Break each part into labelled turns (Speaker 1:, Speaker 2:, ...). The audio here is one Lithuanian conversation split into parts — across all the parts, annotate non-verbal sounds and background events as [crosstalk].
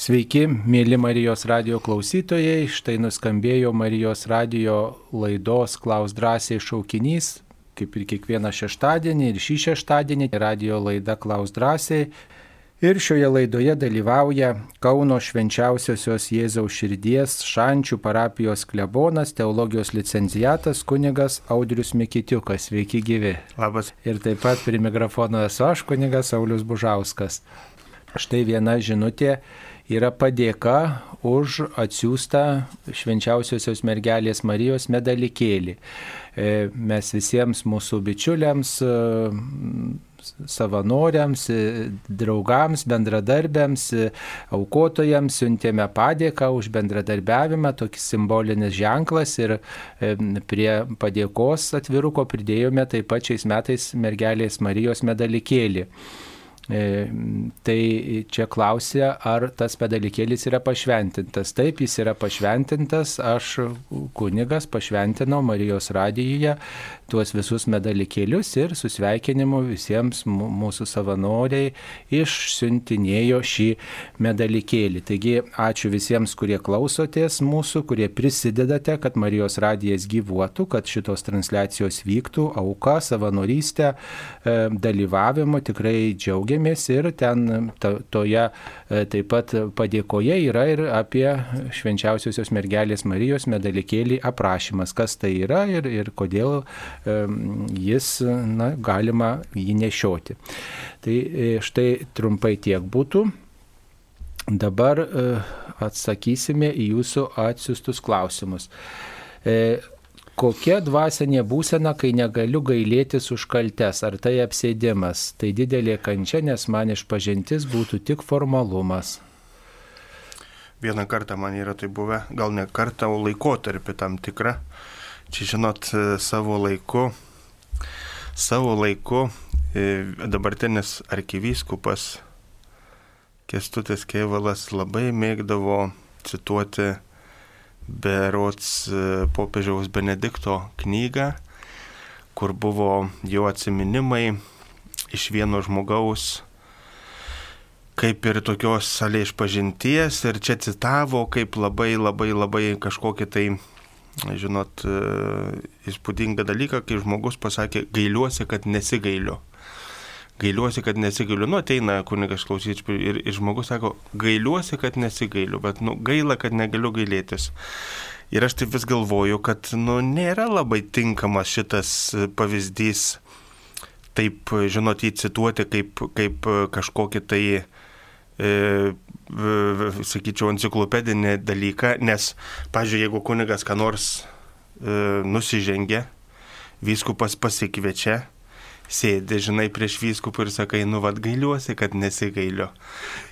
Speaker 1: Sveiki, mėly Marijos radio klausytojai. Štai nuskambėjo Marijos radio laidos Klaus drąsiai šaukinys, kaip ir kiekvieną šeštadienį ir šį šeštadienį radio laida Klaus drąsiai. Ir šioje laidoje dalyvauja Kauno švenčiausiosios Jėzaus širdies Šančių parapijos klebonas, teologijos licencijatas kunigas Audrius Mikitiukas. Sveiki gyvi.
Speaker 2: Labas.
Speaker 1: Ir taip pat prie mikrofono esu aš kunigas Saulis Bužauskas. Štai viena žinutė yra padėka už atsiųstą švenčiausiosios mergelės Marijos medalikėlį. E, mes visiems mūsų bičiuliams, e, savanoriams, e, draugams, bendradarbiams, aukotojams siuntėme padėką už bendradarbiavimą, tokį simbolinis ženklas ir prie padėkos atviruko pridėjome taip pat šiais metais mergelės Marijos medalikėlį. E, tai čia klausia, ar tas pedalikėlis yra pašventintas. Taip, jis yra pašventintas, aš kunigas pašventinau Marijos radijoje tuos visus medalikėlius ir su sveikinimu visiems mūsų savanoriai išsiuntinėjo šį medalikėlį. Taigi ačiū visiems, kurie klausotės mūsų, kurie prisidedate, kad Marijos radijas gyvuotų, kad šitos transliacijos vyktų, auka, savanorystė, e, dalyvavimu tikrai džiaugiamės ir ten to, toje taip pat padėkoje yra ir apie švenčiausiosios mergelės Marijos medalikėlį aprašymas, kas tai yra ir, ir kodėl jis na, galima jį nešioti. Tai e, štai trumpai tiek būtų. Dabar e, atsakysime į jūsų atsiustus klausimus kokia dvasinė būsena, kai negaliu gailėtis už kaltes, ar tai apsėdimas, tai didelė kančia, nes man išpažintis būtų tik formalumas.
Speaker 2: Vieną kartą man yra tai buvę, gal ne kartą, o laikotarpį tam tikrą. Čia žinot, savo laiku, savo laiku e, dabartinis arkivyskupas Kestutis Keivalas labai mėgdavo cituoti berots e, popiežiaus Benedikto knygą, kur buvo jo atsiminimai iš vieno žmogaus, kaip ir tokios salė išpažinties, ir čia citavo kaip labai labai labai kažkokį tai, žinot, e, įspūdingą dalyką, kai žmogus pasakė, gailiuosi, kad nesigailiu gailiuosi, kad nesigailiu. Nu, ateina kunigas klausyti ir, ir žmogus sako, gailiuosi, kad nesigailiu, bet nu, gaila, kad negaliu gailėtis. Ir aš taip vis galvoju, kad nu, nėra labai tinkamas šitas pavyzdys, taip, žinot, įcituoti kaip, kaip kažkokį tai, e, sakyčiau, enciklopedinį dalyką, nes, pažiūrėjau, jeigu kunigas ką nors e, nusižengia, vyskupas pasikviečia, sėdi, žinai, prieš vyskupą ir sakai, nu vad gailiuosi, kad nesigailiu.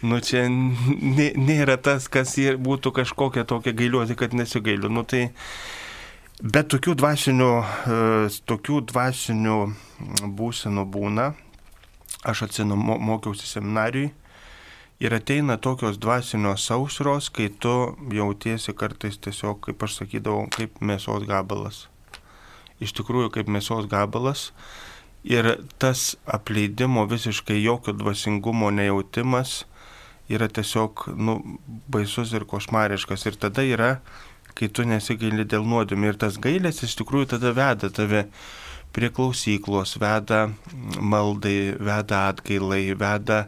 Speaker 2: Nu čia nėra tas, kas būtų kažkokia tokia gailiuosi, kad nesigailiu. Nu tai, bet tokių dvasinių, e, tokių dvasinių būsenų būna. Aš atsinu, mokiausi seminarijui. Ir ateina tokios dvasinios sausros, kai tu jautiesi kartais tiesiog, kaip aš sakydavau, kaip mėsos gabalas. Iš tikrųjų, kaip mėsos gabalas. Ir tas apleidimo visiškai jokio dvasingumo nejautimas yra tiesiog nu, baisus ir košmariškas. Ir tada yra, kai tu nesigaili dėl nuodėmė. Ir tas gailės iš tikrųjų tada veda tave prie klausyklos, veda maldai, veda atgailai, veda,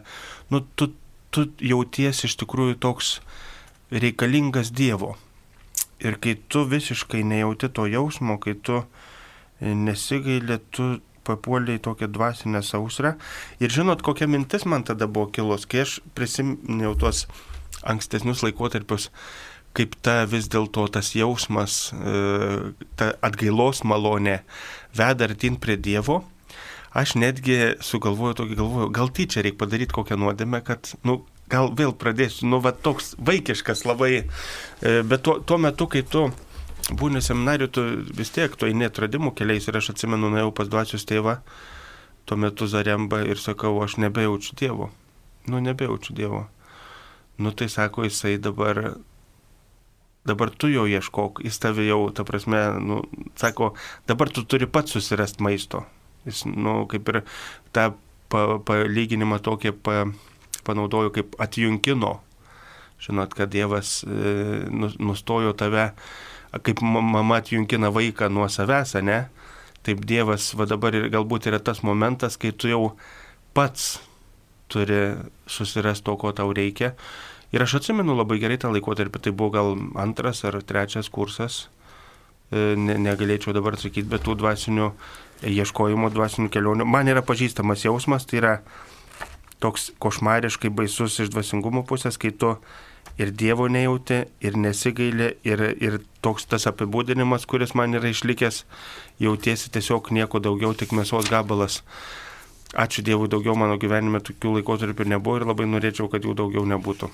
Speaker 2: nu, tu, tu jauties iš tikrųjų toks reikalingas Dievo. Ir kai tu visiškai nejauti to jausmo, kai tu nesigaili, tu papuolė į tokią dvasinę sausrą. Ir žinot, kokia mintis man tada buvo kilus, kai aš prisiminiau tuos ankstesnius laikotarpius, kaip ta vis dėlto tas jausmas, e, ta atgailos malonė veda artin prie Dievo. Aš netgi sugalvoju tokį galvoju, gal tyčia reikia padaryti kokią nuodėmę, kad, nu, gal vėl pradėsiu, nu, va toks vaikiškas labai, e, bet tuo, tuo metu, kai tu būni seminarijų, tu vis tiek tu eini atradimų keliais ir aš atsimenu, nuėjau pas dvasios tėvą, tuo metu Zaremba ir sakau, aš nebejaučiu Dievo. Nu, nebejaučiu Dievo. Nu, tai sako, jisai dabar, dabar tu jo ieškok, jis tave jau, ta prasme, nu, sako, dabar tu turi pats susirasti maisto. Jis, nu, kaip ir tą pa, palyginimą tokį pa, panaudoju kaip atjunkino Žinot, kad Dievas e, nustojo tave, kaip mama atjunkina vaiką nuo savęs, ne? Taip Dievas va dabar ir galbūt yra tas momentas, kai tu jau pats turi susirasti to, ko tau reikia. Ir aš atsimenu labai gerai tą laikotarpį, tai buvo gal antras ar trečias kursas, e, ne, negalėčiau dabar sakyti, bet tų dvasinių ieškojimo, dvasinių kelionių. Man yra pažįstamas jausmas, tai yra toks košmariškai baisus iš dvasingumo pusės, kai tu ir Dievo nejauti, ir nesigailė, ir, ir toks tas apibūdinimas, kuris man yra išlikęs, jautiesi tiesiog nieko daugiau, tik mėsos gabalas. Ačiū Dievui, daugiau mano gyvenime tokių laikotarpių nebuvo ir labai norėčiau, kad jų daugiau nebūtų.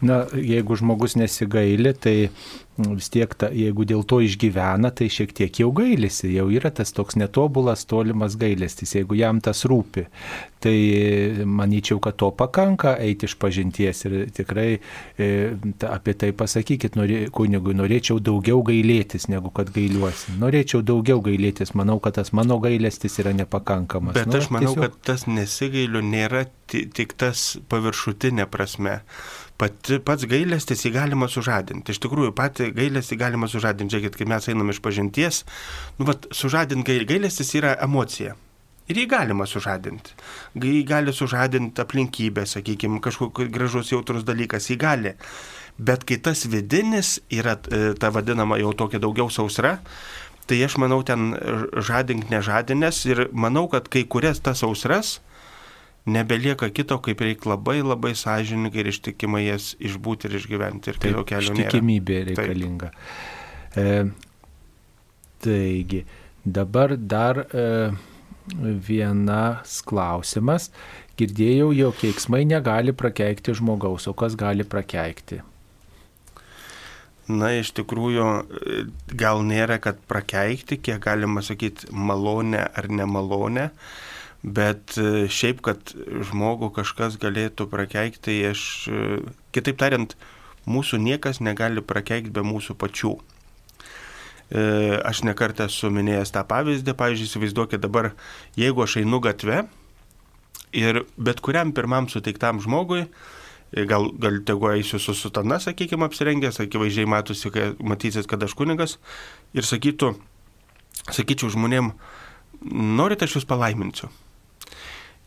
Speaker 1: Na, jeigu žmogus nesigaili, tai vis tiek, ta, jeigu dėl to išgyvena, tai šiek tiek jau gailisi, jau yra tas toks netobulas, tolimas gailestis, jeigu jam tas rūpi. Tai manyčiau, kad to pakanka eiti iš pažinties ir tikrai e, ta, apie tai pasakykit, norė, kunigui, norėčiau daugiau gailėtis, negu kad gailiuosi. Norėčiau daugiau gailėtis, manau, kad tas mano gailestis yra nepakankamas.
Speaker 2: Bet nu, aš manau, tiesiog... kad tas nesigailiu nėra tik tas paviršutinė prasme pati, pats gailestis jį galima sužadinti. Iš tikrųjų, pati gailestį galima sužadinti. Žiūrėkit, kai mes einam iš pažinties, nu, vat, sužadinti gail, gailestis yra emocija. Ir jį galima sužadinti. Jį gali sužadinti aplinkybė, sakykime, kažkoks gražus jautrus dalykas, jį gali. Bet kai tas vidinis yra e, ta vadinama jau tokia daugiau sausra, tai aš manau ten žadink nežadinės ir manau, kad kai kurias tas sausras nebelieka kito, kaip reikia labai labai sąžininkai ir ištikimai jas išbūti ir išgyventi. Ir kito kelio
Speaker 1: nėra. Ištikimybė reikalinga. E, taigi, dabar dar e, vienas klausimas. Girdėjau, jog keiksmai negali prakeikti žmogaus, o kas gali prakeikti?
Speaker 2: Na, iš tikrųjų, gal nėra, kad prakeikti, kiek galima sakyti, malonę ar nemalonę. Bet e, šiaip, kad žmogų kažkas galėtų prakeikti, tai aš, e, kitaip tariant, mūsų niekas negali prakeikti be mūsų pačių. E, aš nekartą esu minėjęs tą pavyzdį, pavyzdžiui, įsivaizduokit dabar, jeigu aš einu gatve ir bet kuriam pirmam suteiktam žmogui, gal, gal tegu eisiu su sutana, sakykime, apsirengęs, akivaizdžiai matosi, kad matysis, kad aš kunigas, ir sakytų, sakyčiau žmonėm, norite aš jūs palaiminsiu.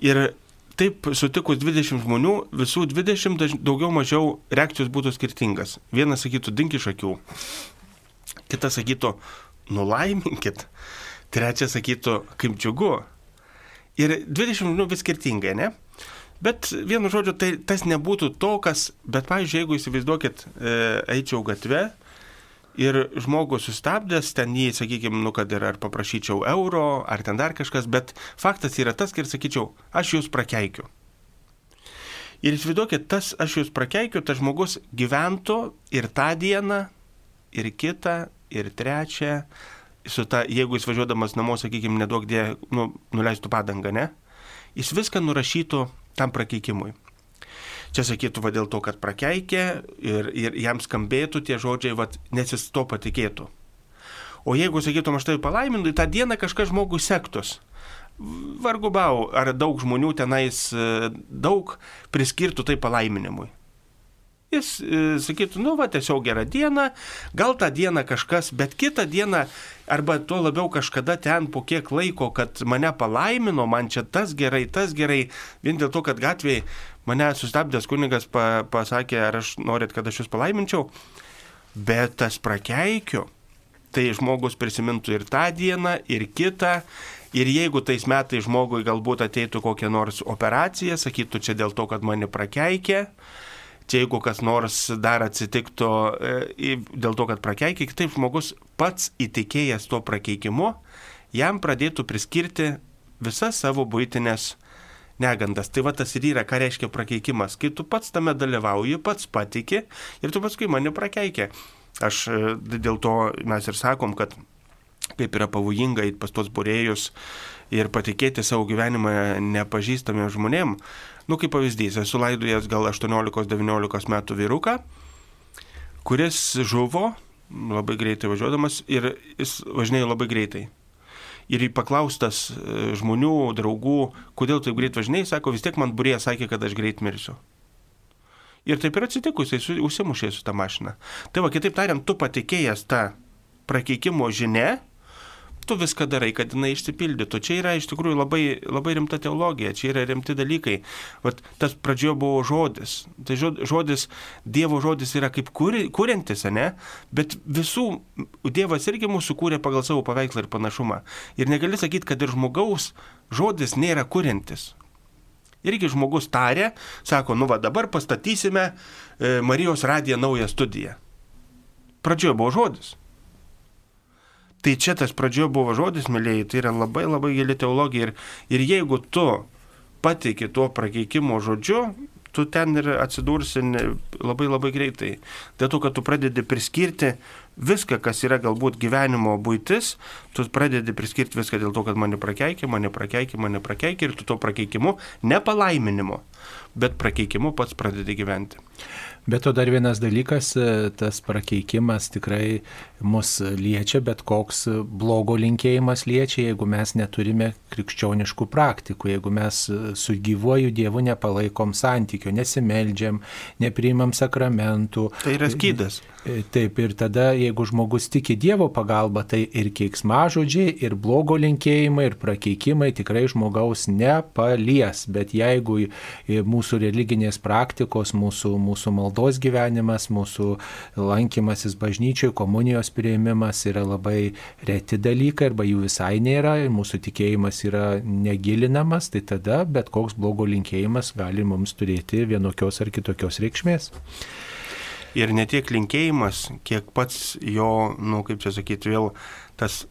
Speaker 2: Ir taip sutikus 20 žmonių, visų 20 daugiau mažiau reakcijos būtų skirtingas. Vienas sakytų, dink iš akių. Kitas sakytų, nulaiminkit. Trečias sakytų, kaip džiugu. Ir 20 žmonių vis skirtingai, ne? Bet vienu žodžiu, tai tas nebūtų to, kas, bet, pavyzdžiui, jeigu įsivaizduokit, e, eičiau gatve Ir žmogus sustabdęs, ten jį, sakykime, nu, kad ir ar paprašyčiau euro, ar ten dar kažkas, bet faktas yra tas, kad sakyčiau, aš jūs prakeikiu. Ir įsivaizduokit, tas aš jūs prakeikiu, tas žmogus gyventų ir tą dieną, ir kitą, ir trečią, su ta, jeigu jis važiuodamas namo, sakykime, nedaug dė, nu, nuleistų padangą, ne, jis viską nurašytų tam prakeikimui. Čia sakytų, va dėl to, kad prakeikė ir, ir jam skambėtų tie žodžiai, va, nes jis to patikėtų. O jeigu sakytum, aš tai palaimindu, tą dieną kažkas žmogus sektus. Vargu bau, ar daug žmonių tenais e, daug priskirtų tai palaiminimui. Jis e, sakytų, nu va, tiesiog gerą dieną, gal tą dieną kažkas, bet kitą dieną, arba tuo labiau kažkada ten po kiek laiko, kad mane palaimino, man čia tas gerai, tas gerai, vien dėl to, kad gatvėje mane sustabdęs kunigas pa, pasakė, ar aš norit, kad aš jūs palaiminčiau, bet tas prakeikiu, tai žmogus prisimintų ir tą dieną, ir kitą. Ir jeigu tais metais žmogui galbūt ateitų kokia nors operacija, sakytų čia dėl to, kad mane prakeikė, čia jeigu kas nors dar atsitiktų e, dėl to, kad prakeikė, taip žmogus pats įtikėjęs tuo prakeikimu, jam pradėtų priskirti visas savo būtinės negandas. Tai va tas ir yra, ką reiškia prakeikimas. Kai tu pats tame dalyvauji, pats patiki ir tu paskui mane prakeikė. Aš e, dėl to mes ir sakom, kad kaip yra pavojinga į pas tos būrėjus ir patikėti savo gyvenimą nepažįstamiem žmonėm. Nu, kaip pavyzdys, esu laidojęs gal 18-19 metų vyruką, kuris žuvo labai greitai važiuodamas ir jis važinėjo labai greitai. Ir paklaustas e, žmonių, draugų, kodėl taip greit važinėjai, sako, vis tiek man burė sakė, kad aš greit mirsiu. Ir taip ir atsitiko, jisai užsimušė su tą mašiną. Tai va, kitaip tariant, tu patikėjęs tą prakeikimo žinia, tu viską darai, kad jinai išsipildytų. Čia yra iš tikrųjų labai, labai rimta teologija, čia yra rimti dalykai. Vat tas pradžioje buvo žodis. Tai žodis, Dievo žodis yra kaip kūrintis, ne? Bet visų, Dievas irgi mūsų kūrė pagal savo paveikslą ir panašumą. Ir negali sakyti, kad ir žmogaus žodis nėra kūrintis. Irgi žmogus tarė, sako, nu va dabar pastatysime e, Marijos radiją naują studiją. Pradžioje buvo žodis. Tai čia tas pradžioje buvo žodis, mėlyjei, tai yra labai labai gili teologija ir, ir jeigu tu pateiki tuo prakeikimo žodžiu, tu ten ir atsidursi labai labai greitai. Dėl to, kad tu pradedi priskirti viską, kas yra galbūt gyvenimo būtis, tu pradedi priskirti viską dėl to, kad mane prakeikė, mane prakeikė, mane prakeikė ir tu to prakeikimu, ne palaiminimu, bet prakeikimu pats pradedi gyventi.
Speaker 1: Bet to dar vienas dalykas, e, tas prakeikimas tikrai mus liečia, bet koks blogo linkėjimas liečia, jeigu mes neturime krikščioniškų praktikų, jeigu mes su gyvuoju Dievu nepalaikom santykio, nesimeldžiam, nepriimam sakramentų.
Speaker 2: Tai yra skydas.
Speaker 1: E, taip, ir tada, jeigu žmogus tiki Dievo pagalba, tai ir keiksmažodžiai, ir blogo linkėjimai, ir prakeikimai tikrai žmogaus nepalies. Bet jeigu mūsų religinės praktikos, mūsų, mūsų maldos gyvenimas, mūsų lankymasis bažnyčioje, komunijos prieimimas yra labai reti dalykai, arba jų visai nėra, ir mūsų tikėjimas yra negilinamas, tai tada bet koks blogo linkėjimas gali mums turėti vienokios ar kitokios reikšmės
Speaker 2: ir ne tiek linkėjimas, kiek pats jo, nu kaip čia sakyti, vėl tas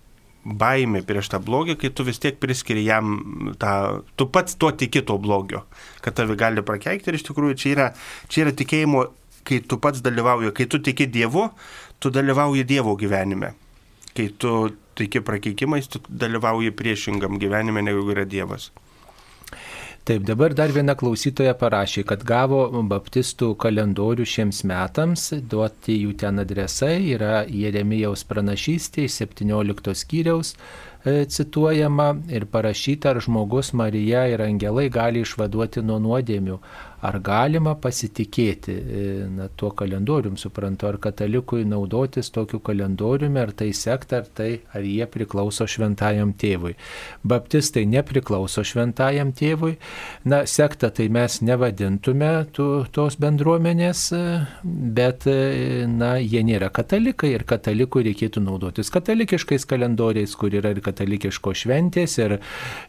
Speaker 2: baimė prieš tą blogį, kai tu vis tiek priskiri jam tą, tu pats tuo tiki to blogio, kad tave gali prakeikti ir iš tikrųjų čia yra, čia yra tikėjimo, kai tu pats dalyvauji, kai tu tiki Dievu, tu dalyvauji Dievo gyvenime. Kai tu tiki prakeikimais, tu dalyvauji priešingam gyvenime, negu yra Dievas.
Speaker 1: Taip, dabar dar viena klausytoja parašė, kad gavo baptistų kalendorių šiems metams, duoti jų ten adresai, yra Jeremijaus pranašystė iš 17 skyriaus e, cituojama ir parašyta, ar žmogus Marija ir angelai gali išvaduoti nuo nuodėmių, ar galima pasitikėti e, na, tuo kalendorium, suprantu, ar katalikui naudotis tokiu kalendoriumi, ar tai sekta, ar, tai, ar jie priklauso šventajam tėvui. Baptistai nepriklauso šventajam tėvui, na, sekta tai mes nevadintume tų, tos bendruomenės, e, bet, e, na, jie nėra katalikai ir katalikui reikėtų naudotis katalikiškais kalendoriais, kur yra ir katalikiško šventės, ir,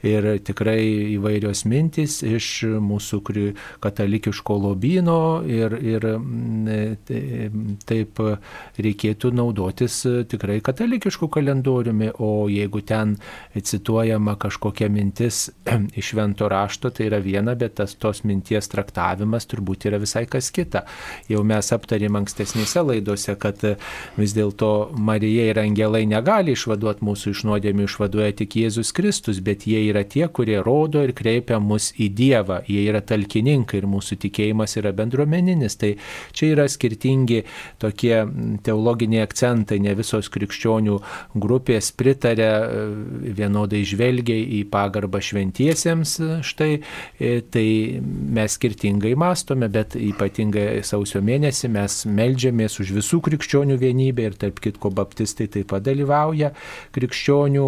Speaker 1: ir tikrai įvairios mintys iš mūsų katalikų katalikiško lobino ir, ir mm, taip reikėtų naudotis tikrai katalikišku kalendoriumi, o jeigu ten cituojama kažkokia mintis [clears throat] iš švento rašto, tai yra viena, bet tas tos minties traktavimas turbūt yra visai kas kita. Jau mes aptarėm ankstesnėse laidose, kad vis dėlto Marija ir angelai negali išvaduoti mūsų iš nuodėmių, išvaduoja tik Jėzus Kristus, bet jie yra tie, kurie rodo ir kreipia mus į Dievą, jie yra talkininkai ir mūsų tikėjimas yra bendruomeninis. Tai čia yra skirtingi tokie teologiniai akcentai, ne visos krikščionių grupės pritarė, e, vienodai žvelgia į pagarbą šventiesiems, e, štai e, tai mes skirtingai mastome, bet ypatingai sausio mėnesį mes melžiamės už visų krikščionių vienybę ir tarp kitko baptistai taip pat dalyvauja krikščionių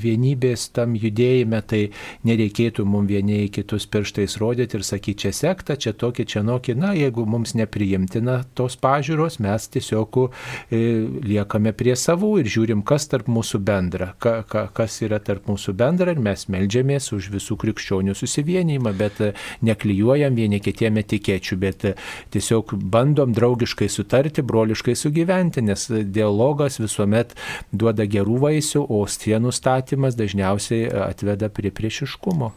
Speaker 1: vienybės tam judėjime, tai nereikėtų mums vieni į kitus pirštais rodyti ir sakyti, čia sekta, čia tokie, čia nokie. Na, jeigu mums nepriimtina tos pažiūros, mes tiesiog e, liekame prie savų ir žiūrim, kas tarp mūsų bendra, ka, ka, kas yra tarp mūsų bendra ir mes melžiamės už visų krikščionių susivienijimą, bet e, neklyjuojam vieni kitiem etikečių, bet e, tiesiog bandom draugiškai sutarti, broliškai sugyventi, nes dialogas visuomet duoda gerų vaisių, o sienų statymas dažniausiai atveda prie priešiškumo.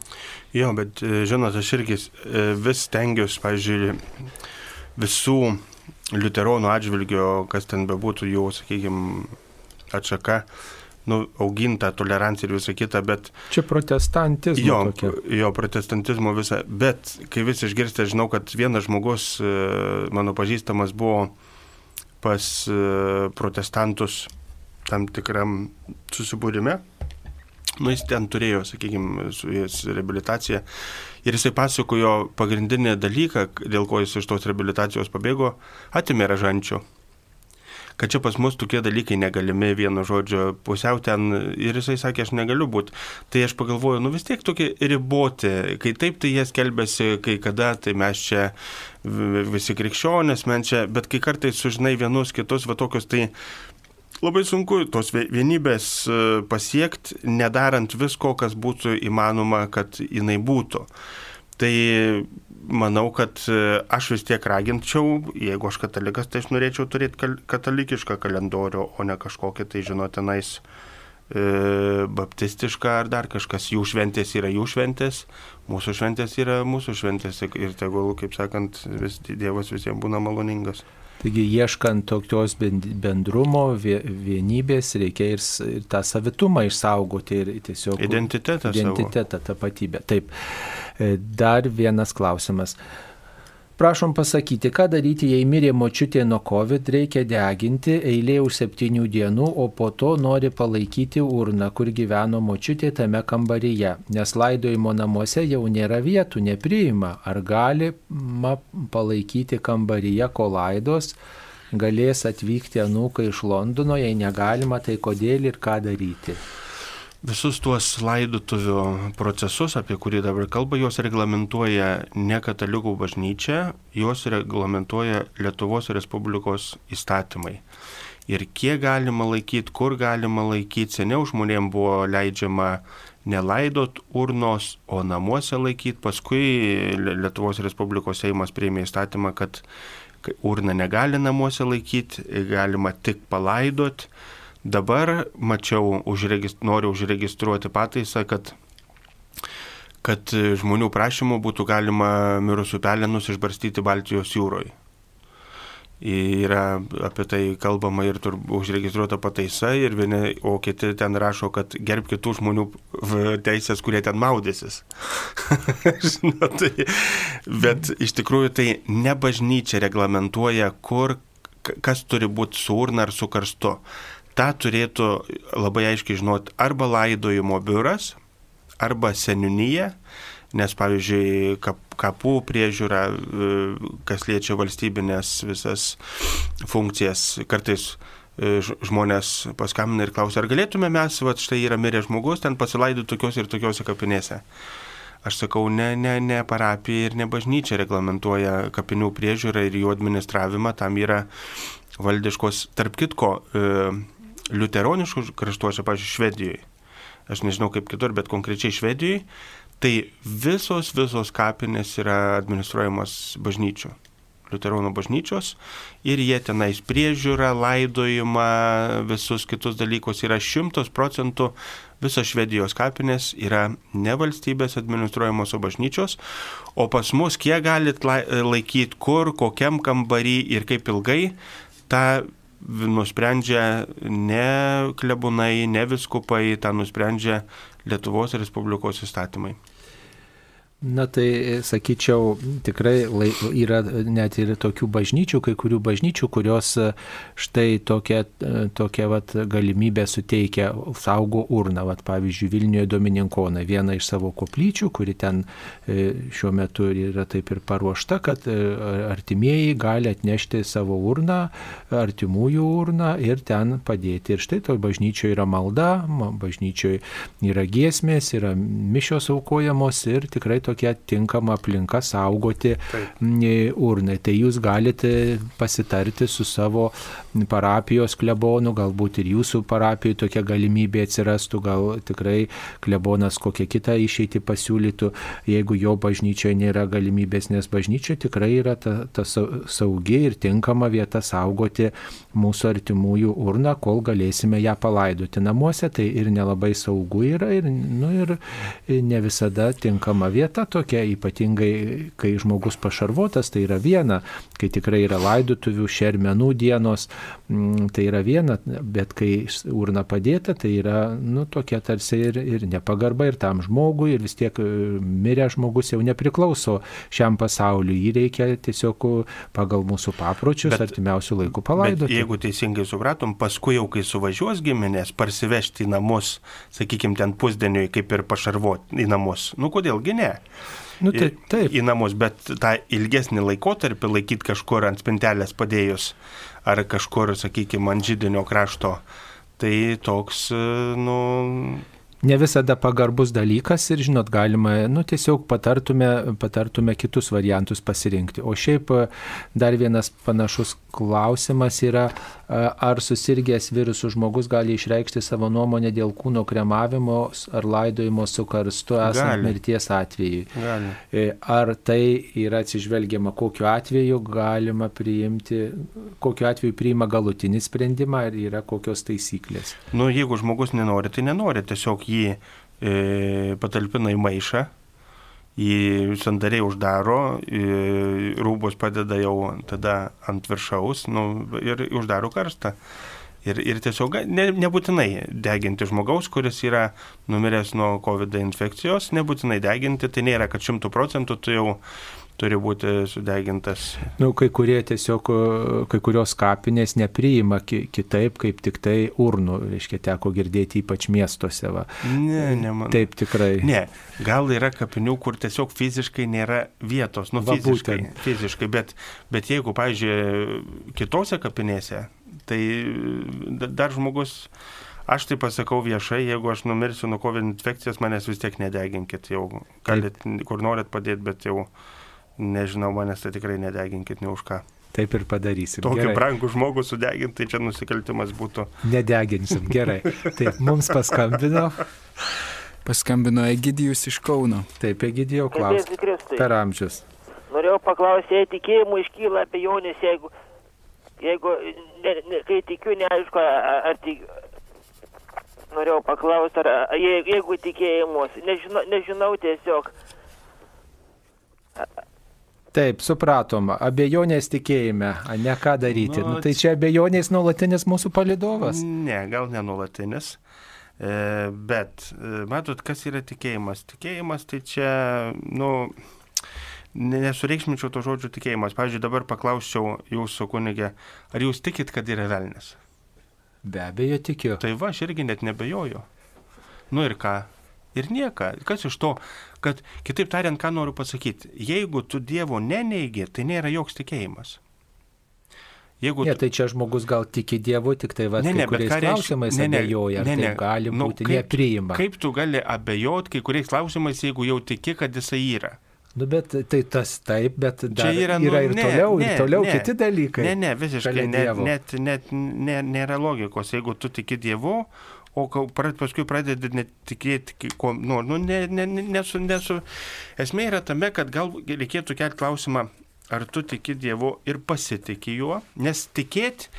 Speaker 2: Jo, bet e, žinot, aš irgi e, vis tengiuosi, pažiūrėjau, visų liuteronų atžvilgio, kas ten bebūtų jų, sakykime, atšaka, nu, auginta tolerancija ir visa kita, bet...
Speaker 1: Čia protestantizmo.
Speaker 2: Jo, tokia. jo protestantizmo visa, bet kai vis išgirsti, žinau, kad vienas žmogus, e, mano pažįstamas, buvo pas protestantus tam tikram susibūrime Nu, jis ten turėjo, sakykime, su jais reabilitaciją. Ir jisai pasakojo pagrindinį dalyką, dėl ko jis iš tos reabilitacijos pabėgo, atimė ražančių. Kad čia pas mus tokie dalykai negalimi, vienu žodžiu, pusiau ten. Ir jisai sakė, aš negaliu būti. Tai aš pagalvoju, nu vis tiek tokie riboti. Kai taip, tai jie skelbiasi, kai kada, tai mes čia visi krikščionės, men čia, bet kai kartais sužinai vienus kitus, va tokius, tai labai sunku tos vienybės e, pasiekti, nedarant visko, kas būtų įmanoma, kad jinai būtų. Tai manau, kad e, aš vis tiek raginčiau, jeigu aš katalikas, tai aš norėčiau turėti katalikišką kalendorių, o ne kažkokį, tai žinotinais, e, baptistišką ar dar kažkas. Jų šventės yra jų šventės, mūsų šventės yra mūsų šventės ir tegul, kaip sakant, vis, Dievas visiems būna maloningas.
Speaker 1: Taigi ieškant tokios bendrumo, vienybės reikia ir, ir tą savitumą išsaugoti ir tiesiog
Speaker 2: identitetą,
Speaker 1: identitetą tapatybę. Taip. E, dar vienas klausimas. Prašom pasakyti, ką daryti, jei mirė močiutė nuo COVID, reikia deginti, eilė už septynių dienų, o po to nori palaikyti urną, kur gyveno močiutė tame kambaryje, nes laidojimo namuose jau nėra vietų, nepriima. Ar galima palaikyti kambaryje, kol laidos, galės atvykti anūkai iš Londono, jei negalima, tai kodėl ir ką daryti?
Speaker 2: Visus tuos laidotuvių procesus, apie kurį dabar kalba, juos reglamentuoja ne katalikų bažnyčia, juos reglamentuoja Lietuvos Respublikos įstatymai. Ir kiek galima laikyti, kur galima laikyti, seniau žmonėms buvo leidžiama nelaidot urnos, o namuose laikyti. Paskui Lietuvos Respublikos Seimas priėmė įstatymą, kad urną negali namuose laikyti, galima tik palaidot. Dabar mačiau, užregist, noriu užregistruoti pataisą, kad, kad žmonių prašymų būtų galima mirusių pelenus išbarstyti Baltijos jūroje. Yra apie tai kalbama ir užregistruota pataisa, ir vieni, o kiti ten rašo, kad gerb kitų žmonių teisės, kurie ten maudysis. [laughs] Žinot, tai, bet iš tikrųjų tai ne bažnyčia reglamentuoja, kur kas turi būti su urna ar su karstu tą turėtų labai aiškiai žinoti arba laidojimo biuras, arba seniūnyje, nes pavyzdžiui kap, kapų priežiūra, e, kas liečia valstybinės visas funkcijas, kartais e, žmonės paskambina ir klausia, ar galėtume mes, va štai yra miręs žmogus, ten pasilaidoti tokios ir tokiuose kapinėse. Aš sakau, ne, ne, ne parapija ir ne bažnyčia reglamentuoja kapinių priežiūrą ir jų administravimą, tam yra valdiškos, tarp kitko, e, liuteroniškų kraštuose, pažiūrėjau, Švedijoje, aš nežinau kaip kitur, bet konkrečiai Švedijoje, tai visos, visos kapinės yra administruojamos bažnyčių. Liuteronų bažnyčios ir jie tenais priežiūra, laidojimą, visus kitus dalykus yra šimtos procentų visos Švedijos kapinės yra ne valstybės administruojamos, o bažnyčios, o pas mus kiek galit laikyti kur, kokiam kambarį ir kaip ilgai, tą nusprendžia ne klebunai, ne viskupai, tą nusprendžia Lietuvos Respublikos įstatymai.
Speaker 1: Na tai, sakyčiau, tikrai yra net ir tokių bažnyčių, kai kurių bažnyčių, kurios e, štai tokia, e, tokia vat, galimybė suteikia saugo urną. Vat, pavyzdžiui, Vilniuje Domininkona viena iš savo koplyčių, kuri ten e, šiuo metu yra taip ir paruošta, kad artimieji gali atnešti savo urną, artimųjų urną ir ten padėti. Ir štai to bažnyčioje yra malda, bažnyčioje yra giesmės, yra mišios aukojamos ir tikrai tokia tinkama aplinka saugoti Taip. urnai. Tai jūs galite pasitarti su savo parapijos klebonu, galbūt ir jūsų parapijoje tokia galimybė atsirastų, gal tikrai klebonas kokią kitą išeitį pasiūlytų, jeigu jo bažnyčioje nėra galimybės, nes bažnyčia tikrai yra ta, ta saugi ir tinkama vieta saugoti mūsų artimųjų urną, kol galėsime ją palaidoti. Namuose tai ir nelabai saugu yra ir, nu, ir ne visada tinkama vieta tokia, ypatingai kai žmogus pašarvotas, tai yra viena, kai tikrai yra laidotuvių, šermenų dienos, tai yra viena, bet kai urna padėta, tai yra, nu, tokia tarsi ir, ir nepagarba ir tam žmogui, ir vis tiek e, miręs žmogus jau nepriklauso šiam pasauliu, jį reikia tiesiog pagal mūsų papročius bet, artimiausių laikų palaidoti.
Speaker 2: Jeigu teisingai supratom, paskui jau kai suvažiuos giminės, parsivežti į namus, sakykime, ten pusdieniui kaip ir pašarvoti į namus. Nu kodėlgi ne?
Speaker 1: Nu, tai, taip.
Speaker 2: Į, į namus, bet tą ilgesnį laikotarpį laikyti kažkur ant spintelės padėjus ar kažkur, sakykime, ant žydinio krašto, tai toks, nu,
Speaker 1: ne visada pagarbus dalykas ir, žinot, galima, nu, tiesiog patartume, patartume kitus variantus pasirinkti. O šiaip dar vienas panašus klausimas yra, ar susirgęs virusų žmogus gali išreikšti savo nuomonę dėl kūno kremavimo ar laidojimo su karstu esant gali. mirties atveju.
Speaker 2: Gali.
Speaker 1: E, ar tai yra atsižvelgiama, kokiu atveju galima priimti, kokiu atveju priima galutinį sprendimą, ar yra kokios taisyklės?
Speaker 2: Nu, jeigu žmogus nenori, tai nenori, tiesiog jį e, patalpina į maišą jį sandariai uždaro, rūbus padeda jau tada ant viršaus nu, ir uždaro karstą. Ir, ir tiesiog ne, nebūtinai deginti žmogaus, kuris yra numiręs nuo COVID infekcijos, nebūtinai deginti, tai nėra, kad šimtų procentų tu jau turi būti sudegintas.
Speaker 1: Na, nu, kai kurie tiesiog, kai kurios kapinės nepriima ki, kitaip, kaip tik tai urnų, reiškia, teko girdėti ypač miestuose. Va.
Speaker 2: Ne, ne, man.
Speaker 1: Taip tikrai.
Speaker 2: Ne, gal yra kapinių, kur tiesiog fiziškai nėra vietos, nu va, fiziškai, būtent. fiziškai bet, bet jeigu, pavyzdžiui, kitose kapinėse, tai dar žmogus Aš tai pasakau viešai, jeigu aš numirsiu nuo COVID infekcijos, manęs vis tiek nedeginkit, jau galit, kur norit padėti, bet jau Nežinau, manęs tai tikrai nedeginkit ne už ką.
Speaker 1: Taip ir padarysim.
Speaker 2: Tokį Gerai. brangų žmogų sudeginti, tai čia nusikaltimas būtų.
Speaker 1: Nedeginsim, gerai. Taip, mums paskambino.
Speaker 3: Paskambino Egidijus iš Kauno.
Speaker 1: Taip, Egidijau klausimas. Per amžius.
Speaker 4: Norėjau paklausti, jei tikėjimų iškyla abejonės, jeigu, jeigu ne, ne, kai tikiu, neaišku, ar, ar tik, norėjau paklausti, ar jeigu, jeigu tikėjimus, nežinau, nežinau tiesiog,
Speaker 1: Taip, supratom, abejonės tikėjime, ne ką daryti. Nu, nu, tai čia abejonės nuolatinis mūsų palidovas?
Speaker 2: Ne, gal ne nuolatinis. E, bet, e, matot, kas yra tikėjimas? Tikėjimas tai čia, nu, nesureikšminčiau to žodžio tikėjimas. Pavyzdžiui, dabar paklausčiau jūsų kunigė, ar jūs tikit, kad yra velnis?
Speaker 1: Be abejo, tikiu.
Speaker 2: Tai va, aš irgi net nebejoju. Nu ir ką? Ir nieka. Kas iš to, kad, kitaip tariant, ką noriu pasakyti, jeigu tu Dievo neneigi, tai nėra joks tikėjimas.
Speaker 1: Jeigu... Ne, tai čia žmogus gal tiki Dievu, tik tai va, ne, ne, kuriais klausimais ne, ne, abejoja, ne, ne, tai gali nu, būti kaip, nepriima.
Speaker 2: Kaip tu gali abejoti kai kuriais klausimais, jeigu jau tiki, kad jisai yra?
Speaker 1: Nu, bet tai tas taip, bet dar čia yra, nu, yra ir ne, toliau, ne, ir toliau ne, kiti dalykai.
Speaker 2: Ne, ne, visiškai net, net, net ne, nėra logikos. Jeigu tu tiki Dievu, o paskui pradedi netikėti, ko, nu, nu, ne, ne, nesu, nesu. Esmė yra tame, kad gal reikėtų kelti klausimą, ar tu tiki Dievu ir pasitikė juo, nes tikėti,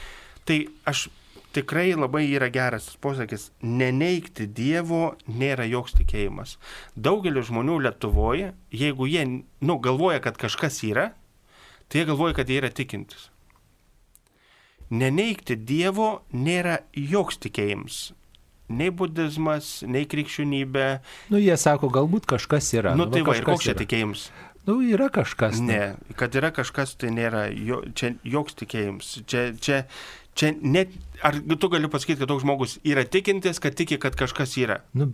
Speaker 2: tai aš tikrai labai yra geras posakis, neneikti Dievo nėra joks tikėjimas. Daugelis žmonių Lietuvoje, jeigu jie, nu, galvoja, kad kažkas yra, tai jie galvoja, kad jie yra tikintis. Neneikti Dievo nėra joks tikėjimas nei budizmas, nei krikščionybė.
Speaker 1: Nu, jie sako, galbūt kažkas yra.
Speaker 2: Nu, nu tai va, ir koks čia tikėjimas?
Speaker 1: Nu, yra kažkas.
Speaker 2: Ne, ne, kad yra kažkas, tai nėra, jo, čia joks tikėjimas. Čia, čia, čia net, ar tu gali pasakyti, kad toks žmogus yra tikintis, kad tiki, kad kažkas yra?
Speaker 1: Nu,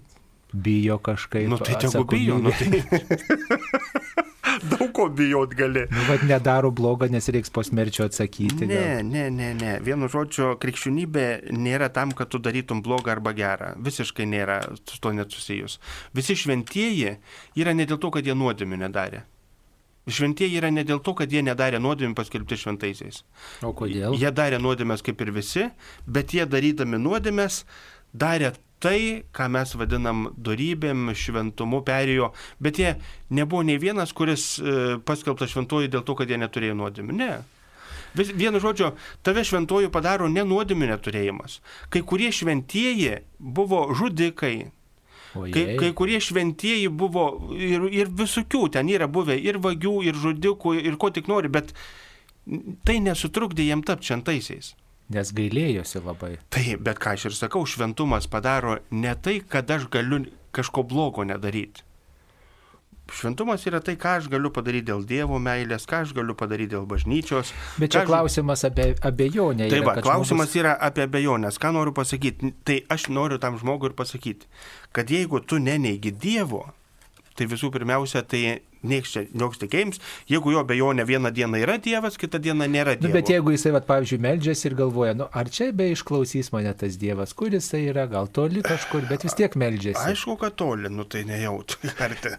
Speaker 1: bijo kažkaip.
Speaker 2: Nu, tai tegu bijo. Nu, tai... [laughs] [laughs] Daug ko bijot gali.
Speaker 1: Nu, bet nedaro blogą, nes reiks po smerčio atsakyti.
Speaker 2: Ne, gal. ne, ne, ne. Vienu žodžiu, krikščionybė nėra tam, kad tu darytum blogą arba gerą. Visiškai nėra su to net susijus. Visi šventieji yra ne dėl to, kad jie nuodėmių nedarė. Šventieji yra ne dėl to, kad jie nedarė nuodėmę paskelbti šventaisiais.
Speaker 1: O kodėl?
Speaker 2: Jie darė nuodėmės kaip ir visi, bet jie darydami nuodėmės darė tai, ką mes vadinam darybėm, šventumu perėjo, bet jie nebuvo nei vienas, kuris e, paskelbtas šventuoju dėl to, kad jie neturėjo nuodėmių. Ne. Vis, vienu žodžiu, tave šventuoju padaro ne nuodėmių neturėjimas. Kai kurie šventieji buvo žudikai, Kai, kai kurie šventieji buvo ir, ir visokių, ten yra buvę ir vagių, ir žudikų, ir ko tik nori, bet tai nesutrukdė jiem tapti šventaisiais.
Speaker 1: Nes gailėjosi labai.
Speaker 2: Tai, bet ką aš ir sakau, šventumas padaro ne tai, kad aš galiu kažko blogo nedaryti. Šventumas yra tai, ką aš galiu padaryti dėl Dievo meilės, ką aš galiu padaryti dėl bažnyčios.
Speaker 1: Bet čia
Speaker 2: aš-
Speaker 1: klausimas apie abejonę.
Speaker 2: Tai
Speaker 1: yra,
Speaker 2: klausimas
Speaker 1: žmogus-
Speaker 2: yra apie abejonės. Ką noriu pasakyti? Tai aš noriu tam žmogui ir pasakyti, kad jeigu tu neneigi Dievo, tai visų pirmiausia, tai nieks čia, joks tikėjims, jeigu jo abejonė vieną dieną yra Dievas, kitą dieną nėra
Speaker 1: Nu,
Speaker 2: Dievo.
Speaker 1: bet jeigu jisai, vat, pavyzdžiui, meldžiasi ir galvoja, nu, ar čia be išklausys mane tas Dievas, kur jisai yra, gal toli kažkur, bet vis tiek meldžiasi.
Speaker 2: Aišku, kad toli, nu tai nejautų. [laughs] Arti.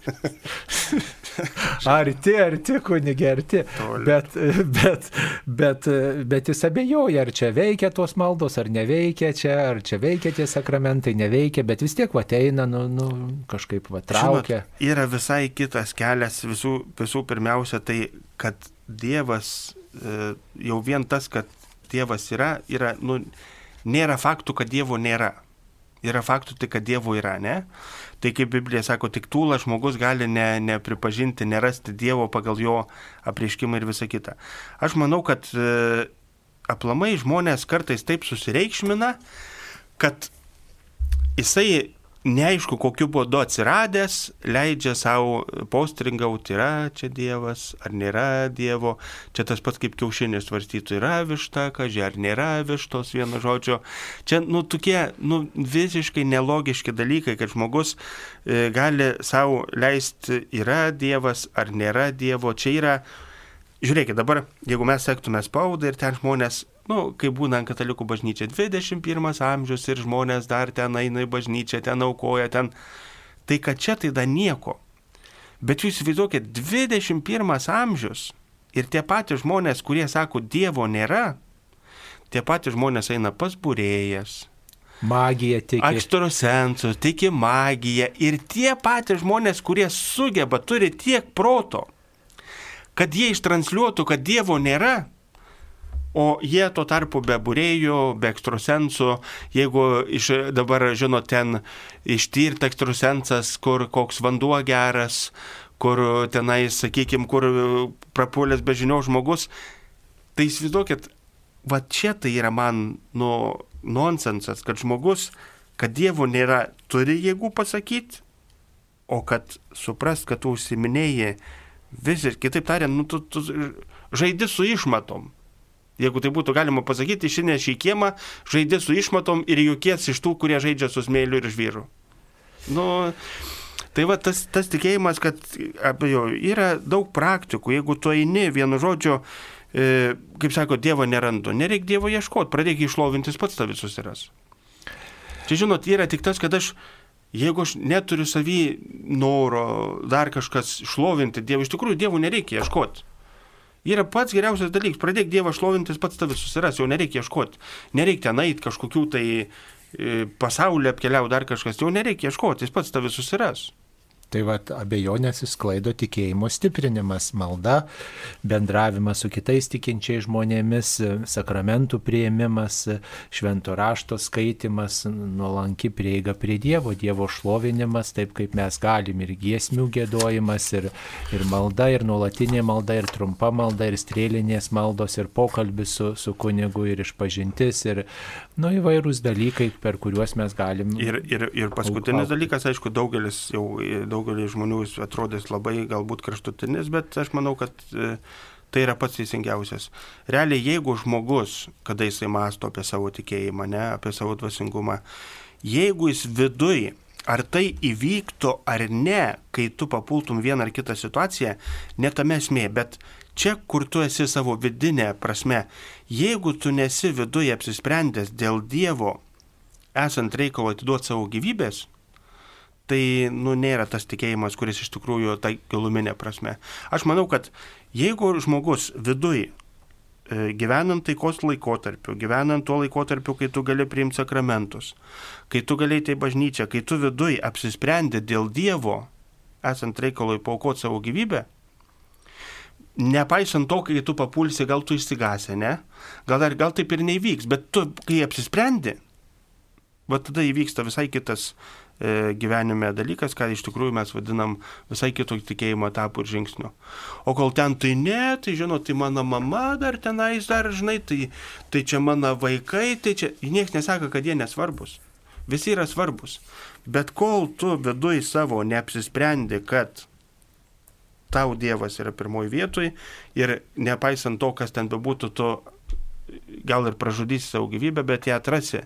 Speaker 1: Arti, arti, kunigė, arti.
Speaker 2: Toli.
Speaker 1: Bet, bet, bet, bet jis abejoja, ar čia veikia tos maldos, ar neveikia čia, ar čia veikia tie sakramentai, neveikia, bet vis tiek va ateina, nu, nu kažkaip va traukia.
Speaker 2: Žinot, yra visai kitas kelias. Visų, visų pirmiausia, tai kad Dievas, e, jau vien tas, kad Dievas yra, yra nu, nėra faktų, kad Dievo nėra. Yra faktų tik, kad Dievo yra, ne? Tai kaip Biblija sako, tik tūlas žmogus gali ne, nepripažinti, nerasti Dievo pagal jo apreiškimą ir visą kitą. Aš manau, kad e, aplamai žmonės kartais taip susireikšmina, kad jisai neaišku, kokiu būdu atsiradęs, leidžia savo postringauti, yra čia Dievas, ar nėra Dievo. Čia tas pats kaip kiaušinis svarstytų, yra višta, kažkai ar nėra vištos vieno žodžio. Čia, nu, tokie, nu, visiškai nelogiški dalykai, kad žmogus e, gali savo leisti, yra Dievas ar nėra Dievo. Čia yra, žiūrėkit, dabar, jeigu mes sektume spaudą ir ten žmonės nu, kai būna katalikų bažnyčia, 21 amžius ir žmonės dar ten eina į bažnyčią, ten aukoja, ten. Tai kad čia tai dar nieko. Bet jūs įsivaizduokit, 21 amžius ir tie patys žmonės, kurie sako, Dievo nėra, tie patys žmonės eina pas būrėjas,
Speaker 1: Magija tik.
Speaker 2: ekstrosensų, tiki magiją ir tie patys žmonės, kurie sugeba, turi tiek proto, kad jie ištransliuotų, kad Dievo nėra, O jie tuo tarpu be būrėjų, be ekstrasensų, jeigu iš, dabar, žinot, ten ištirta ekstrasensas, kur koks vanduo geras, kur tenai, sakykime, kur prapulęs be žinios žmogus, tai įsivaizduokit, va čia tai yra man, nu, nonsensas, kad žmogus, kad Dievo nėra, turi jėgų pasakyti, o kad suprast, kad tu užsiminėjai visiškai, kitaip tariant, nu, tu, tu žaidi su išmatom. Jeigu tai būtų galima pasakyti, išsineš į kiemą, žaidži su išmatom ir jokies iš tų, kurie žaidžia su smėliu ir žvyru. Nu, tai va tas, tas tikėjimas, kad abejo, yra daug praktikų. Jeigu tu eini vienu žodžiu, e, kaip sako, Dievo nerandu, nereikia Dievo ieškoti, pradėk išlovintis pats tavi susiras. Čia žinot, yra tik tas, kad aš Jeigu aš neturiu savį noro, dar kažkas šlovinti Dievą, iš tikrųjų Dievų nereikia ieškoti. Yra pats geriausias dalykas. Pradėk Dievą šlovintis, pats tavęs susiras, jau nereikia ieškoti. Nereikia ten eiti kažkokių tai e, pasaulio apkeliau dar kažkas, jau nereikia ieškoti, jis pats tavęs susiras.
Speaker 1: Tai va, abejonės įsklaido tikėjimo stiprinimas, malda, bendravimas su kitais tikinčiais žmonėmis, sakramentų prieimimas, švento rašto skaitimas, nuolanki prieiga prie Dievo, Dievo šlovinimas, taip kaip mes galim ir giesmių gėdojimas, ir, ir malda, ir nuolatinė malda, ir trumpa malda, ir strėlinės maldos, ir pokalbis su, su kunigu, ir išpažintis, ir nu, įvairūs dalykai, per kuriuos mes galim.
Speaker 2: Ir, ir, ir paskutinis
Speaker 1: Aukoti.
Speaker 2: dalykas, aišku, daugelis, jau, daugelis žmonių jis atrodys labai galbūt kraštutinis, bet aš manau, kad e, tai yra pats teisingiausias. Realiai, jeigu žmogus, kada jisai masto apie savo tikėjimą, ne, apie savo dvasingumą, jeigu jis viduj, ar tai įvyktų ar ne, kai tu papultum vieną ar kitą situaciją, ne tame esmė, bet čia, kur tu esi savo vidinė prasme, jeigu tu nesi viduje apsisprendęs dėl Dievo, esant reikalo atiduoti savo gyvybės, tai nu, nėra tas tikėjimas, kuris iš tikrųjų tai giluminė prasme. Aš manau, kad jeigu žmogus viduj, e, gyvenant taikos laikotarpiu, gyvenant tuo laikotarpiu, kai tu gali priimti sakramentus, kai tu gali tai bažnyčia, kai tu viduj apsisprendi dėl Dievo, esant reikalui paukoti savo gyvybę, nepaisant to, kai tu papulsi, gal tu išsigasi, ne? Gal, dar- gal taip ir neįvyks, bet tu, kai apsisprendi, Va tada įvyksta visai kitas e, gyvenime dalykas, ką iš tikrųjų mes vadinam visai kitokio tikėjimo etapų ir žingsnių. O kol ten tai ne, tai žinot, tai mano mama dar tenais dar, žinai, tai, tai čia mano vaikai, tai čia niekas nesako, kad jie nesvarbus. Visi yra svarbus. Bet kol tu viduj savo neapsisprendi, kad tau Dievas yra pirmoji vietoj ir nepaisant to, kas ten bebūtų, tu gal ir pražudysi savo gyvybę, bet ją atrasi.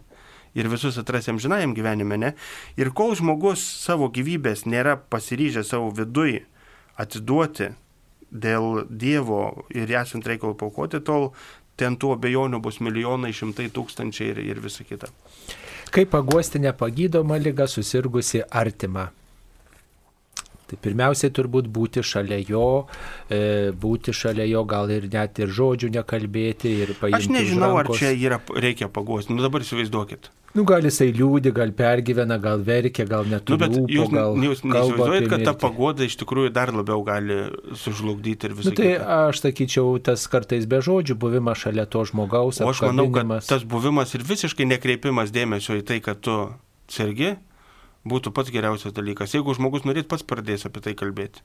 Speaker 2: Ir visus atrasi amžinajam gyvenime, ne? Ir kol žmogus savo gyvybės nėra pasiryžęs savo vidui atiduoti dėl Dievo ir esant reikalų paukoti, tol ten tų abejonių bus milijonai, šimtai tūkstančiai ir, ir visa kita.
Speaker 1: Kaip paguosti nepagydomą lygą susirgusi artimą? Tai pirmiausiai turbūt būti šalia jo, e, būti šalia jo, gal ir net ir žodžių nekalbėti ir paimti.
Speaker 2: Aš nežinau, ar čia yra, reikia paguosti. Nu dabar įsivaizduokit.
Speaker 1: Nu, gal jisai liūdi, gal pergyvena, gal verkia, gal net
Speaker 2: Nu, bet
Speaker 1: lūpų,
Speaker 2: jūs,
Speaker 1: gal
Speaker 2: jūs neįsivaizduojat, kad ta pagoda iš tikrųjų dar labiau gali sužlugdyti ir visą
Speaker 1: Nu, tai
Speaker 2: kitą.
Speaker 1: aš sakyčiau, tas kartais be žodžių buvimas šalia to žmogaus.
Speaker 2: O aš manau, kad tas buvimas ir visiškai nekreipimas dėmesio į tai, kad tu sergi, būtų pats geriausias dalykas. Jeigu žmogus norėt, pats pradės apie tai kalbėti.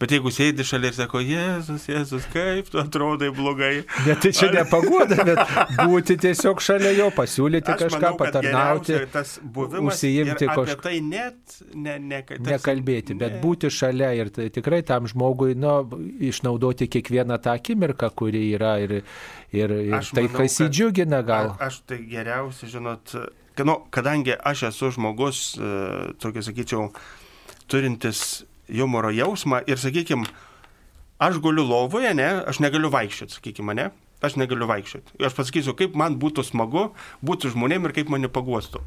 Speaker 2: Bet jeigu sėdi šalia ir sako, Jėzus, Jėzus, kaip tu atrodai blogai.
Speaker 1: Bet tai čia
Speaker 2: Ar-
Speaker 1: nepagoda, bet [laughs] būti tiesiog šalia jo, pasiūlyti
Speaker 2: Aš
Speaker 1: kažką,
Speaker 2: manau,
Speaker 1: patarnauti, užsiimti
Speaker 2: ir apie
Speaker 1: kažk-
Speaker 2: tai net ne, ne, tarsi-
Speaker 1: nekalbėti, bet
Speaker 2: ne.
Speaker 1: būti šalia ir tai tikrai tam žmogui, nu, išnaudoti kiekvieną tą akimirką, kuri yra ir, ir, ir
Speaker 2: Aš
Speaker 1: tai,
Speaker 2: manau,
Speaker 1: kas įdžiugina gal.
Speaker 2: Aš tai geriausia, žinot, nu, kadangi aš esu žmogus, e, tokį sakyčiau, turintis humoro jausmą ir, sakykime, aš guliu lovoje, ne, aš negaliu vaikščioti, sakykime, ne, aš negaliu vaikščioti. Aš pasakysiu, kaip man būtų smagu būti žmonėm ir kaip mane paguostų.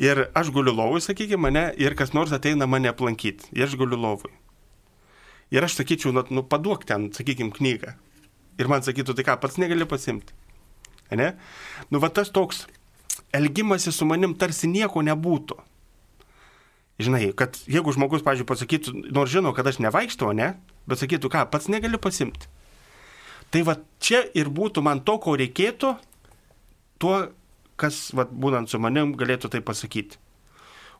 Speaker 2: Ir aš guliu lovui, sakykime, ne, ir kas nors ateina mane aplankyti. Ir aš guliu lovui. Ir aš sakyčiau, nu, nu paduok ten, sakykime, knygą. Ir man sakytų, tai ką, pats negali pasimti. Ne? Nu, va tas toks elgimasis su manim tarsi nieko nebūtų. Žinai, kad jeigu žmogus, pažiūrėjau, pasakytų, nors žino, kad aš nevaikštau, ne, bet sakytų, ką, pats negali pasimti. Tai va čia ir būtų man to, ko reikėtų, tuo, kas, va, būnant su manim, galėtų tai pasakyti.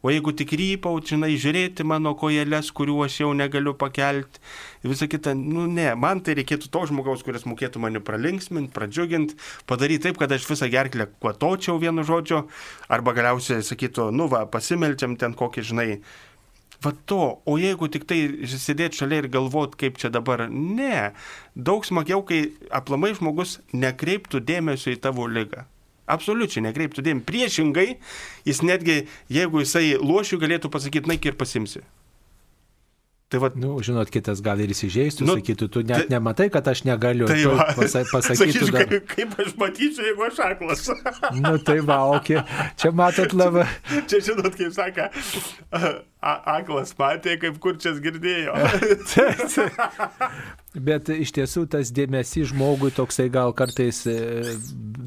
Speaker 2: O jeigu tik rypaut, žinai, žiūrėti mano kojelės, kuriuo aš jau negaliu pakelti, visą kitą, nu ne, man tai reikėtų to žmogaus, kuris mokėtų mane pralinksminti, pradžiuginti, padaryti taip, kad aš visą gerklę kvatočiau vienu žodžiu, arba galiausiai sakytų, nu va, pasimelčiam ten kokį, žinai, Va to, o jeigu tik tai sėdėti šalia ir galvot, kaip čia dabar, ne. Daug smagiau, kai aplamai žmogus nekreiptų dėmesio į tavo lygą. Absoliučiai nekreiptų dėmesio. Priešingai, jis netgi, jeigu jisai lošių, galėtų pasakyti, naik ir pasimsi. Tai va,
Speaker 1: Nu, žinot, kitas gal ir įsižeistų,
Speaker 2: Nu,
Speaker 1: sakytų, tu net
Speaker 2: tai-
Speaker 1: nematai, kad aš negaliu.
Speaker 2: tai va.
Speaker 1: pasa, [laughs] pasakytų
Speaker 2: Sakyčiau,
Speaker 1: dar.
Speaker 2: kaip, kaip aš matyčiau, jeigu aš aklas.
Speaker 1: Nu, tai va, okei. Čia matot [laughs] labai.
Speaker 2: Čia žinot, kaip sako, aklas matė, kaip kurčias girdėjo. [laughs]
Speaker 1: Bet iš tiesų tas dėmesys žmogui toksai gal kartais e,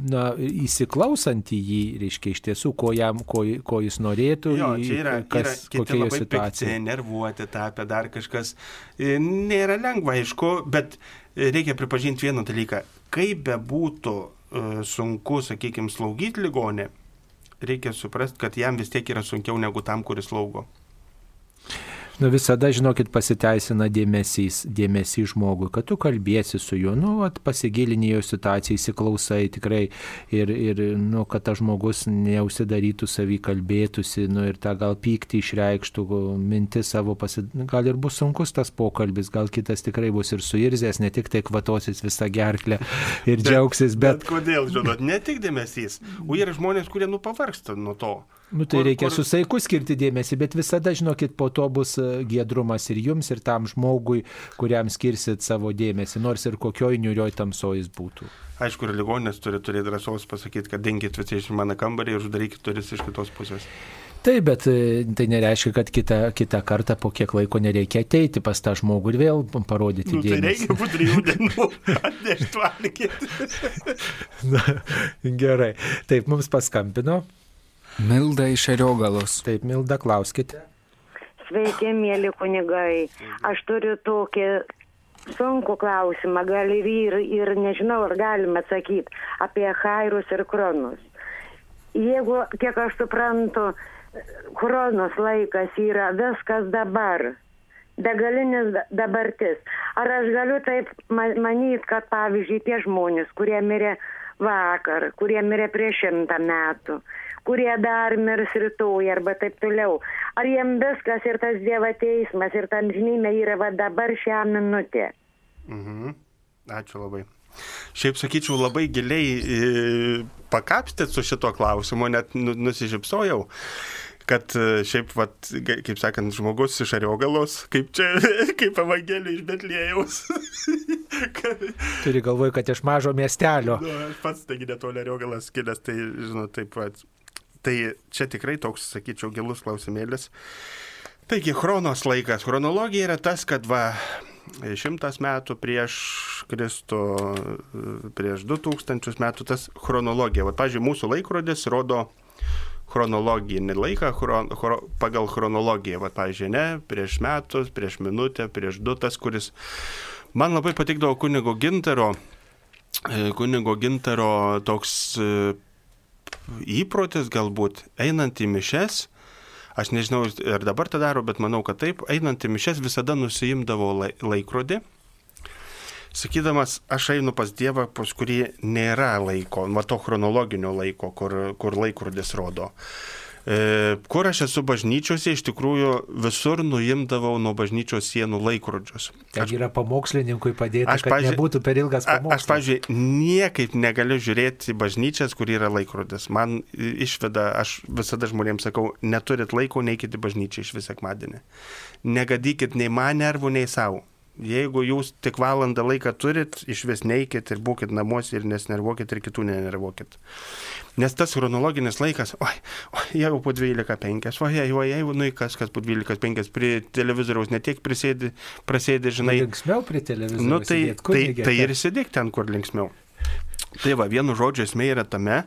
Speaker 1: na, įsiklausant į jį, reiškia iš tiesų, ko, jam, ko, ko jis norėtų,
Speaker 2: Jo, čia yra, yra
Speaker 1: kas,
Speaker 2: kiti
Speaker 1: kokia jo
Speaker 2: labai pikti, nervuoti tapę, dar kažkas. E, Nėra lengva, aišku, bet reikia pripažinti vieną dalyką. Kaip bebūtų e, sunku, sakykime, slaugyti ligonę, reikia suprasti, kad jam vis tiek yra sunkiau negu tam, kuris slaugo.
Speaker 1: Nu, visada, žinokit, pasiteisina dėmesys, dėmesys žmogui, kad tu kalbėsi su juo, nu, at, pasigilini jo situaciją, įsiklausai tikrai ir, ir nu, kad tas žmogus neusidarytų savį kalbėtųsi, nu, ir tą gal pyktį išreikštų, mintis savo, pasi... gal ir bus sunkus tas pokalbis, gal kitas tikrai bus ir suirzęs, ne tik tai kvatosis visą gerklę ir džiaugsis, bet,
Speaker 2: Bet kodėl, žinot, ne tik dėmesys, o yra žmonės, kurie nu pavargsta nuo to.
Speaker 1: Nu, tai
Speaker 2: kur-
Speaker 1: reikia
Speaker 2: kur-
Speaker 1: su saiku skirti dėmesį, bet visada, žinokit, po to bus e, giedrumas ir jums, ir tam žmogui, kuriam skirsit savo dėmesį, nors ir kokioj niurioj tamsoj jis būtų.
Speaker 2: Aišku, ir ligoninės turi turėti drąsos pasakyti, kad dinkit visi iš mano kambarį ir uždarykit duris iš kitos pusės.
Speaker 1: Taip, bet e, tai nereiškia, kad kitą, kitą kartą po kiek laiko nereikia ateiti pas tą žmogų ir vėl parodyti
Speaker 2: Nu, tai
Speaker 1: dėmesį.
Speaker 2: reikia po trijų [laughs] dienų atnešti valgyti.
Speaker 1: Na, Gerai. Taip, mums paskambino.
Speaker 3: Milda iš Ariogalos.
Speaker 1: Taip, Milda, klauskite.
Speaker 5: Sveiki, mėly kunigai. Aš turiu tokį sunkų klausimą, gal ir, ir, ir nežinau, ar galime atsakyti apie Hairus ir Kronus. jeigu, kiek aš suprantu, chronos laikas yra viskas dabar, begalinis da- dabartis. Ar aš galiu taip manyti, kad pavyzdžiui tie žmonės, kurie mirė vakar, kurie mirė prieš šimtą metų, kurie dar mirs rytoj arba taip toliau, ar jiem viskas ir tas Dievo teismas ir ta amžinybė yra va dabar šią minutę.
Speaker 2: Mhm. Ačiū labai. Šiaip sakyčiau, labai giliai e, pakapstėt su šito klausimu, net nu, nusižipsojau kad e, šiaip, vat, kaip sakant, žmogus iš Ariogalos, kaip čia, [laughs] kaip Evangelijų iš Betlėjaus. [laughs] Kad-
Speaker 1: Turi galvoj, kad iš mažo miestelio.
Speaker 2: nu, aš pats, taigi netoli Ariogalas kilęs, tai, žinot, taip pat. Tai čia tikrai toks, sakyčiau, gilus klausimėlis. Taigi, chronos laikas. Chronologija yra tas, kad va, šimtas metų prieš Kristų, prieš du tūkstančius metų tas chronologija. Va, pažiūrėjau, mūsų laikrodis rodo chronologinį laiką chron, chro, pagal chronologiją. Va, pavyzdžiui, ne, prieš metus, prieš minutę, prieš du tas, kuris man labai patikdavo kunigo gintaro, e, kunigo gintaro toks e, įprotis galbūt, einant į mišes, aš nežinau ar dabar tą daro, bet manau, kad taip, einant į mišes visada nusijimdavo lai- laikrodį, sakydamas, aš einu pas Dievą, pas kurį nėra laiko, va to chronologinio laiko, kur, kur laikrodis rodo. E, kur aš esu bažnyčiose, iš tikrųjų visur nuimdavau nuo bažnyčios sienų laikrodžius.
Speaker 1: Ten yra pamokslininkui padėta,
Speaker 2: Aš,
Speaker 1: kad
Speaker 2: pavyzdžiui,
Speaker 1: nebūtų per ilgas
Speaker 2: A, aš,
Speaker 1: pamokslas.
Speaker 2: pavyzdžiui, niekaip negaliu žiūrėti bažnyčias, kur yra laikrodis. Man išveda, aš visada žmonėms sakau, neturit laiko, neikit į bažnyčią iš visą sekmadienį. Negadykit nei man nervų, nei savo. Jeigu jūs tik valandą laiką turit, iš vis neikit ir būkit namuose ir nesnervuokit ir kitų nenervuokit. Nes tas chronologinis laikas, oi, oi jau po 12.5, oi, oi, oi, nu į kas, kas po 12.5 prie televizoriaus netiek prisėdi, prasėdi, žinai.
Speaker 1: Linksmiau prie televizoriaus.
Speaker 2: Nu, tai,
Speaker 1: sėdėt,
Speaker 2: tai,
Speaker 1: kunige,
Speaker 2: tai ir sėdėk ten, kur linksmiau. Tai va, vienu žodžiu esmė yra tame,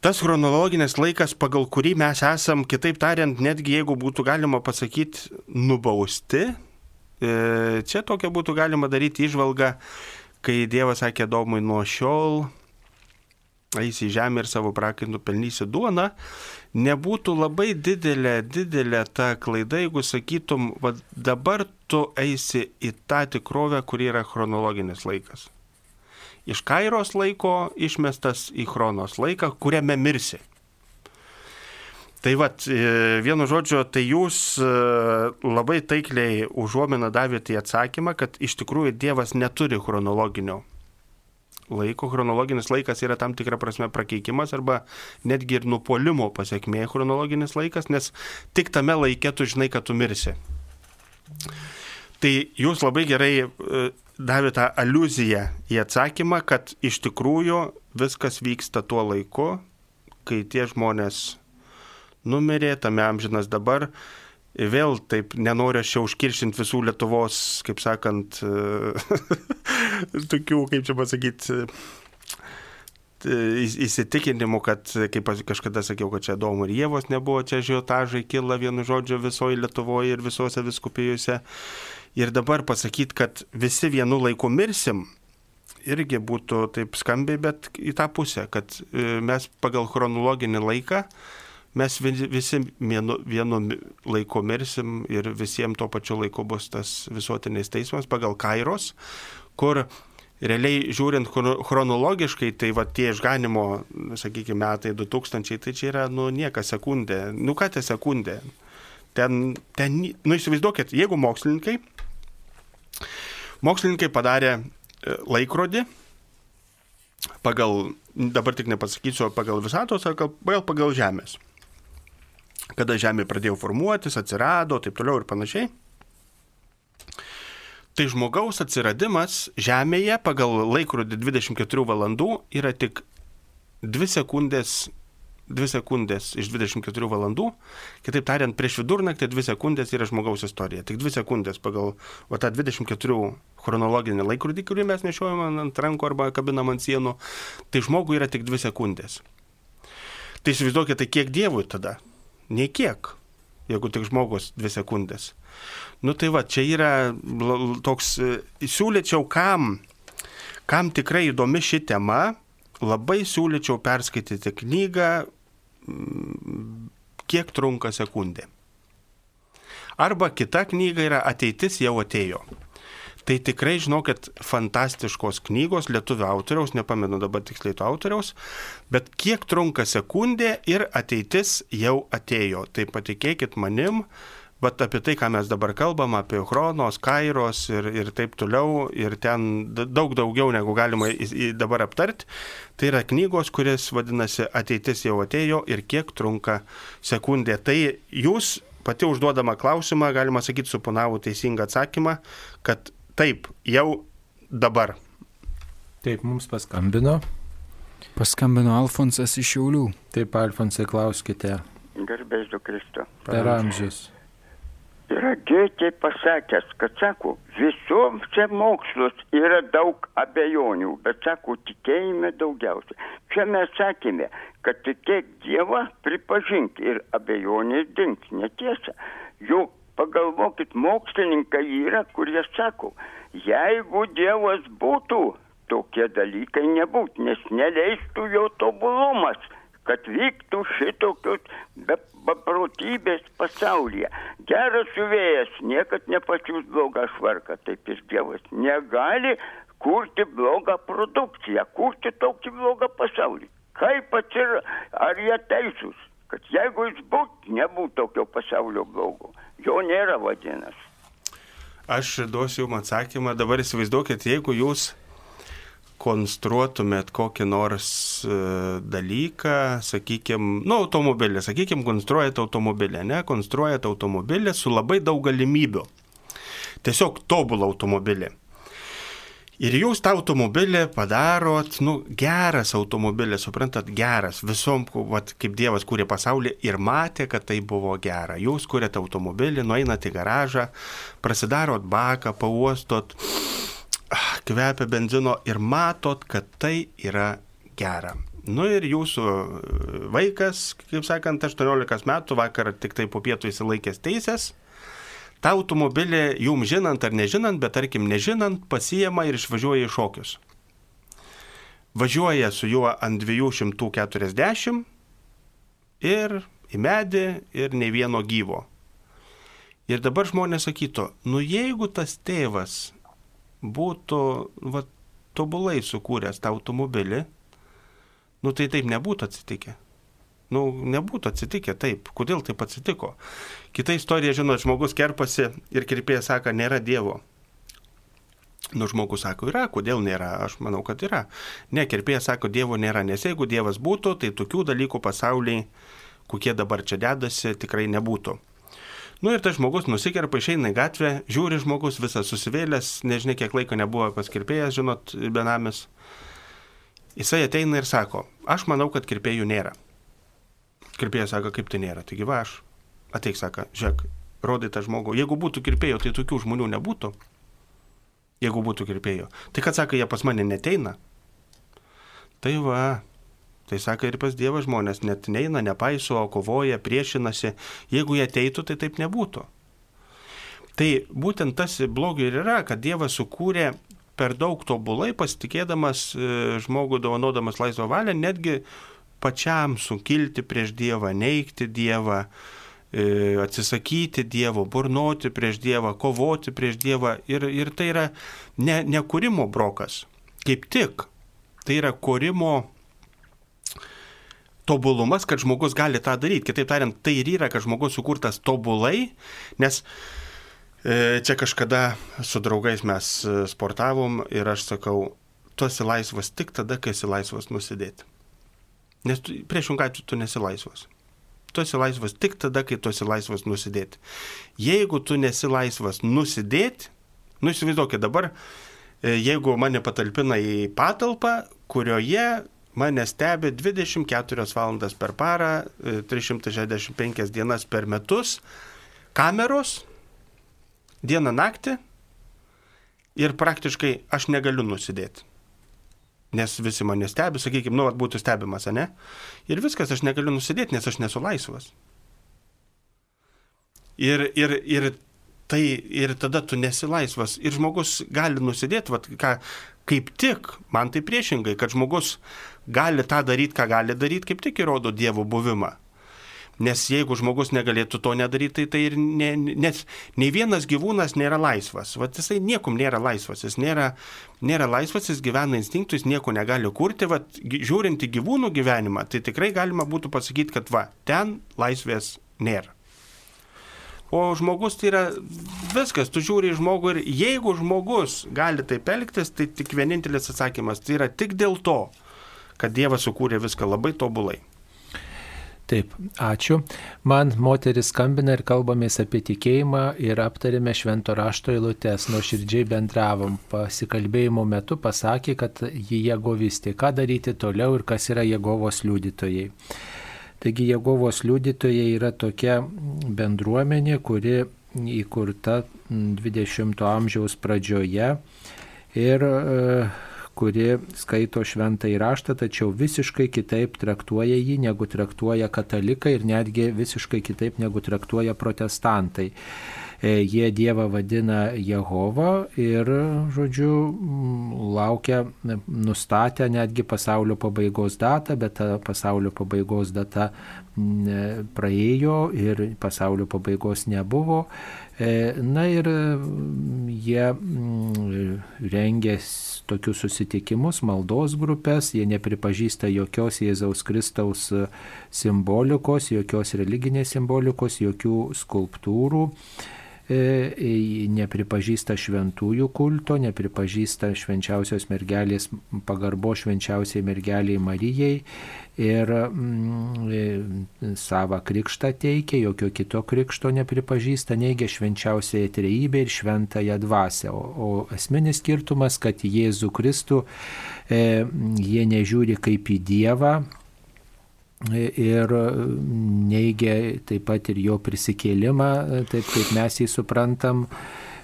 Speaker 2: tas chronologinis laikas, pagal kurį mes esam, kitaip tariant, netgi jeigu būtų galima pasakyti, nubausti, čia tokia būtų galima daryti išvalgą, kai Dievas sakė Domui nuo šiol eisi į žemę ir savo prakaitų pelnysi duoną, nebūtų labai didelė, didelė ta klaida, jeigu sakytum, va, dabar tu eisi į tą tikrovę, kuri yra chronologinis laikas. Iš kairos laiko išmestas į chronos laiką, kuriame mirsi. Tai vad, vienu žodžiu, tai jūs e, labai taikliai užuominą davėte į atsakymą, kad iš tikrųjų Dievas neturi chronologinio laiko. Chronologinis laikas yra tam tikra prasme prakeikimas arba netgi ir nupolimo pasiekmė chronologinis laikas, nes tik tame laike tu žinai, kad tu mirsi. Tai jūs labai gerai e, davėte tą aluzija į atsakymą, kad iš tikrųjų viskas vyksta tuo laiku, kai tie žmonės numirė, tame amžinas dabar. Vėl taip nenoriu aš čia užkiršinti visų Lietuvos, kaip sakant, [laughs] tokių, kaip čia pasakyti, įsitikinimų, kad, kaip kažkada sakiau, kad čia Domo ir Jėvos nebuvo, čia žiotažai kila vienu žodžiu visoje Lietuvoje ir visose viskupijose. Ir dabar pasakyti, kad visi vienu laiku mirsim, irgi būtų taip skambiai, bet į tą pusę, kad e, mes pagal chronologinį laiką mes vi- visi vienu, vienu laiku mirsim ir visiems tuo pačiu laiku bus tas visuotinis teismas pagal Kairos, kur realiai žiūrint chrono- chronologiškai, tai va tie išganimo, sakykime, metai 2000, tai čia yra, nu, niekas sekundė. Nu, ką tai sekundė? Ten, ten, nu, įsivaizduokit, jeigu mokslininkai, mokslininkai padarė e, laikrodį, pagal, dabar tik nepasakysiu, pagal visatos ar gal, gal pagal Žemės. Kada Žemė pradėjo formuotis, atsirado, taip toliau ir panašiai. Tai žmogaus atsiradimas Žemėje pagal laikrodį 24 valandų yra tik 2 sekundės, 2 sekundės iš 24 valandų. Kitaip tariant, prieš vidurnaktį 2 sekundės yra žmogaus istorija. Tik 2 sekundės pagal va, tą 24 chronologinį laikrodį, kurį mes nešiojame ant rankų arba kabinam ant sienų. Tai žmogui yra tik 2 sekundės. Tai įsivaizduokite, kiek Dievui tada? Nei kiek, jeigu tik žmogus 2 sekundės. Nu tai va, čia yra toks, e, siūlyčiau kam, kam tikrai įdomi ši tema, labai siūlyčiau perskaityti knygą mm, Kiek trunka sekundė. Arba kita knyga yra Ateitis jau atėjo. Tai tikrai žinokit, fantastiškos knygos lietuvių autoriaus, nepamenu dabar tiksliai to autoriaus, bet kiek trunka sekundė ir ateitis jau atėjo. Tai patikėkit manim, Bet apie tai, ką mes dabar kalbam, apie Chronos, Kairos ir, ir taip toliau, ir ten daug daugiau negu galima į, į dabar aptarti, tai yra knygos, kuris vadinasi Ateitis jau atėjo ir kiek trunka sekundė. Tai jūs pati užduodama klausimą, galima sakyti, suponavo teisingą atsakymą, kad taip, jau dabar.
Speaker 1: Taip, mums paskambino.
Speaker 3: Paskambino Alfonsas iš Šiaulių.
Speaker 1: Taip, Alfonsai, klauskite.
Speaker 6: Garbės du Kristų.
Speaker 1: Per amžius.
Speaker 6: Yra Gėtė pasakęs, kad sako, visoms čia mokslos yra daug abejonių, bet sako, tikėjime daugiausia. Čia mes sakėme, kad tikėk Dievą, pripažink ir abejonės dings, netiesa. Juk pagalvokit, mokslininkai yra, kurie sako, jeigu Dievas būtų, tokie dalykai nebūtų, nes neleistų jo tobulumas kad vyktų šitokios be beprotybės pasaulyje. Geras siuvėjas niekad nepačiūs blogą švarką, taip ir Dievas negali kurti blogą produkciją, kurti tokį blogą pasaulį. Kaip atsir, ar jie teisūs, kad jeigu jis būt, nebūtų tokio pasaulio blogo, jo nėra vadinasi.
Speaker 2: Aš duosiu jums atsakymą, dabar įsivaizduokit, jeigu jūs konstruotumėt kokį nors e, dalyką, sakykime, nu, automobilį, sakykime, konstruojat automobilį, ne, konstruojat automobilį su labai daug galimybių. Tiesiog tobulą automobilį. Ir jūs tą automobilį padarot, nu, geras automobilis, suprantat, geras, visom, vat, kaip Dievas kūrė pasaulį ir matė, kad tai buvo gera. Jūs kūrėte automobilį, nueinat į garažą, prasidarot baką, pauostot, kvepia benzino ir matot, kad tai yra gera. Nu ir jūsų vaikas, kaip sakant, 18 metų vakar tik tai po pietų įsilaikęs teisės, tą automobilį jums žinant ar nežinant, bet tarkim nežinant, pasijama ir išvažiuoja į šokius. Važiuoja su juo ant 240 ir į medį ir ne vieno gyvo. Ir dabar žmonės sakytų, nu jeigu tas tėvas būtų va, tobulai sukūręs tą automobilį, nu tai taip nebūtų atsitikę. Nu, nebūtų atsitikę taip. Kodėl taip atsitiko? Kita istorija, žinot, žmogus kerpasi ir kirpėjas sako, nėra Dievo. Nu, žmogus sako, yra, kodėl nėra? Aš manau, kad yra. Ne, kirpėjas sako, Dievo nėra, nes jeigu Dievas būtų, tai tokių dalykų pasauliai, kokie dabar čia dedasi, tikrai nebūtų. Nu ir tas žmogus nusikerpa, išeina į gatvę, žiūri žmogus, visas susivėlęs, nežinia kiek laiko nebuvo paskirpėjęs, žinot, benamis. Jisai ateina ir sako, aš manau, kad kirpėjų nėra. Kirpėjas sako, kaip tai nėra, taigi va aš. Ateik, sako, žiūrėk, rodai tą žmogų. Jeigu būtų kirpėjų, tai tokių žmonių nebūtų. Jeigu būtų kirpėjų. Tai kad sako, jie pas mane neteina. Tai va, Tai sako ir pas Dievą žmonės net neina, nepaiso, kovoja, priešinasi. Jeigu jie ateitų, tai taip nebūtų. Tai būtent tas blogio ir yra, kad Dievas sukūrė per daug tobulai, pasitikėdamas e, žmogų dovanodamas laisvą valią, netgi pačiam sukilti prieš Dievą, neikti Dievą, e, atsisakyti Dievo, burnoti prieš Dievą, kovoti prieš Dievą. Ir, ir tai yra ne, ne kūrimo brokas. Kaip tik tai yra kūrimo tobulumas, kad žmogus gali tą daryti. Kitaip tariant, tai ir yra, kad žmogus sukurtas tobulai, nes e, čia kažkada su draugais mes e, sportavom ir aš sakau, tu esi laisvas tik tada, kai esi laisvas nusidėti. Nes priešingai tu, tu nesi laisvas. Tu esi laisvas tik tada, kai tu esi laisvas nusidėti. Jeigu tu nesi laisvas nusidėti, nu įsivaizduokit dabar, e, jeigu mane patalpina į patalpą, kurioje mane stebi 24 valandas per parą, 365 e, dienas per metus, kameros, dieną naktį ir praktiškai aš negaliu nusidėti. Nes visi mane stebi, sakykime, nu, būtų stebimas, ne? Ir viskas, aš negaliu nusidėti, nes aš nesu laisvas. Ir, ir, ir tai ir tada tu nesi laisvas. Ir žmogus gali nusidėti, vat, ką, kaip tik, man tai priešingai, kad žmogus gali tą daryti, ką gali daryti, kaip tik įrodo Dievo buvimą. Nes jeigu žmogus negalėtų to nedaryti, tai, tai ir ne, nes nei vienas gyvūnas nėra laisvas. Vat jisai niekum nėra laisvas. Jis nėra, nėra laisvas, jis gyvena instinktų, jis nieko negali kurti. Vat, žiūrint į gyvūnų gyvenimą, tai tikrai galima būtų pasakyti, kad va, ten laisvės nėra. O žmogus tai yra viskas, tu žiūri į žmogų ir jeigu žmogus gali taip elgtis, tai tik vienintelis atsakymas, tai yra tik dėl to, kad Dievas sukūrė viską labai tobulai.
Speaker 1: Taip, ačiū. Man moteris skambina ir kalbamės apie tikėjimą ir aptarėme švento rašto eilutes, nuo širdžiai bendravom. Pasikalbėjimo metu pasakė, kad ji jegovistė. Ką daryti toliau ir kas yra Jegovos liudytojai. Taigi Jegovos liudytojai yra tokia bendruomenė, kuri įkurta 20-ojo amžiaus pradžioje ir e, kuri skaito šventą įraštą, tačiau visiškai kitaip traktuoja jį, negu traktuoja katalikai ir netgi visiškai kitaip negu traktuoja protestantai. E, jie Dievą vadina Jehova ir, žodžiu, laukia, nustatę netgi pasaulio pabaigos datą, bet ta pasaulio pabaigos data praėjo ir pasaulio pabaigos nebuvo. E, na ir jie rengia tokius susitikimus, maldos grupės, jie nepripažįsta jokios Jėzaus Kristaus simbolikos, jokios religinės simbolikos, jokių skulptūrų. e, nepripažįsta šventųjų kulto, nepripažįsta švenčiausios mergelės pagarbo švenčiausiai mergeliai Marijai ir mm, e, savo krikštą teikia, jokio kito krikšto nepripažįsta, neigia švenčiausiąją trejybę ir šventąją dvasę. O, o esminis skirtumas, kad Jėzų Kristų e, jie nežiūri kaip į Dievą, e, ir neigia taip pat ir jo prisikėlimą, taip kaip mes jį suprantam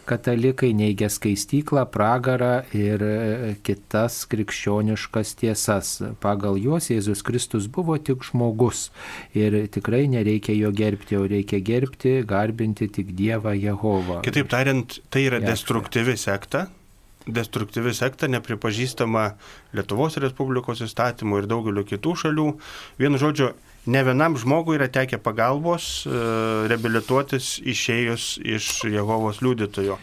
Speaker 1: katalikai neigia skaistyklą, pragarą ir kitas krikščioniškas tiesas. Pagal juos Jėzus Kristus buvo tik žmogus ir tikrai nereikia jo gerbti, o reikia gerbti, garbinti tik Dievą Jehovą.
Speaker 2: Kitaip tariant, tai yra destruktyvi sekta, destruktyvi sekta, nepripažįstama Lietuvos Respublikos įstatymų ir daugelio kitų šalių. Vienu žodžiu, ne vienam žmogui yra tekę pagalbos e, reabilituotis išėjus iš Jehovos liudytojo.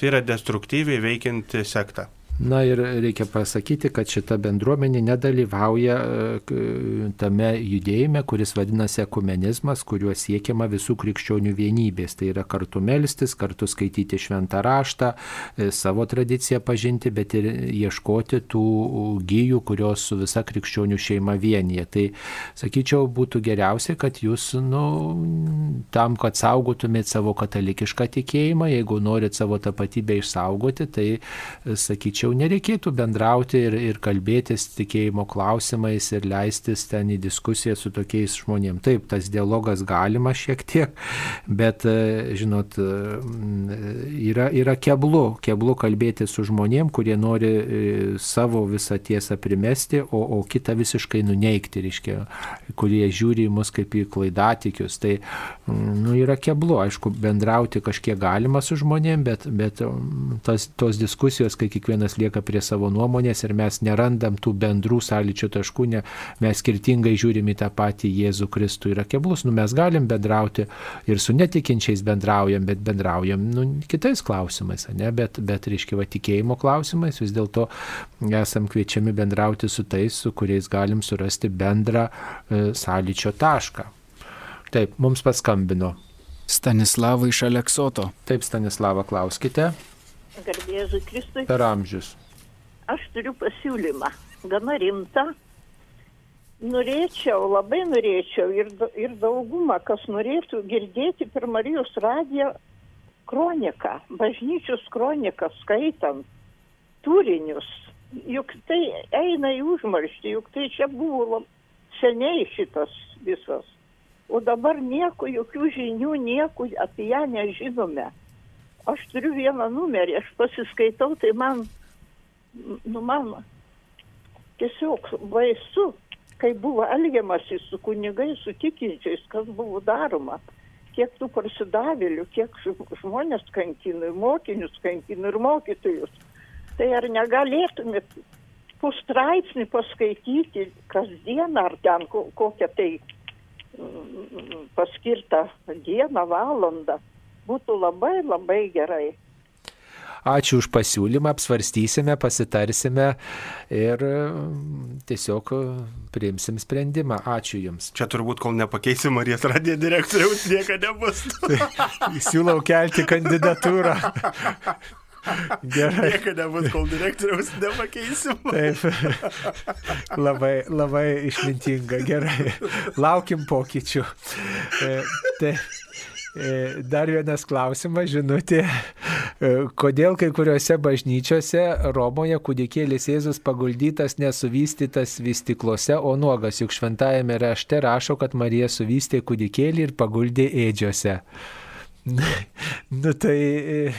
Speaker 2: Tai yra destruktyviai veikianti sekta.
Speaker 1: Na ir reikia pasakyti, kad šita bendruomenė nedalyvauja e, tame judėjime, kuris vadinasi ekumenizmas, kuriuo siekiama visų krikščionių vienybės. Tai yra kartu melstis, kartu skaityti šventą raštą, e, savo tradiciją pažinti, bet ir ieškoti tų gyjų, kurios su visa krikščionių šeima vienyje. Tai sakyčiau, būtų geriausia, kad jūs, nu, tam, kad saugotumėt savo katalikišką tikėjimą, jeigu norit savo tapatybę išsaugoti, tai sakyčiau, tačiau nereikėtų bendrauti ir, ir kalbėtis tikėjimo klausimais ir leistis ten į diskusiją su tokiais žmonėmis. Taip, tas dialogas galima šiek tiek, bet, e, žinot, e, yra, yra keblu, keblu kalbėti su žmonėmis, kurie nori e, savo visą tiesą primesti, o, o kitą visiškai nuneikti, reiškia, kurie žiūri į mus kaip į klaidatikius. Tai, nu, yra keblu, aišku, bendrauti kažkiek galima su žmonėmis, bet, bet tas, tos diskusijos, kai kiekvienas kiekvienas lieka prie savo nuomonės ir mes nerandam tų bendrų sąlyčio taškų, ne, mes skirtingai žiūrim į tą patį Jėzų Kristų. Yra keblus, nu mes galim bendrauti ir su netikinčiais bendraujam, bet bendraujam nu, kitais klausimais, ne, bet, bet reiškia, va, tikėjimo klausimais vis dėlto esam kviečiami bendrauti su tais, su kuriais galim surasti bendrą e, sąlyčio tašką. Taip, mums paskambino.
Speaker 3: Stanislavą iš Aleksoto.
Speaker 1: Taip, Stanislava, klauskite.
Speaker 7: Garbėzui Kristui.
Speaker 1: Per amžius.
Speaker 7: Aš turiu pasiūlymą, gana rimtą. Norėčiau, labai norėčiau ir, ir daugumą, kas norėtų girdėti per Marijos radiją kroniką, bažnyčios kroniką skaitant, turinius. Juk tai eina į užmarštį, juk tai čia buvo seniai šitas visas. O dabar nieko, jokių žinių, nieko apie ją nežinome aš turiu vieną numerį, aš pasiskaitau, tai man, nu man tiesiog baisu, kai buvo elgiamasi su kunigais, su tikinčiais, kas buvo daroma. kiek tų parsidavėlių, kiek žmonės kankino, ir mokinius kankino, ir mokytojus. Tai ar negalėtumėt pustraipsnį paskaityti kasdieną, ar ten kokią tai mm, paskirtą dieną, valandą, būtų labai labai gerai.
Speaker 1: Ačiū už pasiūlymą, apsvarstysime, pasitarsime ir mm, tiesiog priimsim sprendimą. Ačiū Jums.
Speaker 2: Čia turbūt, kol nepakeisim Marijos radijo direktoriaus, niekada nebus.
Speaker 1: Siūlau kelti kandidatūrą.
Speaker 2: Gerai. Niekada nebus, kol direktoriaus nepakeisim.
Speaker 1: Taip. Labai, labai išmintinga. Gerai. Laukim pokyčių. E, taip. E, dar vienas klausimas, žinutė. E, kodėl kai kuriuose bažnyčiose Romoje kūdikėlis Jėzus paguldytas nesuvystytas vystiklose, o nuogas, juk šventajame rašte rašo, kad Marija suvystė kūdikėlį ir paguldė ėdžiose. Nu tai, e,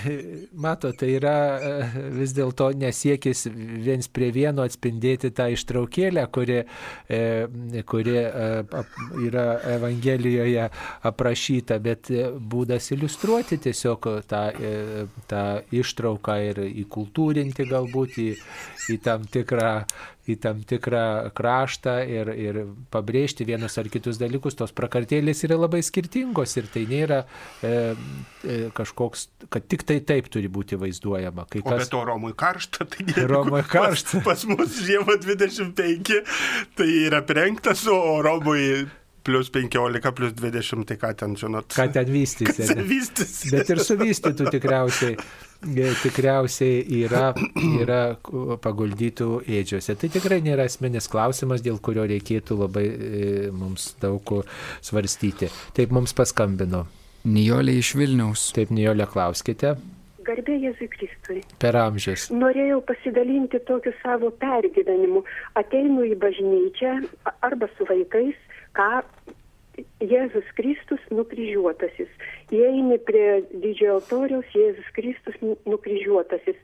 Speaker 1: mato, tai yra e, vis dėlto nesiekis viens prie vieno atspindėti tą ištraukėlę, kuri, e, kuri yra Evangelijoje aprašyta, bet būdas iliustruoti tiesiog tą, tą ištrauką ir įkultūrinti galbūt į, į tam tikrą į tam tikrą kraštą ir, ir pabrėžti vienus ar kitus dalykus, tos prakartėlės yra labai skirtingos ir tai nėra e, e, kažkoks, kad tik tai taip turi būti vaizduojama.
Speaker 2: Kai kas... O be to Romui karšta, tai
Speaker 1: nėra. Romui karšta.
Speaker 2: Pas, pas mus žiemą 25, tai yra prengtas, o Romui plus 15, plus 20, tai ką ten žinot.
Speaker 1: Ką ten vystysi.
Speaker 2: vystysi.
Speaker 1: Bet ir suvystytų tikriausiai, e, tikriausiai yra, yra paguldytų ėdžiose. Tai tikrai nėra asmenis klausimas, dėl kurio reikėtų labai e, mums daug svarstyti. Taip mums paskambino.
Speaker 3: Nijolė iš Vilniaus.
Speaker 1: Taip, Nijolė, klauskite.
Speaker 8: Garbė Jėzui Kristui.
Speaker 1: Per amžius.
Speaker 8: Norėjau pasidalinti tokiu savo pergyvenimu. Ateinu į bažnyčią arba su vaikais ką Jėzus Kristus nukryžiuotasis. Įeini prie didžiojo altoriaus, Jėzus Kristus nukryžiuotasis.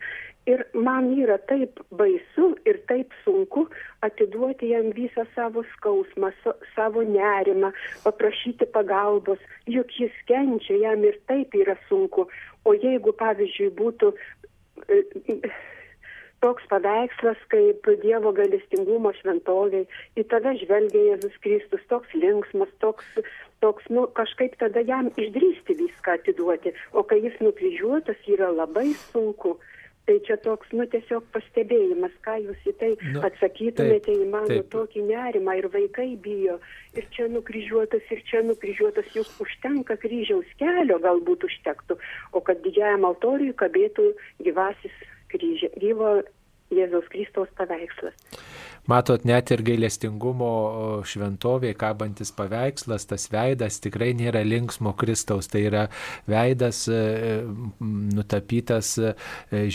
Speaker 8: Ir man yra taip baisu ir taip sunku atiduoti jam visą savo skausmą, savo nerimą, paprašyti pagalbos, juk jis kenčia, jam ir taip yra sunku. O jeigu, pavyzdžiui, būtų toks paveikslas kaip Dievo galestingumo šventoviai, į tave žvelgia Jėzus Kristus, toks linksmas, toks, toks, nu, kažkaip tada jam išdrysti viską atiduoti, o kai jis nukryžiuotas yra labai sunku. Tai čia toks, nu, tiesiog pastebėjimas, ką jūs į tai nu, atsakytumėte taip, į mano taip. tokį nerimą ir vaikai bijo. Ir čia nukryžiuotas, ir čia nukryžiuotas, juk užtenka kryžiaus kelio, galbūt užtektų, o kad didžiajam altoriui kabėtų gyvasis kryžė, gyvo Jėzaus Kristaus paveikslas.
Speaker 1: Matot, net ir gailestingumo šventovė, kabantis paveikslas, tas veidas tikrai nėra linksmo Kristaus, tai yra veidas e, nutapytas e,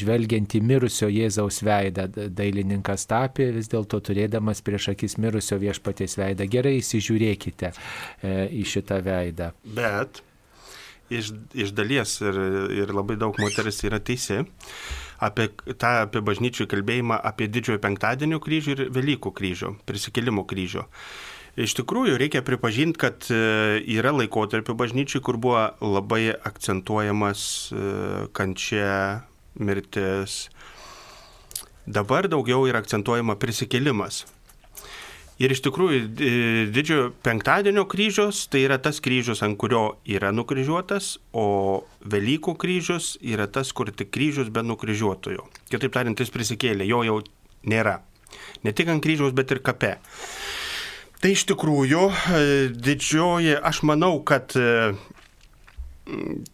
Speaker 1: žvelgiant į mirusio Jėzaus veidą. Dailininkas tapė vis dėlto turėdamas prieš akis mirusio viešpaties veidą. Gerai įsižiūrėkite e, į šitą veidą.
Speaker 2: Bet iš, iš dalies ir, ir labai daug moteris yra teisi apie tą apie bažnyčių kalbėjimą apie didžiojo penktadienio kryžių ir Velykų kryžių, prisikėlimų kryžių. Iš tikrųjų, reikia pripažinti, kad e, yra laikotarpių bažnyčiai, kur buvo labai akcentuojamas e, kančia, mirtis. Dabar daugiau yra akcentuojama prisikėlimas. Ir iš tikrųjų didžiojo penktadienio kryžius tai yra tas kryžius, ant kurio yra nukryžiuotas, o Velykų kryžius yra tas, kur tik kryžius be nukryžiuotojo. Kitaip tariant, jis prisikėlė, jo jau nėra. Ne tik ant kryžiaus, bet ir kape. Tai iš tikrųjų e, didžioji, aš manau, kad e,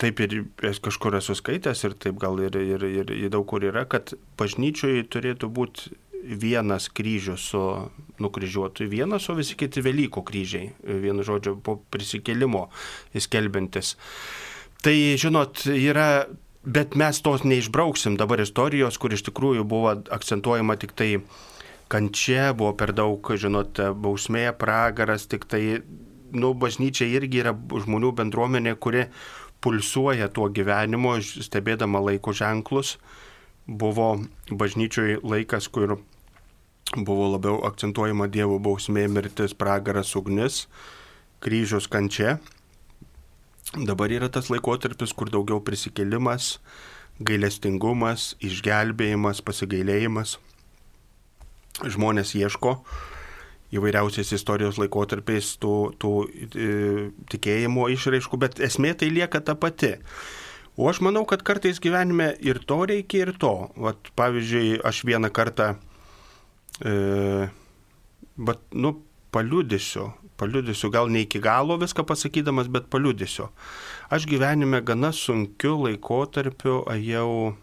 Speaker 2: taip ir kažkur esu skaitęs ir taip gal ir, ir, ir, ir daug kur yra, kad bažnyčioje turėtų būti vienas kryžius su nukryžiuotu vienas, o visi kiti Velykų kryžiai, vienu žodžiu, po prisikėlimo įskelbintis. Tai, žinot, yra, bet mes tos neišbrauksim dabar istorijos, kur iš tikrųjų buvo akcentuojama tik tai kančia, buvo per daug, žinot, bausmė, pragaras, tik tai, nu, bažnyčia irgi yra žmonių bendruomenė, kuri pulsuoja tuo gyvenimu, stebėdama laiko ženklus buvo bažnyčioje laikas, kur buvo labiau akcentuojama Dievo bausmė, mirtis, pragaras, ugnis, kryžius kančia. Dabar yra tas laikotarpis, kur daugiau prisikėlimas, gailestingumas, išgelbėjimas, pasigailėjimas. Žmonės ieško įvairiausiais istorijos laikotarpiais tų, tų e, tikėjimo išraiškų, bet esmė tai lieka ta pati. O aš manau, kad kartais gyvenime ir to reikia, ir to. Vat, pavyzdžiui, aš vieną kartą, e, bet, nu, paliudysiu, paliudysiu, gal ne iki galo viską pasakydamas, bet paliudysiu. Aš gyvenime gana sunkiu laikotarpiu jau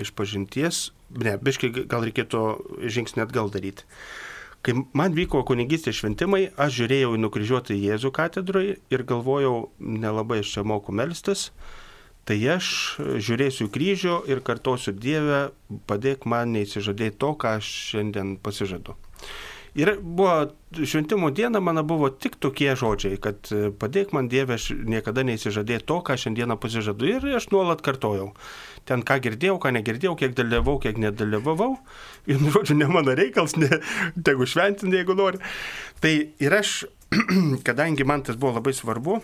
Speaker 2: iš pažinties, ne, biškai gal reikėtų žingsnį atgal daryti. Kai man vyko kunigystės šventimai, aš žiūrėjau į nukryžiuotą Jėzų katedroje ir galvojau, nelabai aš čia moku melstis, tai aš žiūrėsiu kryžių ir kartosiu Dievę, padėk man neįsižadėti to, ką aš šiandien pasižadu. Ir buvo šventimo diena, mano buvo tik tokie žodžiai, kad padėk man Dieve, aš niekada neįsižadėjau to, ką šiandieną pasižadu. Ir aš nuolat kartojau. Ten ką girdėjau, ką negirdėjau, kiek dalyvau, kiek nedalyvavau. Ir, [laughs] žodžiu, ne mano reikals, ne, tegu šventinti, jeigu nori. Tai ir aš, [clears throat] kadangi man tas buvo labai svarbu,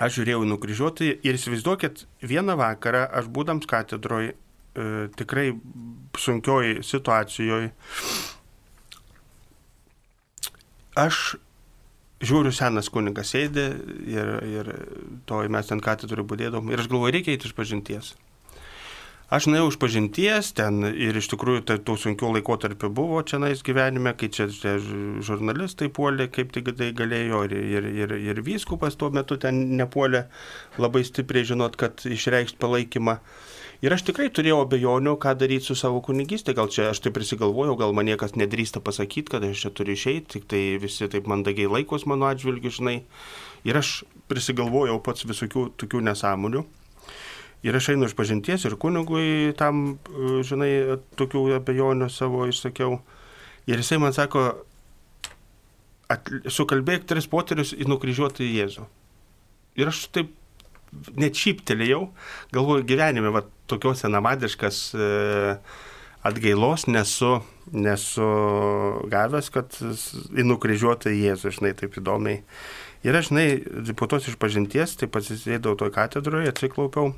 Speaker 2: aš žiūrėjau nukryžiuotį ir įsivaizduokit, vieną vakarą aš būdams katedroje, tikrai sunkioj situacijoje, aš žiūriu, senas kunigas sėdė ir, ir to mes ten katedrui būdėdom ir aš galvoju, reikia eiti iš pažinties. Aš nuėjau iš pažinties ten ir iš tikrųjų tai tų sunkių laikotarpių buvo čia nais gyvenime, kai čia, čia žurnalistai puolė, kaip tik tai galėjo ir, ir, ir, ir vyskupas tuo metu ten nepuolė labai stipriai žinot, kad išreikšti palaikymą. Ir aš tikrai turėjau abejonių, ką daryti su savo kunigystė. Gal čia aš tai prisigalvojau, gal man niekas nedrįsta pasakyti, kad aš čia turiu išeiti, tik tai visi taip mandagiai laikos mano atžvilgiu, žinai. Ir aš prisigalvojau pats visokių tokių nesąmonių. Ir aš einu iš pažinties ir kunigui tam, žinai, tokių abejonių savo išsakiau. Ir jisai man sako, at, sukalbėk tris poterius į nukryžiuotą Jėzų. Ir aš taip net šyptelėjau, galvoju, gyvenime, va, tokios senamadiškas e, atgailos nesu, nesu gavęs, kad į nukryžiuotą Jėzų, žinai, taip įdomiai. Ir aš, žinai, po tos išpažinties, tai pasisėdau toj katedroje, atsiklaupiau,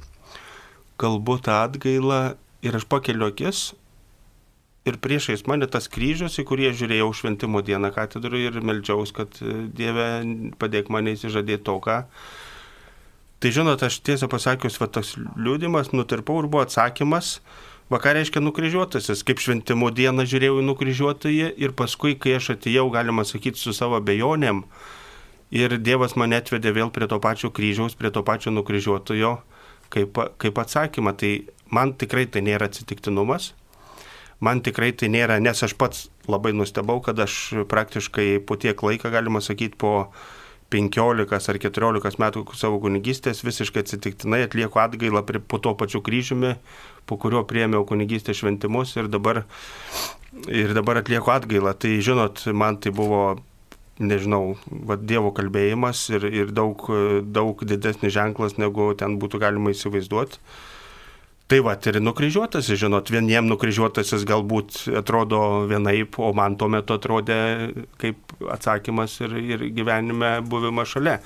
Speaker 2: kalbu tą atgailą ir aš pakeliu akis ir priešais mane tas kryžius, į kurį žiūrėjau šventimo dieną katedroje ir melžiaus, kad Dieve padėk mane įsižadėti to, ką. Tai žinot, aš tiesą pasakius, va toks liūdimas, nutirpau ir buvo atsakymas, va ką reiškia nukryžiuotasis, kaip šventimo dieną žiūrėjau į nukryžiuotąjį ir paskui, kai aš atėjau, galima sakyti, su savo bejonėm ir Dievas mane atvedė vėl prie to pačio kryžiaus, prie to pačio nukryžiuotojo kaip, kaip atsakymą. Tai man tikrai tai nėra atsitiktinumas, man tikrai tai nėra, nes aš pats labai nustebau, kad aš praktiškai po tiek laiko, galima sakyti, po 15 ar 14 metų savo kunigystės visiškai atsitiktinai atlieku atgailą po to pačiu kryžiumi, po kurio priemiau kunigystės šventimus ir dabar, ir dabar atlieku atgailą. Tai žinot, man tai buvo nežinau, va, Dievo kalbėjimas ir, ir daug, daug didesnis ženklas, negu ten būtų galima įsivaizduoti. Tai va, ir nukryžiuotasis, žinot, vieniem nukryžiuotasis galbūt atrodo vienaip, o man tuo metu atrodė kaip atsakymas ir, ir gyvenime buvimas šalia.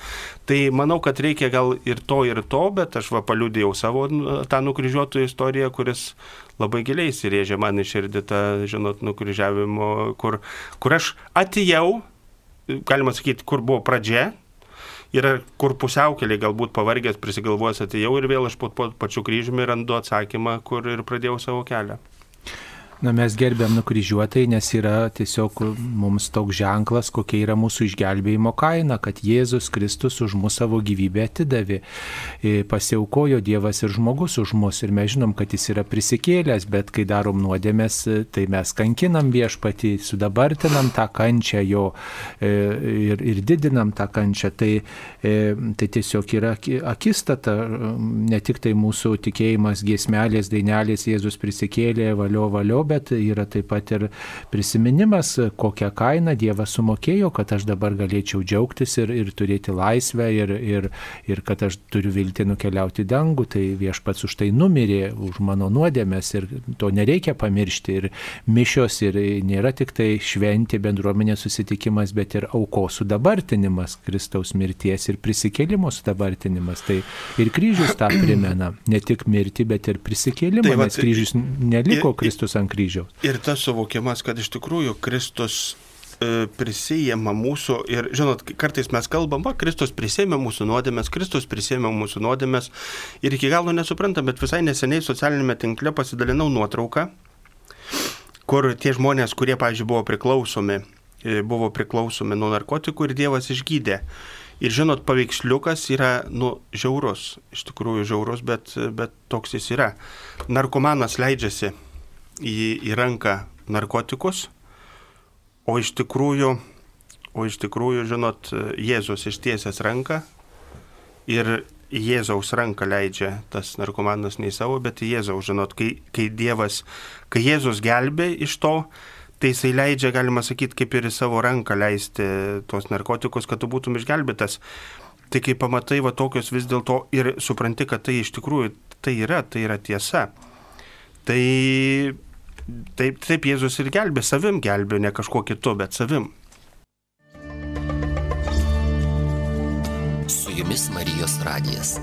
Speaker 2: Tai manau, kad reikia gal ir to, ir to, bet aš va paliudėjau savo tą nukryžiuotojų istoriją, kuris labai giliai įsirėžė man iš širdį tą, žinot, nukryžiavimo, kur, kur aš atėjau, galima sakyti, kur buvo pradžia, yra kur pusiaukeliai galbūt pavargęs prisigalvojęs atėjau ir vėl aš po, po pačiu kryžiumi randu atsakymą, kur ir pradėjau savo kelią.
Speaker 1: Na, mes gerbiam nukryžiuotai, nes yra tiesiog mums toks ženklas, kokia yra mūsų išgelbėjimo kaina, kad Jėzus Kristus už mūsų savo gyvybę atidavė. E, pasiaukojo Dievas ir žmogus už mus ir mes žinom, kad jis yra prisikėlęs, bet kai darom nuodėmės, e, tai mes kankinam viešpatį, sudabartinam tą kančią jo e, ir, ir didinam tą kančią. Tai, tai tiesiog yra akistata, ne tik tai mūsų tikėjimas, giesmelės, dainelės, Jėzus prisikėlė, valio, valio, bet yra taip pat ir prisiminimas, kokią kainą Dievas sumokėjo, kad aš dabar galėčiau džiaugtis ir, ir turėti laisvę ir, ir, ir kad aš turiu vilti nukeliauti dangų. Tai viešpats už tai numirė, už mano nuodėmės ir to nereikia pamiršti. Ir mišios ir nėra tik tai šventi bendruomenės susitikimas, bet ir aukos sudabartinimas Kristaus mirties ir prisikėlimo sudabartinimas. Tai ir kryžius tą primena. Ne tik mirti, bet ir prisikėlimą, tai, va, nes kryžius neliko Kristus ant kryžiaus.
Speaker 2: Ir tas suvokimas, kad iš tikrųjų Kristus e, prisijėma mūsų ir, žinot, kartais mes kalbam, va, Kristus prisėmė mūsų nuodėmės, Kristus prisėmė mūsų nuodėmės ir iki galo nesuprantam, bet visai neseniai socialinėme tinkle pasidalinau nuotrauką, kur tie žmonės, kurie, pavyzdžiui, buvo priklausomi, e, buvo priklausomi nuo narkotikų ir Dievas išgydė. Ir žinot, paveiksliukas yra, nu, žiaurus, iš tikrųjų žiaurus, bet, bet toks jis yra. Narkomanas leidžiasi į, į ranką narkotikus, o iš tikrųjų, o iš tikrųjų, žinot, Jėzus ištiesęs ranką ir Jėzaus ranką leidžia tas narkomanas ne į savo, bet į Jėzaus, žinot, kai, kai Dievas, kai Jėzus gelbė iš to, tai jisai leidžia, galima sakyti, kaip ir į savo ranką leisti tuos narkotikus, kad tu būtum išgelbėtas. Tai kai pamatai va tokius vis dėlto ir supranti, kad tai iš tikrųjų tai yra, tai yra tiesa. Tai taip, taip Jėzus ir gelbė, savim gelbė, ne kažkuo kitu, bet savim.
Speaker 9: Su jumis Marijos radijas.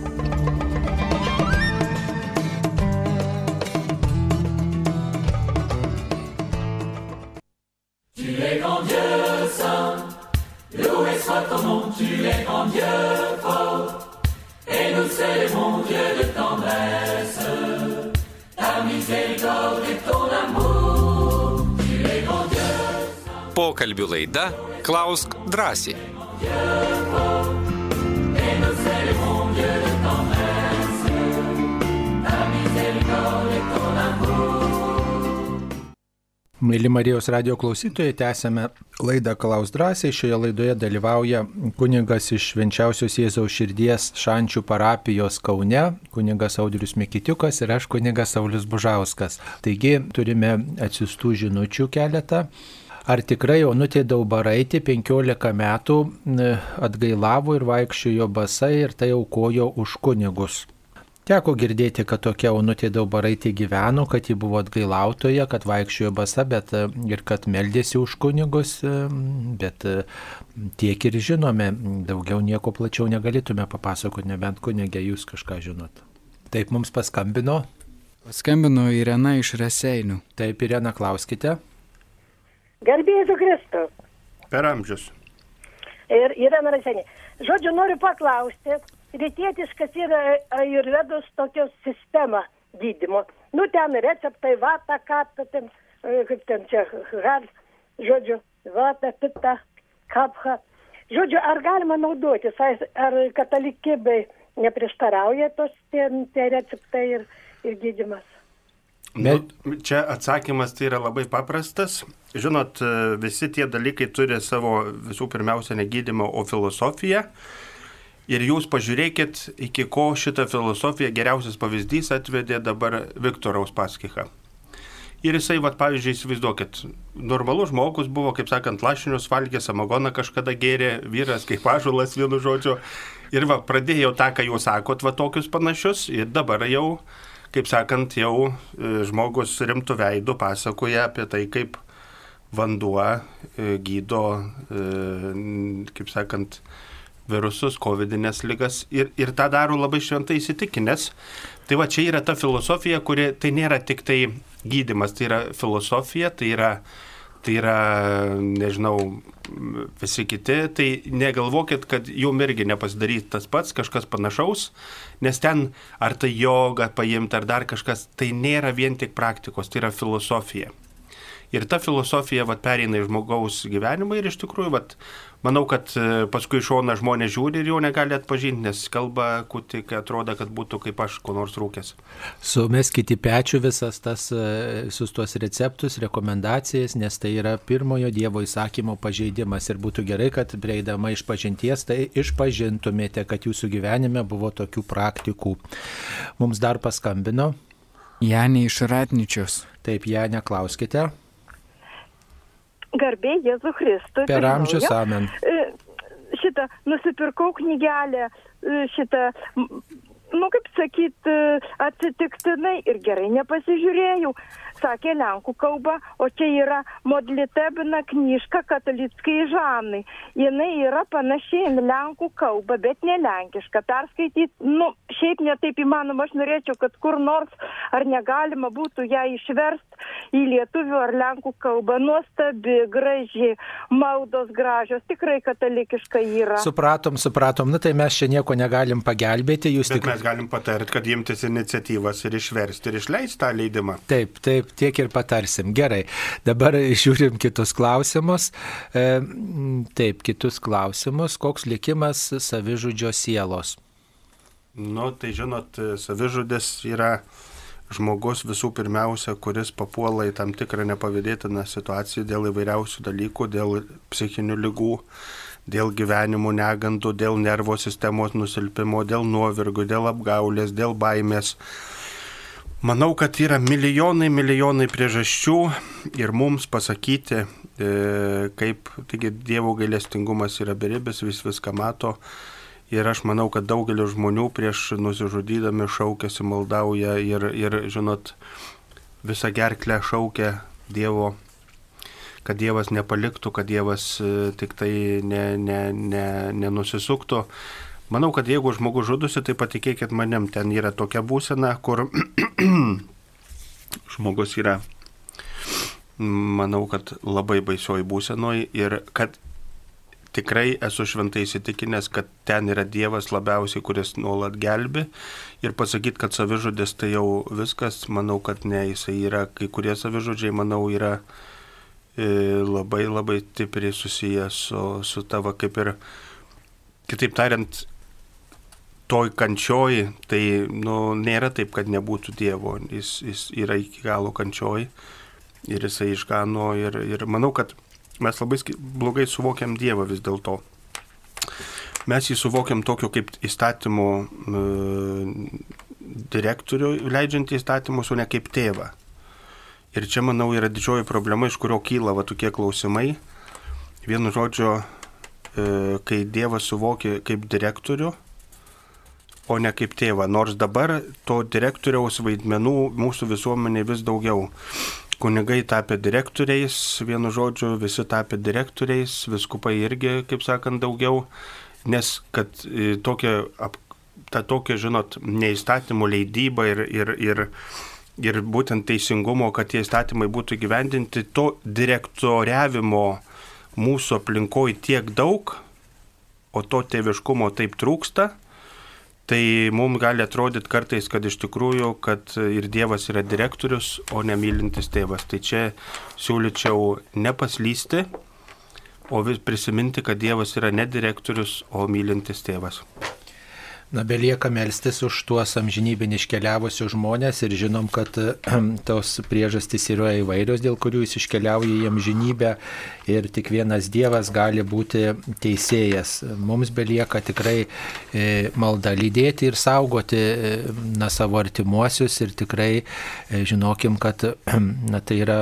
Speaker 10: soit nom, tu es grand Dieu ta miséricorde et ton amour. Tu es grand. Dieu fort. Et nous célébrons Dieu de tendresse, ta miséricorde et ton amour.
Speaker 1: Mėly Marijos radio klausytojai, tęsėme laidą Klaus drąsiai. Šioje laidoje dalyvauja kunigas iš Švenčiausios Jėzaus širdies Šančių parapijos Kaune, kunigas Audrius Mikitiukas ir aš kunigas Saulis Bužauskas. Taigi turime atsiustų žinučių keletą. Ar tikrai Onutė Daubaraitė 15 metų atgailavo ir vaikščiojo basai ir tai aukojo už kunigus? Teko girdėti, kad tokia Onutė Daubaraitė gyveno, kad ji buvo atgailautoja, kad vaikščiojo basa, bet ir kad meldėsi už kunigus, bet tiek ir žinome, daugiau nieko plačiau negalėtume papasakoti, nebent kunigė jūs kažką žinot. Taip mums paskambino.
Speaker 3: Paskambino Irena iš Raseinių.
Speaker 1: Taip, Irena, klauskite.
Speaker 11: Garbėsiu Kristų.
Speaker 2: Per amžius.
Speaker 11: Ir Irena Raseinių. Žodžiu, noriu paklausti, rytietiškas yra ajurvedos tokios sistema gydymo. Nu, ten receptai, vata, kata, ten, kaip ten čia, har, žodžiu, vata, pita, kapha. Žodžiu, ar galima naudotis, ar katalikėbai neprieštarauja tos tie, tie receptai ir, ir gydimas?
Speaker 2: Bet... Nu, čia atsakymas tai yra labai paprastas. Žinot, visi tie dalykai turi savo visų pirmiausia negydymą, o filosofiją. Ir jūs pažiūrėkit, iki ko šitą filosofiją geriausias pavyzdys atvedė dabar Viktoraus paskicha. Ir jisai, va, pavyzdžiui, įsivaizduokit, normalus žmogus buvo, kaip sakant, lašinius valgė, samagoną kažkada gėrė, vyras kaip pažulas vienu žodžiu. Ir va, pradėjau tą, ką jūs sakot, va, tokius panašius. Ir dabar jau, kaip sakant, jau e, žmogus rimtų veidų pasakoja apie tai, kaip vanduo e, gydo, e, kaip sakant, virusus, covidinės lygas ir, ir tą daro labai šventai įsitikinęs. Tai va čia yra ta filosofija, kuri tai nėra tik tai gydimas, tai yra filosofija, tai yra, tai yra nežinau, visi kiti, tai negalvokit, kad jum irgi nepasidaryti tas pats, kažkas panašaus, nes ten ar tai joga paimti, ar dar kažkas, tai nėra vien tik praktikos, tai yra filosofija. Ir ta filosofija vat, pereina į žmogaus gyvenimą ir iš tikrųjų, vat, manau, kad e, paskui iš šona žmonės žiūri ir jau negali atpažinti, nes kalba, kuti, kai atrodo, kad būtų kaip aš, ko nors rūkęs.
Speaker 1: Sumeskite pečių visas tas, e, visus tuos receptus, rekomendacijas, nes tai yra pirmojo Dievo įsakymo pažeidimas ir būtų gerai, kad prieidama iš pažinties, tai išpažintumėte, kad jūsų gyvenime buvo tokių praktikų. Mums dar paskambino.
Speaker 3: Janė iš Ratničios.
Speaker 1: Taip, Janė, klauskite.
Speaker 12: Garbė Jėzų Kristui.
Speaker 1: Per amžius amen.
Speaker 12: E, Šitą, nusipirkau knygelę, e, šitą, nu kaip sakyt, e, atsitiktinai ir gerai nepasižiūrėjau. Sakė Lenkų kalba, o čia yra modlitebina knyžka katalickai žanai. Jinai yra panašiai į Lenkų kalbą, bet ne lenkiška. Perskaityti, nu, šiaip netaip įmanoma, aš norėčiau, kad kur nors ar negalima būtų ją išversti į lietuvių ar lenkų kalbą. Nuostabi, graži, maldos gražios, tikrai katalikiška yra.
Speaker 1: Supratom, supratom. Na tai mes čia nieko negalim pagelbėti. Jūs
Speaker 2: Bet
Speaker 1: tik...
Speaker 2: mes galim patarti, kad imtis iniciatyvas ir išversti ir išleisti tą leidimą.
Speaker 1: Taip, taip, tiek ir patarsim. Gerai. Dabar žiūrim kitus klausimus. E, taip, kitus klausimus. Koks likimas savižudžio sielos?
Speaker 2: Nu, tai žinot, savižudis yra žmogus visų pirmiausia, kuris papuola į tam tikrą nepavydėtiną situaciją dėl įvairiausių dalykų, dėl psichinių lygų, dėl gyvenimo negandų, dėl nervo sistemos nusilpimo, dėl nuovirgų, dėl apgaulės, dėl baimės. Manau, kad yra milijonai, milijonai priežasčių ir mums pasakyti, e, kaip, taigi Dievo gailestingumas yra beribis, vis viską mato. Ir aš manau, kad daugelis žmonių prieš nusižudydami šaukėsi, maldauja ir, ir žinot, visą gerklę šaukia Dievo, kad Dievas nepaliktų, kad Dievas e, tik tai ne, ne, ne, nenusisuktų. Manau, kad jeigu žmogus žudusi, tai patikėkit manim, ten yra tokia būsena, kur [clears throat] žmogus yra, manau, kad labai baisioj būsenoj ir kad tikrai esu šventai įsitikinęs, kad ten yra Dievas labiausiai, kuris nuolat gelbi. Ir pasakyti, kad savižudis tai jau viskas, manau, kad ne, jisai yra, kai kurie savižudžiai, manau, yra e, labai labai stipriai susijęs su, su tavo, kaip ir, kitaip tariant, toj kančioj, tai nu, nėra taip, kad nebūtų Dievo, jis, jis yra iki galo kančioj ir jisai išgano ir, ir manau, kad mes labai blogai suvokiam Dievą vis dėlto. Mes jį suvokiam tokiu kaip įstatymų e, direktorių, leidžiantį įstatymus, o ne kaip tėvą. Ir čia, manau, yra didžioji problema, iš kurio kyla va tokie klausimai. Vienu žodžiu, e, kai Dievas suvokia kaip direktorių, o ne kaip tėvą. Nors dabar to direktoriaus vaidmenų mūsų visuomenė vis daugiau. Kunigai tapę direktoriais, vienu žodžiu, visi tapę direktoriais, viskupai irgi, kaip sakant, daugiau, nes kad e, tokia, ta tokia, žinot, neįstatymų leidyba ir, ir, ir, ir būtent teisingumo, kad tie įstatymai būtų gyvendinti, to direktoriavimo mūsų aplinkoje tiek daug, o to tėviškumo taip trūksta, tai mums gali atrodyti kartais, kad iš tikrųjų, kad ir Dievas yra direktorius, o ne mylintis tėvas. Tai čia siūlyčiau nepaslysti, o vis prisiminti, kad Dievas yra ne direktorius, o mylintis tėvas.
Speaker 1: Na, belieka melstis už tuos amžinybin iškeliavusius žmonės ir žinom, kad [clears throat] tos priežastys yra įvairios, dėl kurių jis iškeliauja į amžinybę ir tik vienas Dievas gali būti teisėjas. Mums belieka tikrai e, maldą lydėti ir saugoti e, na, savo artimuosius ir tikrai e, žinokim, kad [clears throat] na, tai yra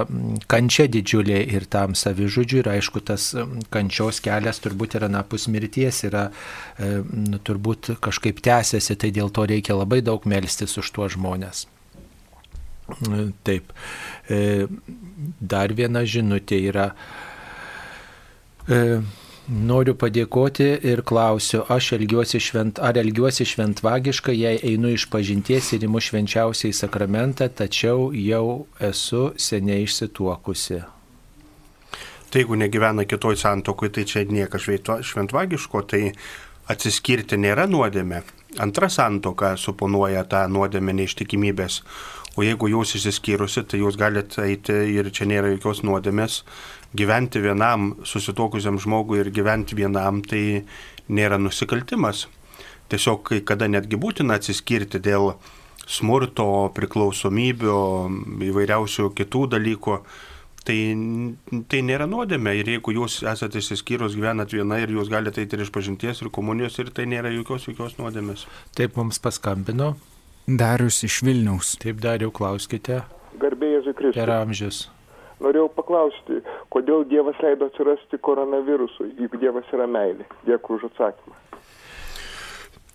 Speaker 1: kančia didžiulė ir tam savižudžiui ir aišku, tas kančios kelias turbūt yra napus mirties, yra nu, turbūt kažkaip tęsiasi, tai dėl to reikia labai daug melstis už tuos žmonės. Taip. E, Dar viena žinutė yra. E, Noriu padėkoti ir klausiu, elgiuosi švent, ar elgiuosi šventvagiškai, jei einu iš pažinties ir imu švenčiausiai sakramentą, tačiau jau esu seniai išsituokusi.
Speaker 2: Tai jeigu negyvena kitoj santokui, tai čia niekas šventvagiško, tai atsiskirti nėra nuodėmė. Antra santoka suponuoja tą nuodėmę neištikimybės. O jeigu jūs išsiskyrusi, tai jūs galite eiti ir čia nėra jokios nuodėmės. Gyventi vienam susitokusiam žmogui ir gyventi vienam tai nėra nusikaltimas. Tiesiog kai kada netgi būtina atsiskirti dėl smurto, priklausomybių, įvairiausių kitų dalykų. Tai, tai nėra nuodėmė ir jeigu jūs esate išsiskyrus, gyvenat viena ir jūs galite eiti ir iš pažinties ir komunijos ir tai nėra jokios, jokios nuodėmės.
Speaker 1: Taip mums paskambino.
Speaker 3: Darius iš Vilniaus.
Speaker 1: Taip, Dariu, klauskite.
Speaker 13: Garbėjai Jėzui Kristui.
Speaker 1: Per amžius.
Speaker 13: Norėjau paklausti, kodėl Dievas leido atsirasti koronavirusui, juk Dievas yra meilė. Dėkui už atsakymą.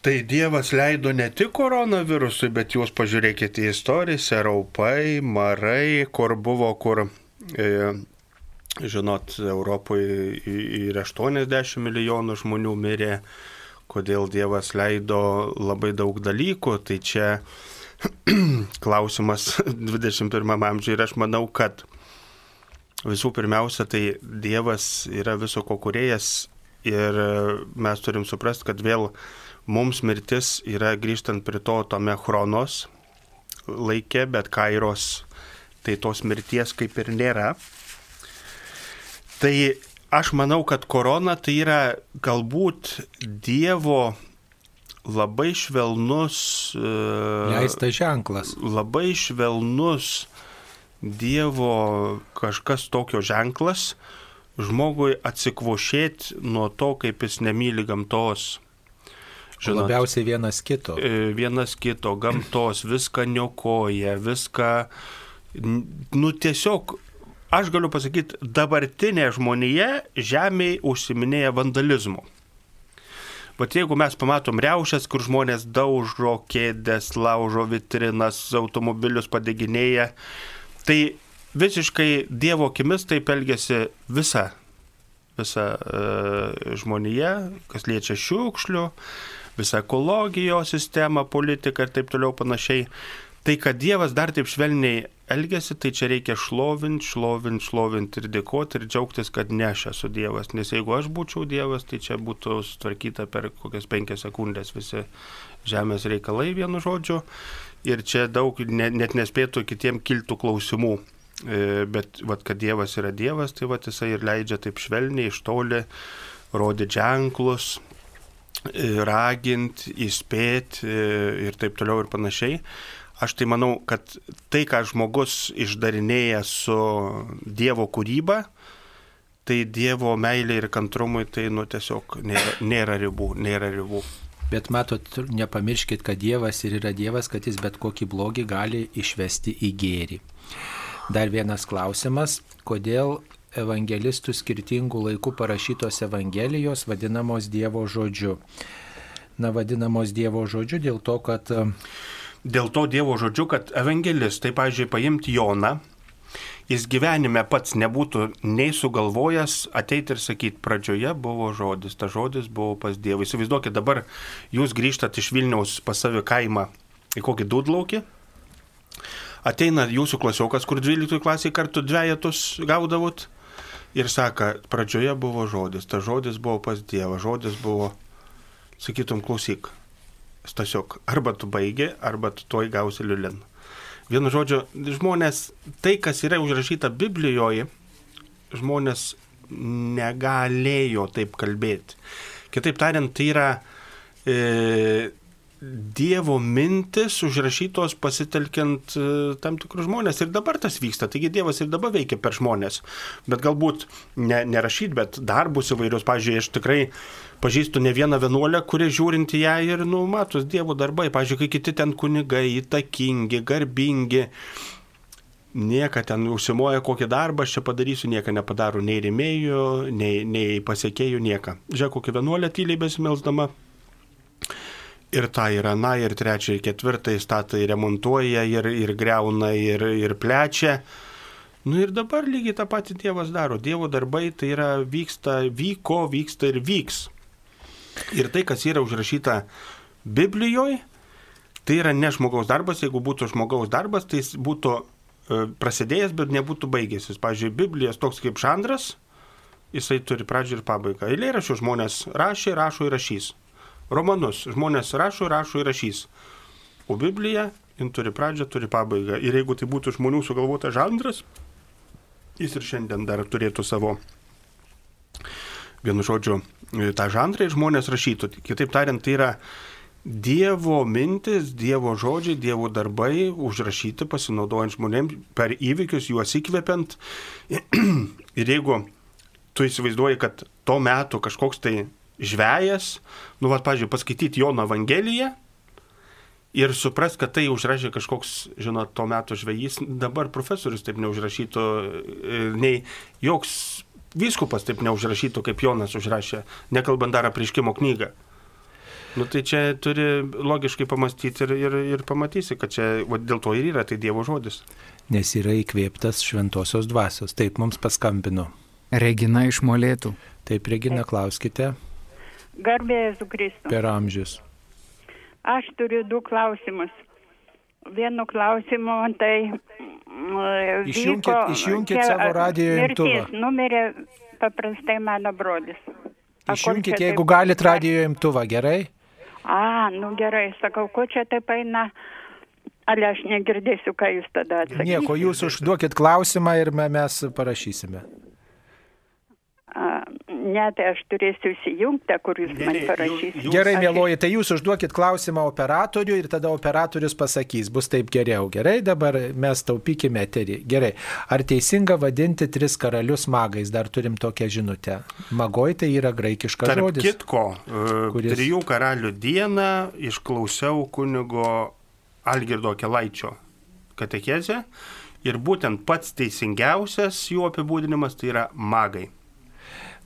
Speaker 2: Tai Dievas leido ne tik koronavirusui, bet jūs pažiūrėkite į istoriją, raupai, marai, kur buvo, kur, žinot, Europoje ir 80 milijonų žmonių mirė, kodėl Dievas leido labai daug dalykų, tai čia [clears throat] klausimas 21 amžiuje ir aš manau, kad visų pirmiausia, tai Dievas yra viso ko kuriejas ir mes turim suprasti, kad vėl mums mirtis yra grįžtant prie to tome chronos laikė, bet kairos, tai tos mirties kaip ir nėra. Tai aš manau, kad korona tai yra galbūt Dievo labai švelnus.
Speaker 1: Leistas ženklas.
Speaker 2: Labai švelnus Dievo kažkas tokio ženklas žmogui atsikvošėti nuo to, kaip jis nemyli gamtos.
Speaker 1: Žinot, labiausiai vienas kito.
Speaker 2: Vienas kito, gamtos, viską niokoja, viską, nu tiesiog, aš galiu pasakyti, dabartinė žmonėje žemėje užsiminėja vandalizmu. Bet jeigu mes pamatom reušės, kur žmonės daužo kėdės, laužo vitrinas, automobilius padeginėja, tai visiškai Dievo akimis taip elgesi visa, visa e, žmonėje, kas liečia šiukšlių, visą ekologijos sistemą, politiką ir taip toliau panašiai. Tai, kad Dievas dar taip švelniai elgesi, tai čia reikia šlovinti, šlovinti, šlovinti ir dėkoti ir džiaugtis, kad ne aš esu Dievas. Nes jeigu aš būčiau Dievas, tai čia būtų sutvarkyta per kokias penkias sekundės visi žemės reikalai vienu žodžiu. Ir čia daug ne, net nespėtų kitiem kiltų klausimų. E, bet vat, kad Dievas yra Dievas, tai vat, jisai ir leidžia taip švelniai iš toli rodyti ženklus, raginti, įspėti ir taip toliau ir panašiai. Aš tai manau, kad tai, ką žmogus išdarinėja su Dievo kūryba, tai Dievo meilė ir kantrumui, tai nu tiesiog nėra, nėra ribų, nėra ribų.
Speaker 1: Bet matot, nepamirškit, kad Dievas ir yra Dievas, kad jis bet kokį blogį gali išvesti į gėrį. Dar vienas klausimas, kodėl evangelistų skirtingų laikų parašytos evangelijos vadinamos Dievo žodžiu. Na, vadinamos Dievo žodžiu dėl to, kad...
Speaker 2: Dėl to Dievo žodžiu, kad evangelistai, pažiūrėjau, paimti Joną, jis gyvenime pats nebūtų nei sugalvojęs ateiti ir sakyti, pradžioje buvo žodis, ta žodis buvo pas Dievą. Įsivaizduokit, dabar jūs grįžtat iš Vilniaus pas savi kaimą į kokį dudlaukį, ateina jūsų klasiokas, kur 12 klasiai kartu dviejatus gaudavot ir sako, pradžioje buvo žodis, ta žodis buvo pas Dievą, žodis buvo, sakytum, klausyk, stasiok, arba tu baigi, arba tu toj gausi liulin. Vienu žodžiu, žmonės, tai, kas yra užrašyta Biblijoje, žmonės negalėjo taip kalbėti. Kitaip tariant, tai yra e, Dievo mintis užrašytos pasitelkiant e, tam tikrus žmonės. Ir dabar tas vyksta. Taigi Dievas ir dabar veikia per žmonės. Bet galbūt ne, nerašyt, bet darbus įvairius. Pavyzdžiui, aš tikrai pažįstu ne vieną vienuolę, kuri žiūrint į ją ir, nu, matus Dievo darbai. Pavyzdžiui, kai kiti ten kunigai, įtakingi, garbingi. Nieka ten užsimoja kokį darbą, aš čia padarysiu, nieko nepadaro nei rėmėjų, nei, nei pasiekėjų, nieko. Žiūrėk, kokia vienuolė tyliai besimelsdama ir tą, ir aną, ir trečią, ir ketvirtą įstatą, ir remontuoja, ir, ir greuna, ir, ir plečia. Nu ir dabar lygiai tą patį Dievas daro. Dievo darbai tai yra vyksta, vyko, vyksta ir vyks. Ir tai, kas yra užrašyta Biblijoje, tai yra ne žmogaus darbas. Jeigu būtų žmogaus darbas, tai jis būtų e, prasidėjęs, bet nebūtų baigęsis. Pavyzdžiui, Biblijas toks kaip žandras, jisai turi pradžią ir pabaigą. Eilėraščių žmonės rašė, rašo ir rašys romanus. Žmonės rašo, rašo ir rašys. O Biblija, jin turi pradžią, turi pabaigą. Ir jeigu tai būtų žmonių sugalvota žandras, jis ir šiandien dar turėtų savo, vienu žodžiu, tą žanrą ir žmonės rašytų. Kitaip tariant, tai yra Dievo mintis, Dievo žodžiai, Dievo darbai užrašyti pasinaudojant žmonėms per įvykius, juos įkvepiant. [clears throat] ir jeigu tu įsivaizduoji, kad to metu kažkoks tai žvėjas, nu, vad, pažiūrėjau, paskaityti Jono Evangeliją ir supras, kad tai užrašė kažkoks, žinot, to meto žvejys, dabar profesorius taip neužrašytų, e, nei joks vyskupas taip neužrašytų, kaip Jonas užrašė, nekalbant dar apie iškimo knygą. Nu tai čia turi logiškai pamastyti ir, ir, ir pamatysi, kad čia va, dėl to ir yra tai Dievo žodis.
Speaker 1: Nes yra įkvėptas šventosios dvasios. Taip mums paskambino.
Speaker 3: Regina iš Molėtų.
Speaker 1: Taip, Regina, klauskite
Speaker 14: Garbėjai Zukristų.
Speaker 1: per amžius.
Speaker 14: Aš turiu du klausimus. Vienu klausimu tai... mm,
Speaker 1: Išjunkit-
Speaker 14: vyko
Speaker 1: išjunkit
Speaker 14: čia,
Speaker 1: savo radijo imtuvą.
Speaker 14: Numirė paprastai mano brolis. Čia
Speaker 1: jeigu
Speaker 14: taip-
Speaker 1: galit radio imtuvą, gerai?
Speaker 14: A, nu gerai, sakau, ko čia taip eina. Ale aš negirdėsiu, ką jūs tada atsakysite.
Speaker 1: Nieko, jūs užduokit klausimą ir me- mes parašysime.
Speaker 14: Ne, tai aš turėsiu įsijungti, kur jūs man parašysite.
Speaker 1: Gerai, mėloji, tai jūs užduokit klausimą operatoriui ir tada operatorius pasakys, bus taip geriau. Gerai, dabar mes taupykime eterį. Gerai, ar teisinga vadinti tris karalius magais? Dar turim tokią žinutę. Magoj tai yra graikiškas
Speaker 2: Tarp
Speaker 1: žodis.
Speaker 2: kitko, e,
Speaker 1: kuris-
Speaker 2: trijų karalių dieną išklausiau kunigo Algirdo Kelaičio katechezę ir būtent pats teisingiausias jų apibūdinimas tai yra magai.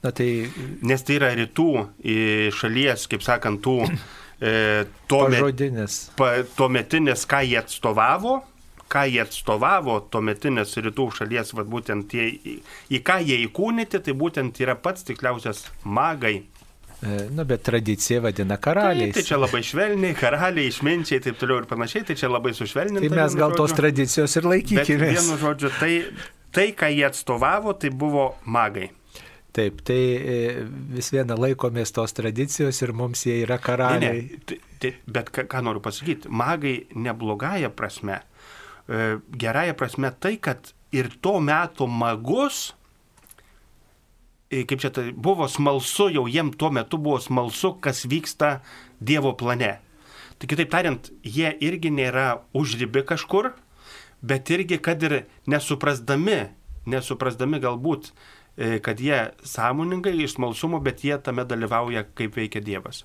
Speaker 1: Na tai.
Speaker 2: Nes tai yra rytų šalies, kaip sakant, tų e, tuome-
Speaker 1: Pažodinis.
Speaker 2: pa, tuometinis, ką jie atstovavo, ką jie atstovavo, tuometinis rytų šalies, vad būtent tie, į, į ką jie įkūnyti, tai būtent yra pats tikliausias magai.
Speaker 1: E, Na, bet tradicija vadina
Speaker 2: Tai,
Speaker 1: karaliais.
Speaker 2: tai čia labai švelniai, karaliai, išminčiai, taip toliau ir panašiai, tai čia labai sušvelninta.
Speaker 1: Tai mes gal tos
Speaker 2: žodžiu.
Speaker 1: tradicijos ir laikykime.
Speaker 2: vienu žodžiu, tai, tai, ką jie atstovavo, tai buvo magai.
Speaker 1: Taip, tai e, vis viena laikomės tos tradicijos ir mums jie yra
Speaker 2: Ne,
Speaker 1: karaliai.
Speaker 2: ne, tai, tai, bet ką, ką noriu pasakyti, magai neblogąją prasme, e, gerąją prasme tai, kad ir to meto magus, e, kaip čia tai buvo smalsu, jau jiem tuo metu buvo smalsu, kas vyksta Dievo plane. Tai kitaip tariant, jie irgi nėra užribi kažkur, bet irgi, kad ir nesuprasdami, nesuprasdami galbūt, kad jie sąmoningai iš smalsumo, bet jie tame dalyvauja, kaip veikia Dievas.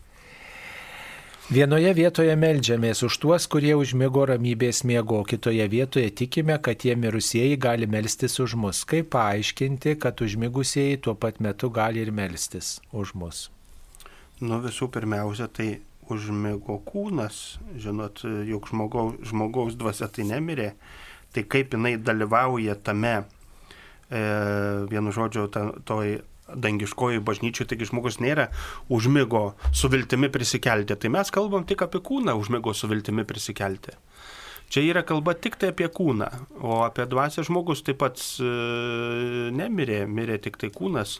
Speaker 1: Vienoje vietoje melžiamės už tuos, kurie užmigo ramybės miego, kitoje vietoje tikime, kad tie mirusieji gali melstis už mus. Kaip paaiškinti, kad užmigusieji tuo pat metu gali ir melstis už mus?
Speaker 2: Nu visų pirmiausia, tai užmigo kūnas, žinot, juk žmogaus, žmogaus dvasia tai nemirė, tai kaip jinai dalyvauja tame, e, vienu žodžiu, ta, toj dangiškoji bažnyčia, taigi žmogus nėra užmigo su viltimi prisikelti. Tai mes kalbam tik apie kūną užmigo su viltimi prisikelti. Čia yra kalba tik tai apie kūną, o apie dvasę žmogus taip pat e, nemirė, mirė tik tai kūnas.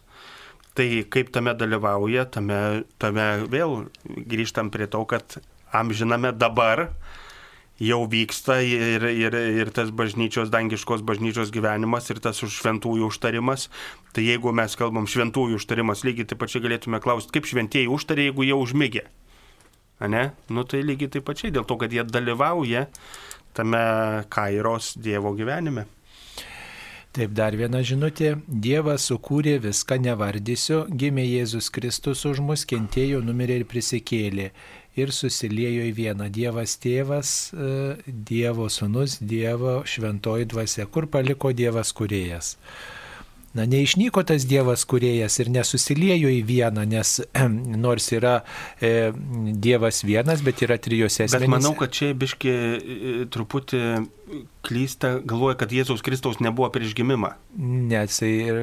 Speaker 2: Tai kaip tame dalyvauja, tame, tame vėl grįžtam prie to, kad amžiname dabar jau vyksta ir, ir, ir tas bažnyčios, dangiškos bažnyčios gyvenimas ir tas šventųjų užtarimas. Tai jeigu mes kalbam šventųjų užtarimas, lygiai taip pačiai galėtume klausti, kaip šventieji užtarė, jeigu jie užmygė. Ane? Nu tai lygiai taip pačiai, dėl to, kad jie dalyvauja tame kairos Dievo gyvenime.
Speaker 1: Taip, dar viena žinutė. Dievas sukūrė viską, nevardysiu, gimė Jėzus Kristus už mus, kentėjo, numirė ir prisikėlė. Ir susiliejo į vieną. Dievas tėvas, e, Dievo sunus, Dievo šventoji dvasia. Kur paliko Dievas kurėjas? Na, neišnyko tas Dievas kurėjas ir nesusiliejo į vieną, nes [clears throat] nors yra e, Dievas vienas, bet yra trijose
Speaker 2: Bet
Speaker 1: asmenyse.
Speaker 2: manau, kad čia biški e, truputį klysta, galvoja, kad Jėzaus Kristaus nebuvo prieš gimimą.
Speaker 1: Nes tai ir...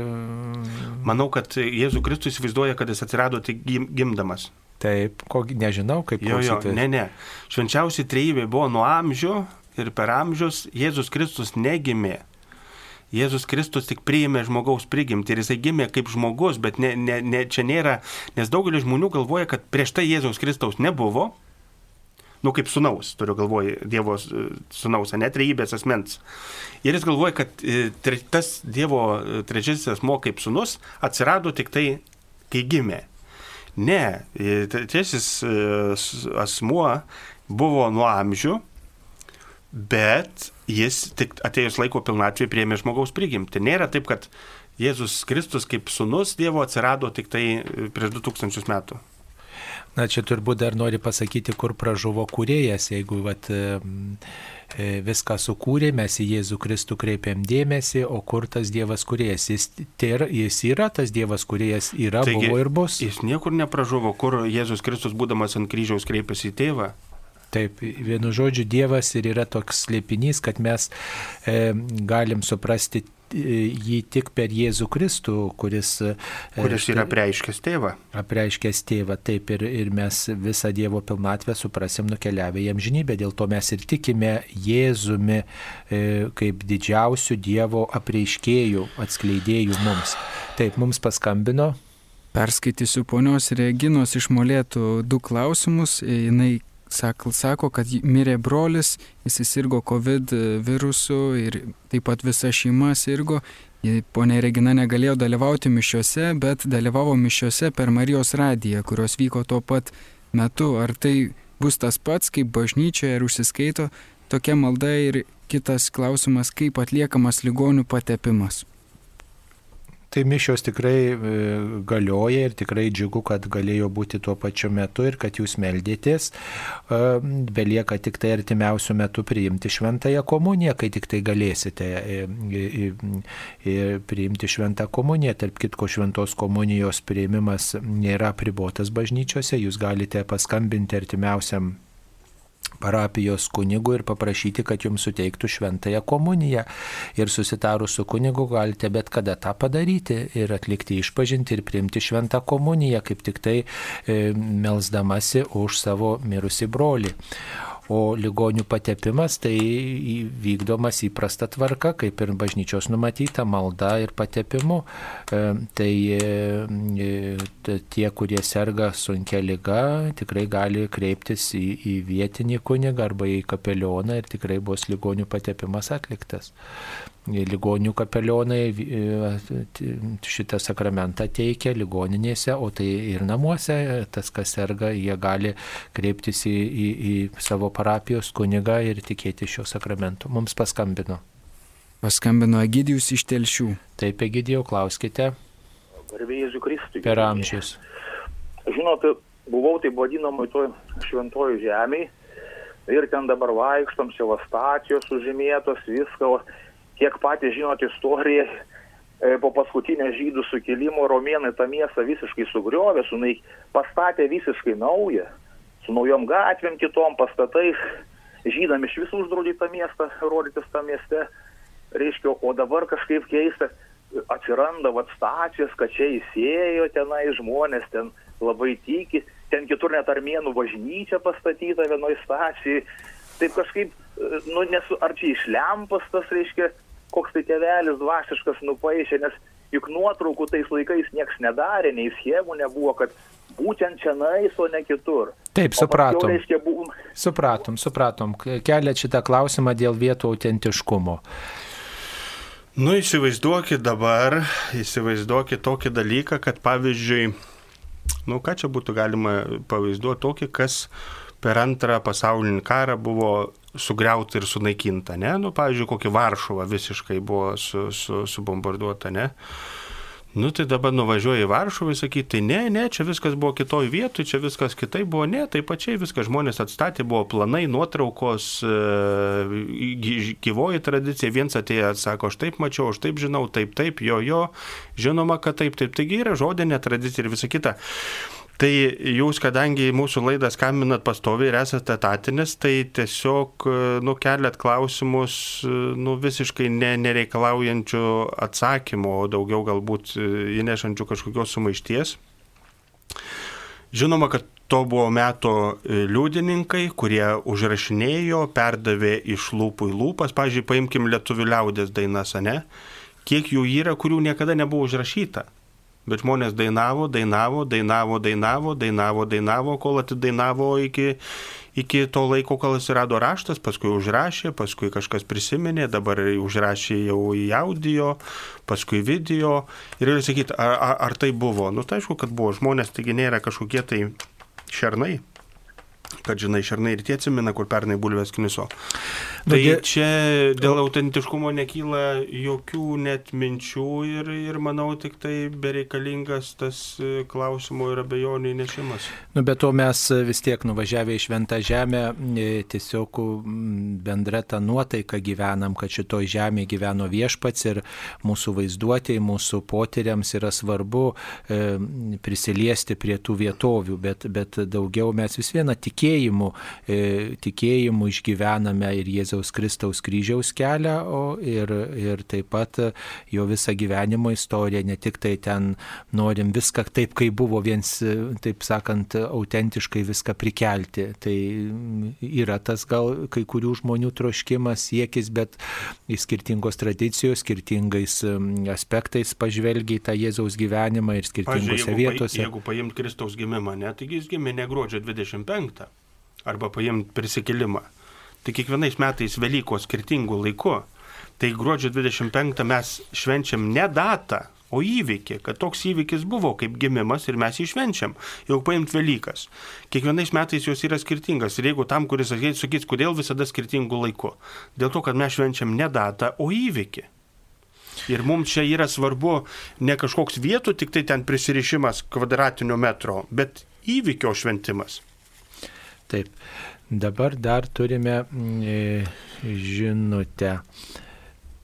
Speaker 2: Manau, kad Jėzus Kristus įsivaizduoja, kad jis atsirado tik gim, gimdamas.
Speaker 1: Taip, ko nežinau, kaip
Speaker 2: Jo, jo, ne, ne. Švenčiausiai trejybė buvo nuo amžių ir per amžius Jėzus Kristus negimė. Jėzus Kristus tik priėmė žmogaus prigimtį ir jisai gimė kaip žmogus, bet ne, ne, ne, čia nėra, nes daugelis žmonių galvoja, kad prieš tai Jėzaus Kristaus nebuvo, nu kaip sunaus, turiu galvoje, Dievo sunaus, net trejybės asmens. Ir jis galvoja, kad e, tre- tas Dievo e, trečiasis asmo kaip sunus atsirado tik tai, kai gimė. Ne, e, trečiasis asmuo buvo nuo amžių, bet jis tik atėjus laiko pilnatvė priėmė žmogaus prigimtį. Nėra taip, kad Jėzus Kristus kaip sunus Dievo atsirado tik tai e, prieš 2000 metų.
Speaker 1: Na, čia turbūt dar nori pasakyti, kur pražuvo kūrėjas, jeigu vat, e, e, viską sukūrė, mes į Jėzų Kristų kreipiam dėmesį, o kur tas Dievas kūrėjas? Jis, yra, jis yra tas Dievas kūrėjas, yra, Taigi, buvo ir bus.
Speaker 2: Jis niekur nepražuvo, kur Jėzus Kristus būdamas ant kryžiaus kreipėsi į tėvą.
Speaker 1: Taip, vienu žodžiu, Dievas ir yra toks slėpinys, kad mes e, galim suprasti jį tik per Jėzų Kristų, kuris,
Speaker 2: e, kuris yra apreiškęs tėvą.
Speaker 1: Apreiškęs tėvą, taip, ir, ir mes visą Dievo pilnatvę suprasim nukeliavę į amžinybę. Dėl to mes ir tikime Jėzumi e, kaip didžiausių Dievo apreiškėjų, atskleidėjų mums. Taip, mums paskambino.
Speaker 3: Perskaitysiu ponios Reginos išmolėtų du klausimus. Jis sako, kad mirė brolis, jis įsirgo COVID virusu ir taip pat visa šeima sirgo. Pone Regina negalėjo dalyvauti mišiuose, bet dalyvavo mišiuose per Marijos radiją, kurios vyko tuo pat metu. Ar tai bus tas pats, kaip bažnyčioje ir užsiskaito tokia malda ir kitas klausimas, kaip atliekamas ligonių patepimas.
Speaker 1: Tai mišios tikrai e, galioja ir tikrai džiugu, kad galėjo būti tuo pačiu metu ir kad jūs meldėtės. E, belieka tik tai artimiausių metų priimti šventąją komuniją, kai tik tai galėsite e, priimti šventą komuniją. Tarp kitko šventos komunijos priimimas nėra pribotas bažnyčiose, jūs galite paskambinti artimiausiam parapijos kunigu ir paprašyti, kad jums suteiktų šventąją komuniją. Ir susitarus su kunigu galite bet kada tą padaryti ir atlikti išpažinti ir priimti šventą komuniją, kaip tik tai e, melzdamasi už savo mirusi brolį. O ligonių patepimas tai vykdomas įprasta tvarka, kaip ir bažnyčios numatyta malda ir patepimu. E, tai e, tie, kurie serga sunkia lyga, tikrai gali kreiptis į, į vietinį kunigą arba į kapelioną ir tikrai bus ligonių patepimas atliktas ligonių kapelionai šitą sakramentą teikia ligoninėse, o tai ir namuose, tas, kas serga, jie gali kreiptis į, į, į savo parapijos kunigą ir tikėti šio sakramento. Mums paskambino.
Speaker 3: Paskambino Egidijus iš Telšių.
Speaker 1: Taip, Egidijau, klauskite.
Speaker 15: Garbėjai Kristui.
Speaker 1: Per amžius.
Speaker 15: Žinot, buvau taip vadinamoj toj šventojų žemėje ir ten dabar vaikštom, sevastacijos užžymėtos, viską kiek patys žinot istoriją, e, po paskutinio žydų sukilimo romėnai tą miestą visiškai sugriovė, sunaik, pastatė visiškai naują, su naujom gatvėm, kitom pastatais, žydam iš visų uždraudė tą miestą, rodytis tą mieste, reiškia, o dabar kažkaip keista, atsiranda vat stacijos, kad čia įsėjo tenai žmonės, ten labai tiki, ten kitur net armėnų bažnyčia pastatyta vienoj stacijai, taip kažkaip, e, nu, nesu, ar čia iš lempos tas, reiškia, koks tai tėvelis dvasiškas nupaišė, nes juk nuotraukų tais laikais nieks nedarė, nei schemų nebuvo, kad būtent čia nais, o ne kitur.
Speaker 1: Taip, supratom. Reiškia, buvom... Supratom, supratom. Kelia šitą klausimą dėl vietų autentiškumo.
Speaker 2: Nu, įsivaizduokit dabar, įsivaizduokit tokį dalyką, kad pavyzdžiui, nu, ką čia būtų galima pavaizduoti tokį, kas per antrą pasaulinį karą buvo sugriauta ir sunaikinta, ne? Nu, pavyzdžiui, kokį Varšuvą visiškai buvo su, su, subombarduota, ne? Nu tai dabar nuvažiuoji į Varšuvą ir sakyti, tai ne, ne, čia viskas buvo kitoj vietoj, čia viskas kitai buvo, ne, tai pačiai viskas žmonės atstatė, buvo planai, nuotraukos, e, gyvoji tradicija, viens atėjo, sako, aš taip mačiau, aš taip žinau, taip, taip, jo, jo, žinoma, kad taip, taip, taigi yra žodinė tradicija ir visa kita. Tai jūs, kadangi mūsų laidą skambinat pastoviai ir esate etatinis, tai tiesiog nukeliat klausimus nu, visiškai ne, nereikalaujančių atsakymų, o daugiau galbūt įnešančių kažkokios sumaišties. Žinoma, kad to buvo meto liudininkai, kurie užrašinėjo, perdavė iš lūpų į lūpas. Pavyzdžiui, paimkim lietuvių liaudės dainas, ne? Kiek jų yra, kurių niekada nebuvo užrašyta. Bet žmonės dainavo, dainavo, dainavo, dainavo, dainavo, dainavo, kol atidainavo iki, iki to laiko, kol atsirado raštas, paskui užrašė, paskui kažkas prisiminė, dabar užrašė jau į audio, paskui video. Ir reikia sakyti, ar, ar, ar tai buvo? Nu, tai aišku, kad buvo žmonės, taigi nėra kažkokie tai šernai. Kad žinai, šernai ir tie atsimena, kur pernai bulvės kniso. Tai
Speaker 1: dė-
Speaker 2: čia dėl autentiškumo nekyla jokių net minčių ir, ir manau tik tai bereikalingas tas e, klausimo ir abejonių įnešimas.
Speaker 1: Nu, bet to mes vis tiek nuvažiavę į Šventą Žemę, e, tiesiog bendra ta nuotaika gyvenam, kad šitoj žemėje gyveno viešpats ir mūsų vaizduotėjai, mūsų potyriams yra svarbu e, prisiliesti prie tų vietovių, bet, bet daugiau mes vis vieną tikėjimu, e, tikėjimu išgyvename ir Jėzaus Kristaus kryžiaus kelią, o ir, ir taip pat jo visą gyvenimo istoriją, ne tik tai ten norim viską taip, kaip buvo, viens, taip sakant, autentiškai viską prikelti. Tai yra tas gal kai kurių žmonių troškimas, siekis, bet skirtingos tradicijos, skirtingais aspektais pažvelgia į tą Jėzaus gyvenimą ir skirtingose
Speaker 2: jeigu,
Speaker 1: vietose.
Speaker 2: Jeigu paimt Kristaus gimimą, ne, taigi jis gimė ne gruodžio 25 arba paimt prisikelimą. Tai kiekvienais metais Velykos skirtingų laikų. Tai gruodžio 25 mes švenčiam ne datą, o įvykį, kad toks įvykis buvo kaip gimimas ir mes jį švenčiam. Jau paimt Velykas. Kiekvienais metais jos yra skirtingas. Ir jeigu tam, kuris ateis, sakys, kodėl visada skirtingų laikų. Dėl to, kad mes švenčiam ne datą, o įvykį. Ir mums čia yra svarbu ne kažkoks vietų, tik tai ten prisirišimas kvadratinio metro, bet įvykio šventimas.
Speaker 1: Taip. Dabar dar turime mm, e, žinutę.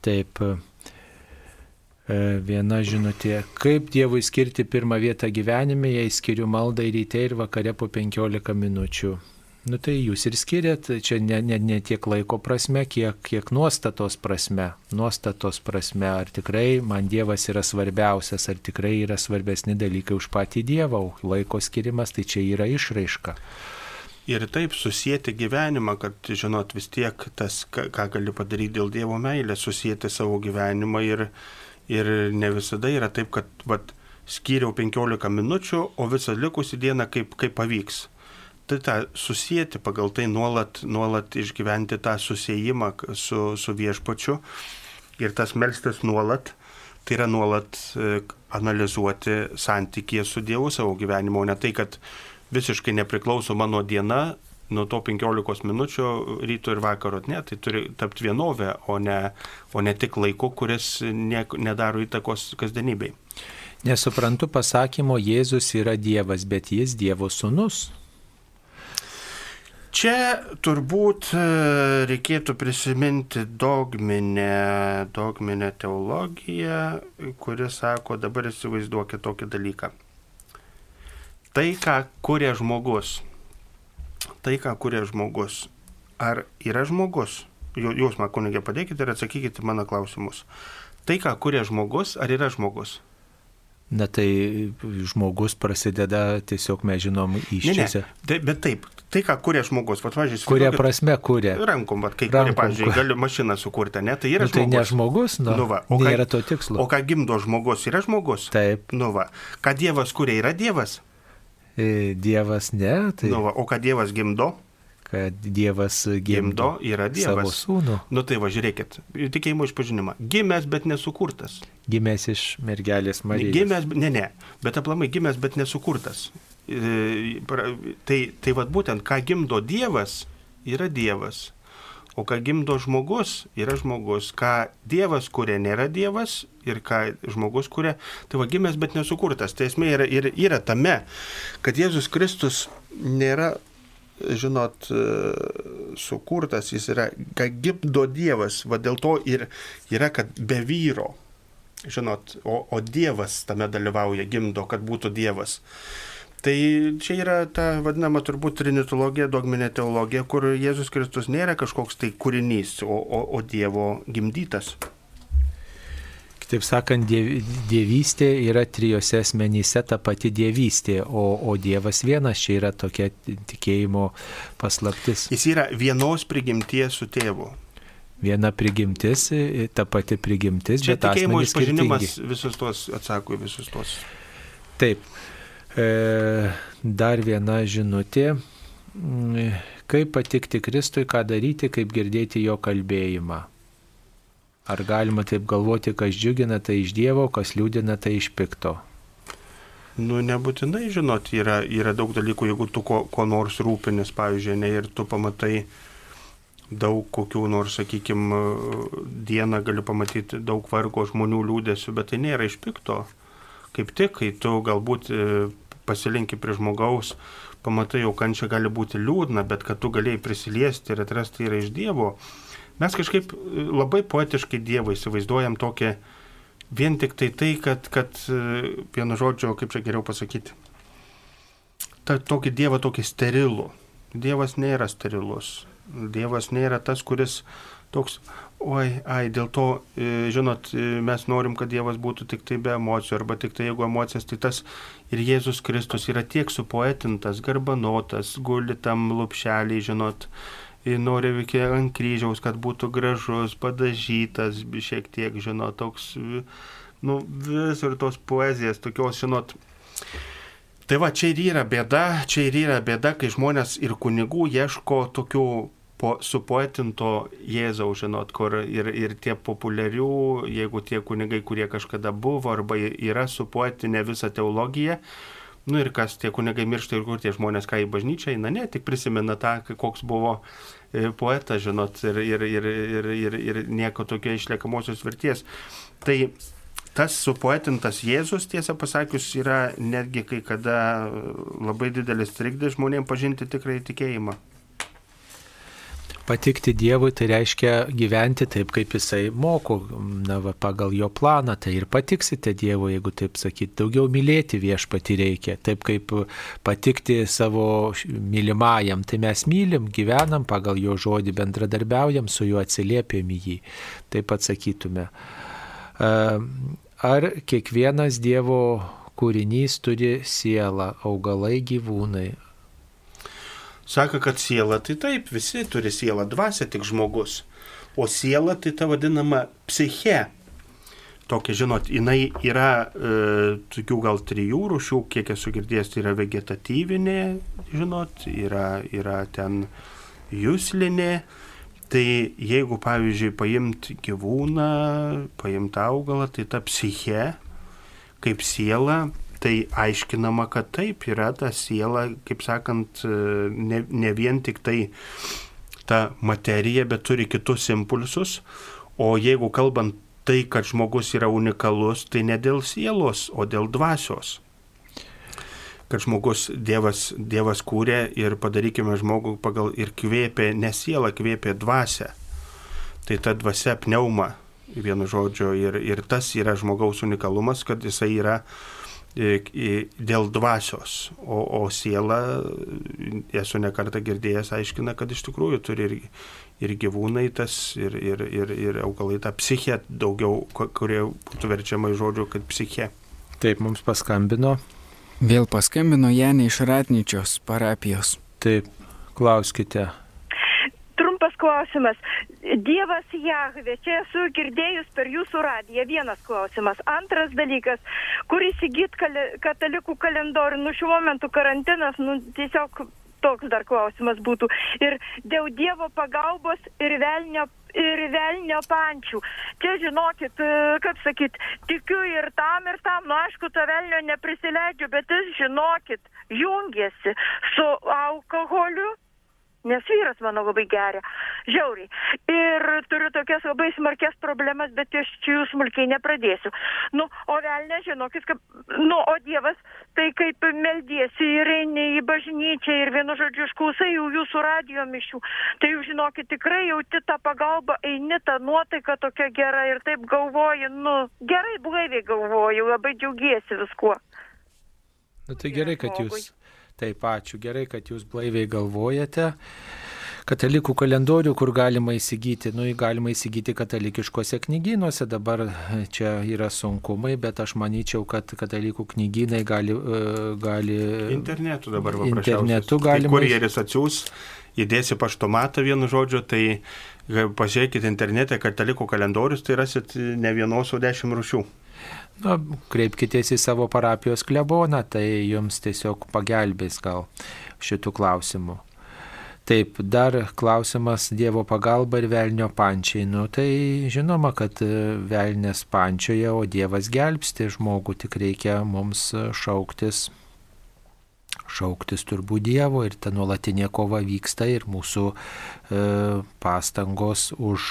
Speaker 1: Taip. e, Viena žinutė. Kaip Dievui skirti pirmą vietą gyvenime, jei skiriu maldai ryte ir vakare po 15 minučių? Nu tai jūs ir skiriat, čia ne, ne, ne tiek laiko prasme, kiek, kiek nuostatos prasme. Nuostatos prasme, ar tikrai man Dievas yra svarbiausias, ar tikrai yra svarbesni dalykai už patį Dievą, laiko skirimas tai čia yra išraiška.
Speaker 2: Ir taip susijęti gyvenimą, kad, žinot, vis tiek tas, ką, gali padaryti dėl Dievo meilės, susijęti savo gyvenimą ir, ir ne visada yra taip, kad vat, skyriau 15 minučių, o visą likusį dieną kaip, kaip pavyks. Tai tą susijęti pagal tai nuolat, nuolat išgyventi tą susijimą su, su viešpačiu ir tas melstis nuolat, tai yra nuolat e, analizuoti santykį su Dievu savo gyvenimo, ne tai, kad visiškai nepriklauso mano diena nuo to 15 minučių ryto ir vakaro. Ne, tai turi tapti vienovė, o ne, o ne tik laiku, kuris ne, nedaro įtakos kasdienybei.
Speaker 1: Nesuprantu pasakymo, Jėzus yra Dievas, bet jis Dievo sunus.
Speaker 2: Čia turbūt e, reikėtų prisiminti dogminę, dogminę teologiją, kuri sako, dabar įsivaizduokit tokį dalyką. Tai, ką kuria žmogus, tai, ką kuria žmogus, ar yra žmogus, jūs man kunigė padėkite ir atsakykite mano klausimus. Tai, ką kuria žmogus, ar yra žmogus?
Speaker 1: Na tai žmogus prasideda tiesiog, mes žinom,
Speaker 2: Ne, ne,
Speaker 1: iščiose.
Speaker 2: tai, bet taip, tai, ką kuria žmogus, vat, važiuoju,
Speaker 1: Kuria prasme kuria.
Speaker 2: Rankom, vat, kai
Speaker 1: Rankom,
Speaker 2: pavyzdžiui, gali mašiną sukurti, ne, tai yra
Speaker 1: Nu, tai
Speaker 2: žmogus.
Speaker 1: ne žmogus, nu,
Speaker 2: va, o ką,
Speaker 1: to tikslo.
Speaker 2: O ką gimdo žmogus, yra žmogus?
Speaker 1: Taip.
Speaker 2: Nu va, ką Dievas kuria, yra Dievas?
Speaker 1: E, Dievas ne, tai
Speaker 2: Nu va, o ką Dievas gimdo?
Speaker 1: kad Dievas gimdo,
Speaker 2: Gimdo yra Dievas.
Speaker 1: savo sūnų,
Speaker 2: Nu tai va, žiūrėkit, tikėjimo išpažinimą. Gimęs, bet nesukurtas.
Speaker 1: gimęs iš mergelės Marijos.
Speaker 2: Gimęs, ne, ne, bet aplamai gimęs, bet nesukurtas. E, Tai, tai vad būtent, ką gimdo Dievas, yra Dievas. O ką gimdo žmogus, yra žmogus. Ką Dievas kuria, nėra Dievas. Ir ką žmogus kuria, tai va gimęs, bet nesukurtas. Tai esmė yra, yra, yra tame, kad Jėzus Kristus nėra, žinot, e, sukurtas, jis yra, ką gimdo Dievas. Va dėl to ir yra, kad be vyro žinot, o, o Dievas tame dalyvauja, gimdo, kad būtų Dievas. Tai čia yra ta vadinama turbūt trinitologija, dogminė teologija, kur Jėzus Kristus nėra kažkoks tai kūrinys, o, o, o Dievo gimdytas.
Speaker 1: Kitaip sakant, diev, dievystė yra trijose asmenyse ta pati dievystė, o, o Dievas vienas čia yra tokia tikėjimo paslaptis.
Speaker 2: Jis yra vienos prigimties su tėvu.
Speaker 1: Viena prigimtis, ta pati prigimtis,
Speaker 2: Čia
Speaker 1: bet
Speaker 2: tikėjimo išpažinimas visus tuos atsako į visus tuos.
Speaker 1: Taip. E, dar viena žinutė. Mm, Kaip patikti Kristui, ką daryti, kaip girdėti jo kalbėjimą. Ar galima taip galvoti, kas džiugina, tai iš Dievo, kas liūdina, tai iš pikto.
Speaker 2: Nu, nebūtinai, žinot, yra, yra daug dalykų, jeigu tu ko, ko nors rūpinis, pavyzdžiui, ne, ir tu pamatai daug kokių nors, sakykime, dieną gali pamatyti daug vargo žmonių liūdėsių, bet tai nėra iš pikto. Kaip tik, kai tu galbūt e, pasilinki prie žmogaus, pamatai, jau kančia gali būti liūdna, bet kad tu galėjai prisiliesti ir atrasti yra iš Dievo. Mes kažkaip e, labai poetiškai Dievą įsivaizduojam tokį, vien tik tai tai, kad, kad e, vienu žodžiu, kaip čia geriau pasakyti, ta, tokį Dievą tokį sterilų. Dievas nėra sterilus. Dievas nėra tas, kuris toks, oi, ai, dėl to, e, žinot, e, mes norim, kad Dievas būtų tik tai be emocijų, arba tik tai jeigu emocijas, tai tas ir Jėzus Kristus yra tiek supoetintas, garbanotas, guli tam lupšelį, žinot, nori iki ant kryžiaus, kad būtų gražus, padažytas, šiek tiek, žinot, toks, nu, visur tos poezijas, tokios, žinot. Tai va, čia ir yra bėda, čia ir yra bėda, kai žmonės ir kunigų ieško tokių po, supoetinto Jėzaus, žinot, kur ir, ir tie populiarių, jeigu tie kunigai, kurie kažkada buvo arba yra supoetinę visą teologiją, Nu ir kas tie kunigai miršta ir kur tie žmonės, ką į bažnyčią eina, ne, tik prisimena tą, koks buvo e, poetas, žinot, ir, ir, ir, ir, ir, ir nieko tokio išliekamosios verties. Tai tas supoetintas Jėzus, tiesą pasakius, yra netgi kai kada labai didelis trikdis žmonėms pažinti tikrai tikėjimą.
Speaker 1: Patikti Dievui tai reiškia gyventi taip, kaip Jisai moko, na, va, pagal jo planą, tai ir patiksite Dievui, jeigu taip sakyti, daugiau mylėti viešpati reikia, taip kaip patikti savo mylimajam, tai mes mylim, gyvenam pagal jo žodį, bendradarbiaujam su juo, atsiliepėm į jį, taip atsakytume. Ar kiekvienas Dievo kūrinys turi sielą, augalai, gyvūnai,
Speaker 2: Sako, kad siela tai taip, visi turi sielą, dvasia tik žmogus. O siela tai ta vadinama psiche. Tokia, žinot, jinai yra e, tokių gal trijų rūšių, kiek esu girdėjęs, tai yra vegetatyvinė, žinot, yra, yra ten jūslinė. Tai jeigu, pavyzdžiui, paimt gyvūną, paimt augalą, tai ta psiche, kaip siela, tai aiškinama, kad taip yra ta siela, kaip sakant, ne, ne vien tik tai ta materija, bet turi kitus impulsus. O jeigu kalbant tai, kad žmogus yra unikalus, tai ne dėl sielos, o dėl dvasios. Kad žmogus Dievas, dievas kūrė ir padarykime žmogų pagal ir kvėpė, ne sielą kvėpė dvasę. Tai ta dvasia pneuma, vienu žodžiu, ir, ir tas yra žmogaus unikalumas, kad jisai yra uh, dėl dvasios, o, o siela, esu nekartą girdėjęs, aiškina, kad iš tikrųjų turi ir, ir gyvūnai tas, ir, ir, ir, ir augalai tą psichę daugiau, kurie būtų verčiama į žodžių, kad psichė.
Speaker 1: Taip, mums paskambino.
Speaker 3: Vėl paskambino Janė iš Ratnyčios parapijos.
Speaker 1: Taip, klauskite
Speaker 12: klausimas. Dievas Jahve, čia esu girdėjus per jūsų radiją. Vienas klausimas. Antras dalykas, kur įsigyt kali, katalikų kalendorių. Nu šiuo momentu karantinas, nu tiesiog toks dar klausimas būtų. Ir dėl Dievo pagalbos ir velnio ir velnio pančių. Čia žinokit, kaip sakyt, tikiu ir tam, ir tam, nu aišku, to velnio neprisileidžiu, bet jis žinokit, jungiasi su alkoholiu nes vyras mano labai geria, žiauriai. Ir turiu tokias labai smarkias problemas, bet aš čia jų smulkiai nepradėsiu. Nu, o velnė, žinokit, kaip, nu, o Dievas, tai kaip meldiesi ir eini į bažnyčią ir vienu žodžiu išklausai jau jūsų radio mišių, tai jūs žinokit, tikrai jauti tą pagalbą, eini tą nuotaiką tokia gera ir taip galvoji, nu, gerai, blaiviai galvoju, labai džiaugiesi viskuo.
Speaker 1: Na tai gerai, kad jūs Taip, ačiū. Gerai, kad jūs blaiviai galvojate. Katalikų kalendorių, kur galima įsigyti, nu, galima įsigyti katalikiškose knygynuose, dabar čia yra sunkumai, bet aš manyčiau, kad katalikų knygynai gali... E, gali
Speaker 2: internetu dabar va,
Speaker 1: internetu
Speaker 2: tai
Speaker 1: galima.
Speaker 2: Tai kurjeris atsiūs, įdėsi paštomatą vienu žodžiu, tai pažiūrėkite internete katalikų kalendorius, tai rasit ne vienos, o dešimt rušių.
Speaker 1: Na, kreipkitės į savo parapijos kleboną, tai jums tiesiog pagelbės gal šitų klausimų. Taip, dar klausimas Dievo pagalba ir velnio pančiai. Nu, tai žinoma, kad velnės pančioje, o Dievas gelbsti žmogų, tik reikia mums šauktis šauktis turbūt Dievo ir ta nuolatinė kova vyksta ir mūsų e, pastangos už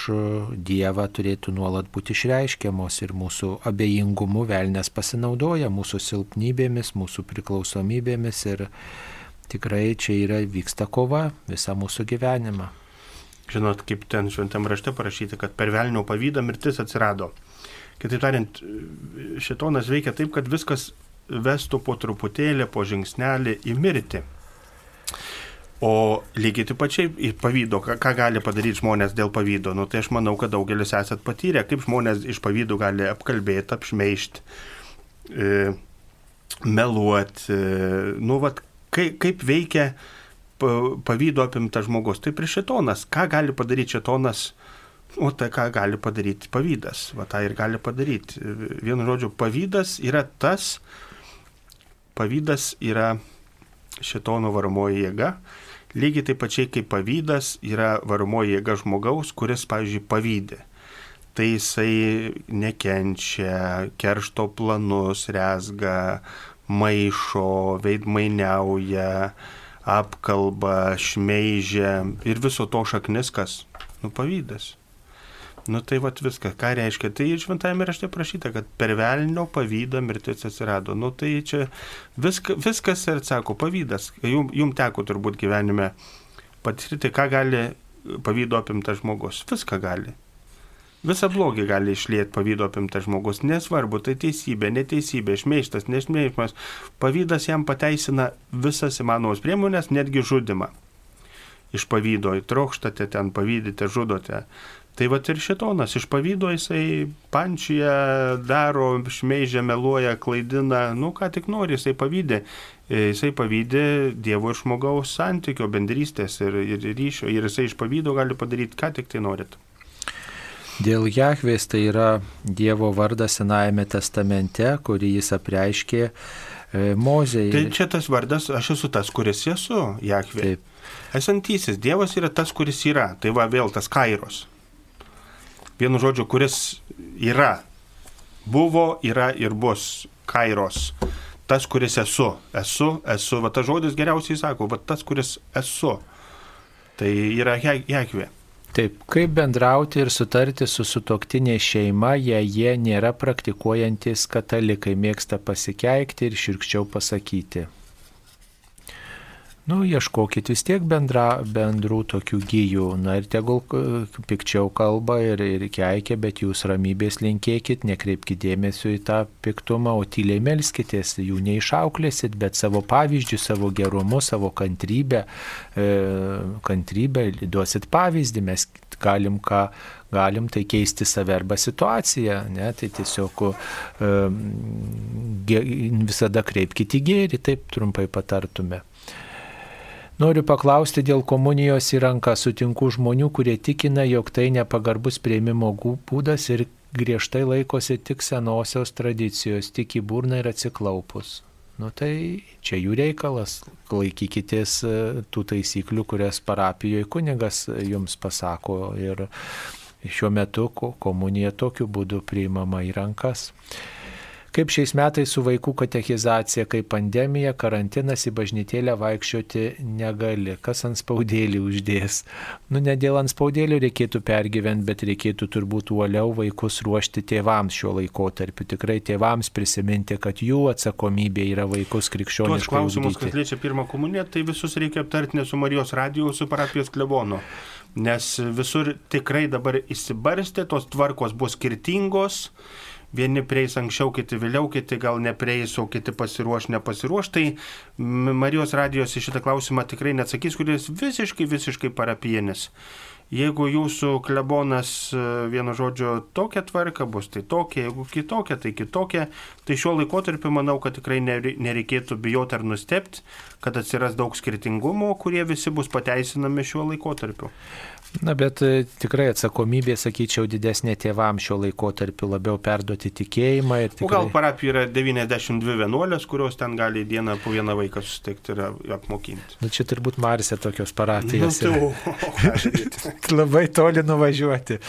Speaker 1: Dievą turėtų nuolat būti išreiškiamos ir mūsų abejingumu velnės pasinaudoja mūsų silpnybėmis, mūsų priklausomybėmis ir tikrai čia yra vyksta kova visą mūsų gyvenimą.
Speaker 2: Žinot, kaip ten šventam rašte parašyta, kad per velnio pavydą mirtis atsirado. Kitaip tariant, šitonas veikia taip, kad viskas vestų po truputėlį, po žingsnelį į mirtį. O lygiai taip pačiai pavydo, ką, ką gali padaryti žmonės dėl pavydo, nu, tai aš manau, kad daugelis esat patyrę, kaip žmonės iš pavydo gali apkalbėti, apšmeišti, e, meluoti, e, nu, vat, kaip, kaip veikia pavydo apimtas žmogus. Tai prieš šitonas, ką gali padaryti šitonas, o tai ką gali padaryti pavydas, va tą ir gali padaryti. Vienu žodžiu, pavydas yra tas, pavydas yra šitono varomoji jėga, lygiai taip pačiai kaip pavydas yra varomoji jėga žmogaus, kuris, pavyzdžiui, pavydė. Tai jisai nekenčia, keršto planus, rezga, maišo, veidmainiauja, apkalba, šmeižia ir viso to šaknis kas? Nu, pavydas. Nu tai vat viską, ką reiškia. Tai šventajame rašte prašyta, kad per velnio pavydą mirtis atsirado. Nu tai čia viska, viskas ir sako, pavydas. Jum, jum teko turbūt gyvenime patirti, ką gali pavydo apimtas žmogus. Viską gali. Visą blogį gali išlėti pavydo apimtas žmogus. Nesvarbu, tai teisybė, neteisybė, šmeištas, nešmeišmas. Pavydas jam pateisina visas įmanomas priemonės, netgi žudimą. Iš pavydo įtrokštate ten, pavydite, žudote. Tai va ir šitonas iš pavydo jisai pančia, daro, šmeižia, meluoja, klaidina, nu ką tik nori, jisai pavydė. Jisai pavydė Dievo ir žmogaus santykio, bendrystės ir, ir ryšio. Ir jisai iš pavydo gali padaryti, ką tik tai norit.
Speaker 1: Dėl Jahvės tai yra Dievo vardas Senajame testamente, kurį jis apreiškė e, Mozei.
Speaker 2: Tai čia tas vardas, aš esu tas, kuris esu, Jahvė. Taip. Esantysis Dievas yra tas, kuris yra. Tai va vėl tas kairos vienu žodžiu, kuris yra, buvo, yra ir bus kairos. Tas, kuris esu, esu, esu, va tas žodis geriausiai sako, va tas, kuris esu. Tai yra Jekvė.
Speaker 1: Taip, kaip bendrauti ir sutarti su sutoktinė šeima, jei jie nėra praktikuojantis katalikai, mėgsta pasikeikti ir širkščiau pasakyti. Nu, ieškokit vis tiek bendra, bendrų tokių gyjų. Na ir tegul pikčiau kalba ir, ir keikia, bet jūs ramybės linkėkit, nekreipkite dėmesio į tą piktumą, o tyliai melskitės, jų neišauklėsit, bet savo pavyzdžių, savo gerumu, savo kantrybę, e, kantrybę duosit pavyzdį, mes galim ką galim tai keisti save arba situaciją, ne? tai tiesiog um, visada kreipkite į gėrį, taip trumpai patartume. Noriu paklausti dėl komunijos į ranką. Sutinku žmonių, kurie tikina, jog tai nepagarbus prieimimo būdas ir griežtai laikosi tik senosios tradicijos, tik į burną ir atsiklaupus. Nu tai čia jų reikalas, laikykitės e, tų taisyklių, kurias parapijoje kunigas jums pasako ir šiuo metu komunija tokiu būdu priimama į rankas. Kaip šiais metais su vaikų katechizacija, kai pandemija, karantinas į bažnytėlę vaikščioti negali, kas ant spaudėlį uždės. Nu, ne dėl ant spaudėlį reikėtų pergyventi, bet reikėtų turbūt uoliau vaikus ruošti tėvams šiuo laikotarpiu. Tikrai tėvams prisiminti, kad jų atsakomybė yra vaikus krikščioniškai.
Speaker 2: Tuos klausimus, kas liečia pirmą komuniją, tai visus reikia aptarti ne su Marijos radiju, su parapijos klebonu. Nes visur tikrai dabar įsibarstė, tos tvarkos bus skirtingos vieni prieis anksčiau, kiti vėliau, kiti gal neprieis, o kiti pasiruoš, nepasiruoš. Tai Marijos radijos į šitą klausimą tikrai neatsakys, kuris visiškai, visiškai parapienis. Jeigu jūsų klebonas e, vienu žodžiu tokia tvarka bus, tai tokia, jeigu kitokia, tai kitokia, tai šiuo laikotarpiu manau, kad tikrai nereikėtų bijoti ar nustepti, kad atsiras daug skirtingumų, kurie visi bus pateisinami šiuo laikotarpiu.
Speaker 1: Na, bet e, tikrai atsakomybė, sakyčiau, didesnė tėvams šio laiko tarp labiau perduoti tikėjimą. ir
Speaker 2: O
Speaker 1: Tikrai...
Speaker 2: gal parapijoje yra 92 vienuolės, kurios ten gali dieną po vieną vaiką susitikti ir apmokinti.
Speaker 1: Nu, čia turbūt Marsė tokios parapijos.
Speaker 2: Nu, tai, o, o? [laughs]
Speaker 1: Labai toli nuvažiuoti.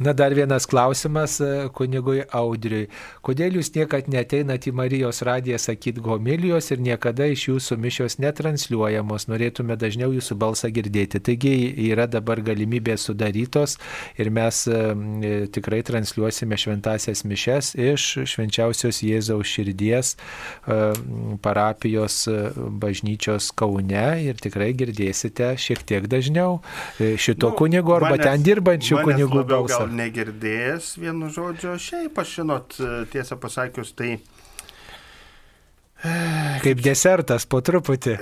Speaker 1: Na, dar vienas klausimas e, kunigui Audriui. Kodėl jūs niekad neteinat į Marijos radiją sakyti homilijos ir niekada iš jūsų mišios netransliuojamos? Norėtume dažniau jūsų balsą girdėti. Taigi yra dabar galimybė sudarytos ir mes e, e, tikrai transliuosime šventasias mišes iš švenčiausios Jėzaus širdies parapijos bažnyčios Kaune ir tikrai girdėsite šiek tiek dažniau šito nu, kunigo arba
Speaker 2: Manęs-
Speaker 1: ten dirbančių kunigų balsą.
Speaker 2: Gal negirdėjęs vienu žodžiu, šiaip aš žinot, tiesą pasakius, tai
Speaker 1: Kaip desertas po truputį.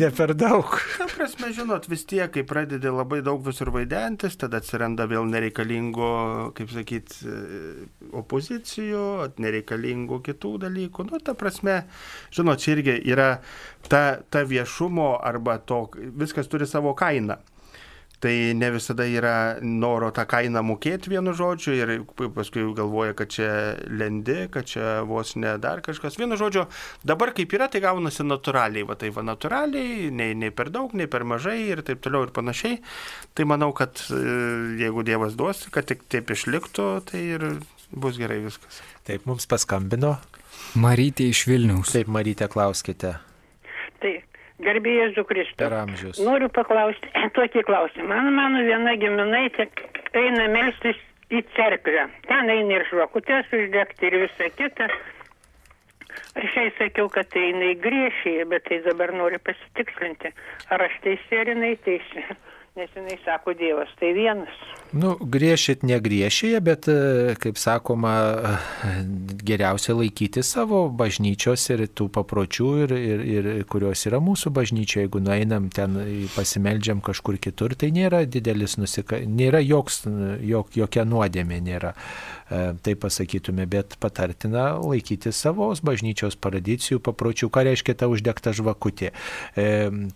Speaker 1: Ne per daug.
Speaker 2: Ta prasme, žinot, vis tiek, kai pradedi labai daug visur vaidentis, tada atsiranda vėl nereikalingų, kaip sakyt, opozicijų, nereikalingų kitų dalykų. Nu, ta prasme, žinot, čia irgi yra ta, ta viešumo arba to, viskas turi savo kainą. Tai ne visada yra noro tą kainą mokėti vienu žodžiu ir paskui galvoja, kad čia lendi, kad čia vos ne dar kažkas. Vienu žodžiu, dabar kaip yra, tai gaunasi natūraliai, va tai va natūraliai, nei, nei per daug, nei per mažai ir taip toliau ir panašiai. Tai manau, kad e, jeigu Dievas duos, kad tik taip išliktų, tai ir bus gerai viskas.
Speaker 1: Taip, mums paskambino.
Speaker 3: Marytė iš Vilniaus.
Speaker 1: Taip, Marytė, klauskite.
Speaker 16: Garbėjai Jėzų Kristų.
Speaker 1: Per amžius.
Speaker 16: Noriu paklausti [clears throat] tokį klausimą. Mano, mano viena giminaitė eina melstis į cerkvę. Ten eina ir žvakutės uždegti ir visa kita. Aš jai sakiau, kad tai jinai griešiai, bet tai dabar noriu pasitikslinti, ar aš teisė ar jinai teisė. Nes jinai sako Dievas, tai vienas.
Speaker 1: Nu, griešit negriešėje, bet, e, kaip sakoma, e, geriausia laikyti savo bažnyčios ir tų papročių, ir, ir, ir kurios yra mūsų bažnyčioje. Jeigu nueinam ten, pasimeldžiam kažkur kitur, tai nėra didelis nusika, nėra joks, jok, jokia nuodėmė nėra. E, taip pasakytume, bet patartina laikyti savos bažnyčios tradicijų, papročių. Ką reiškia ta uždegta žvakutė? E,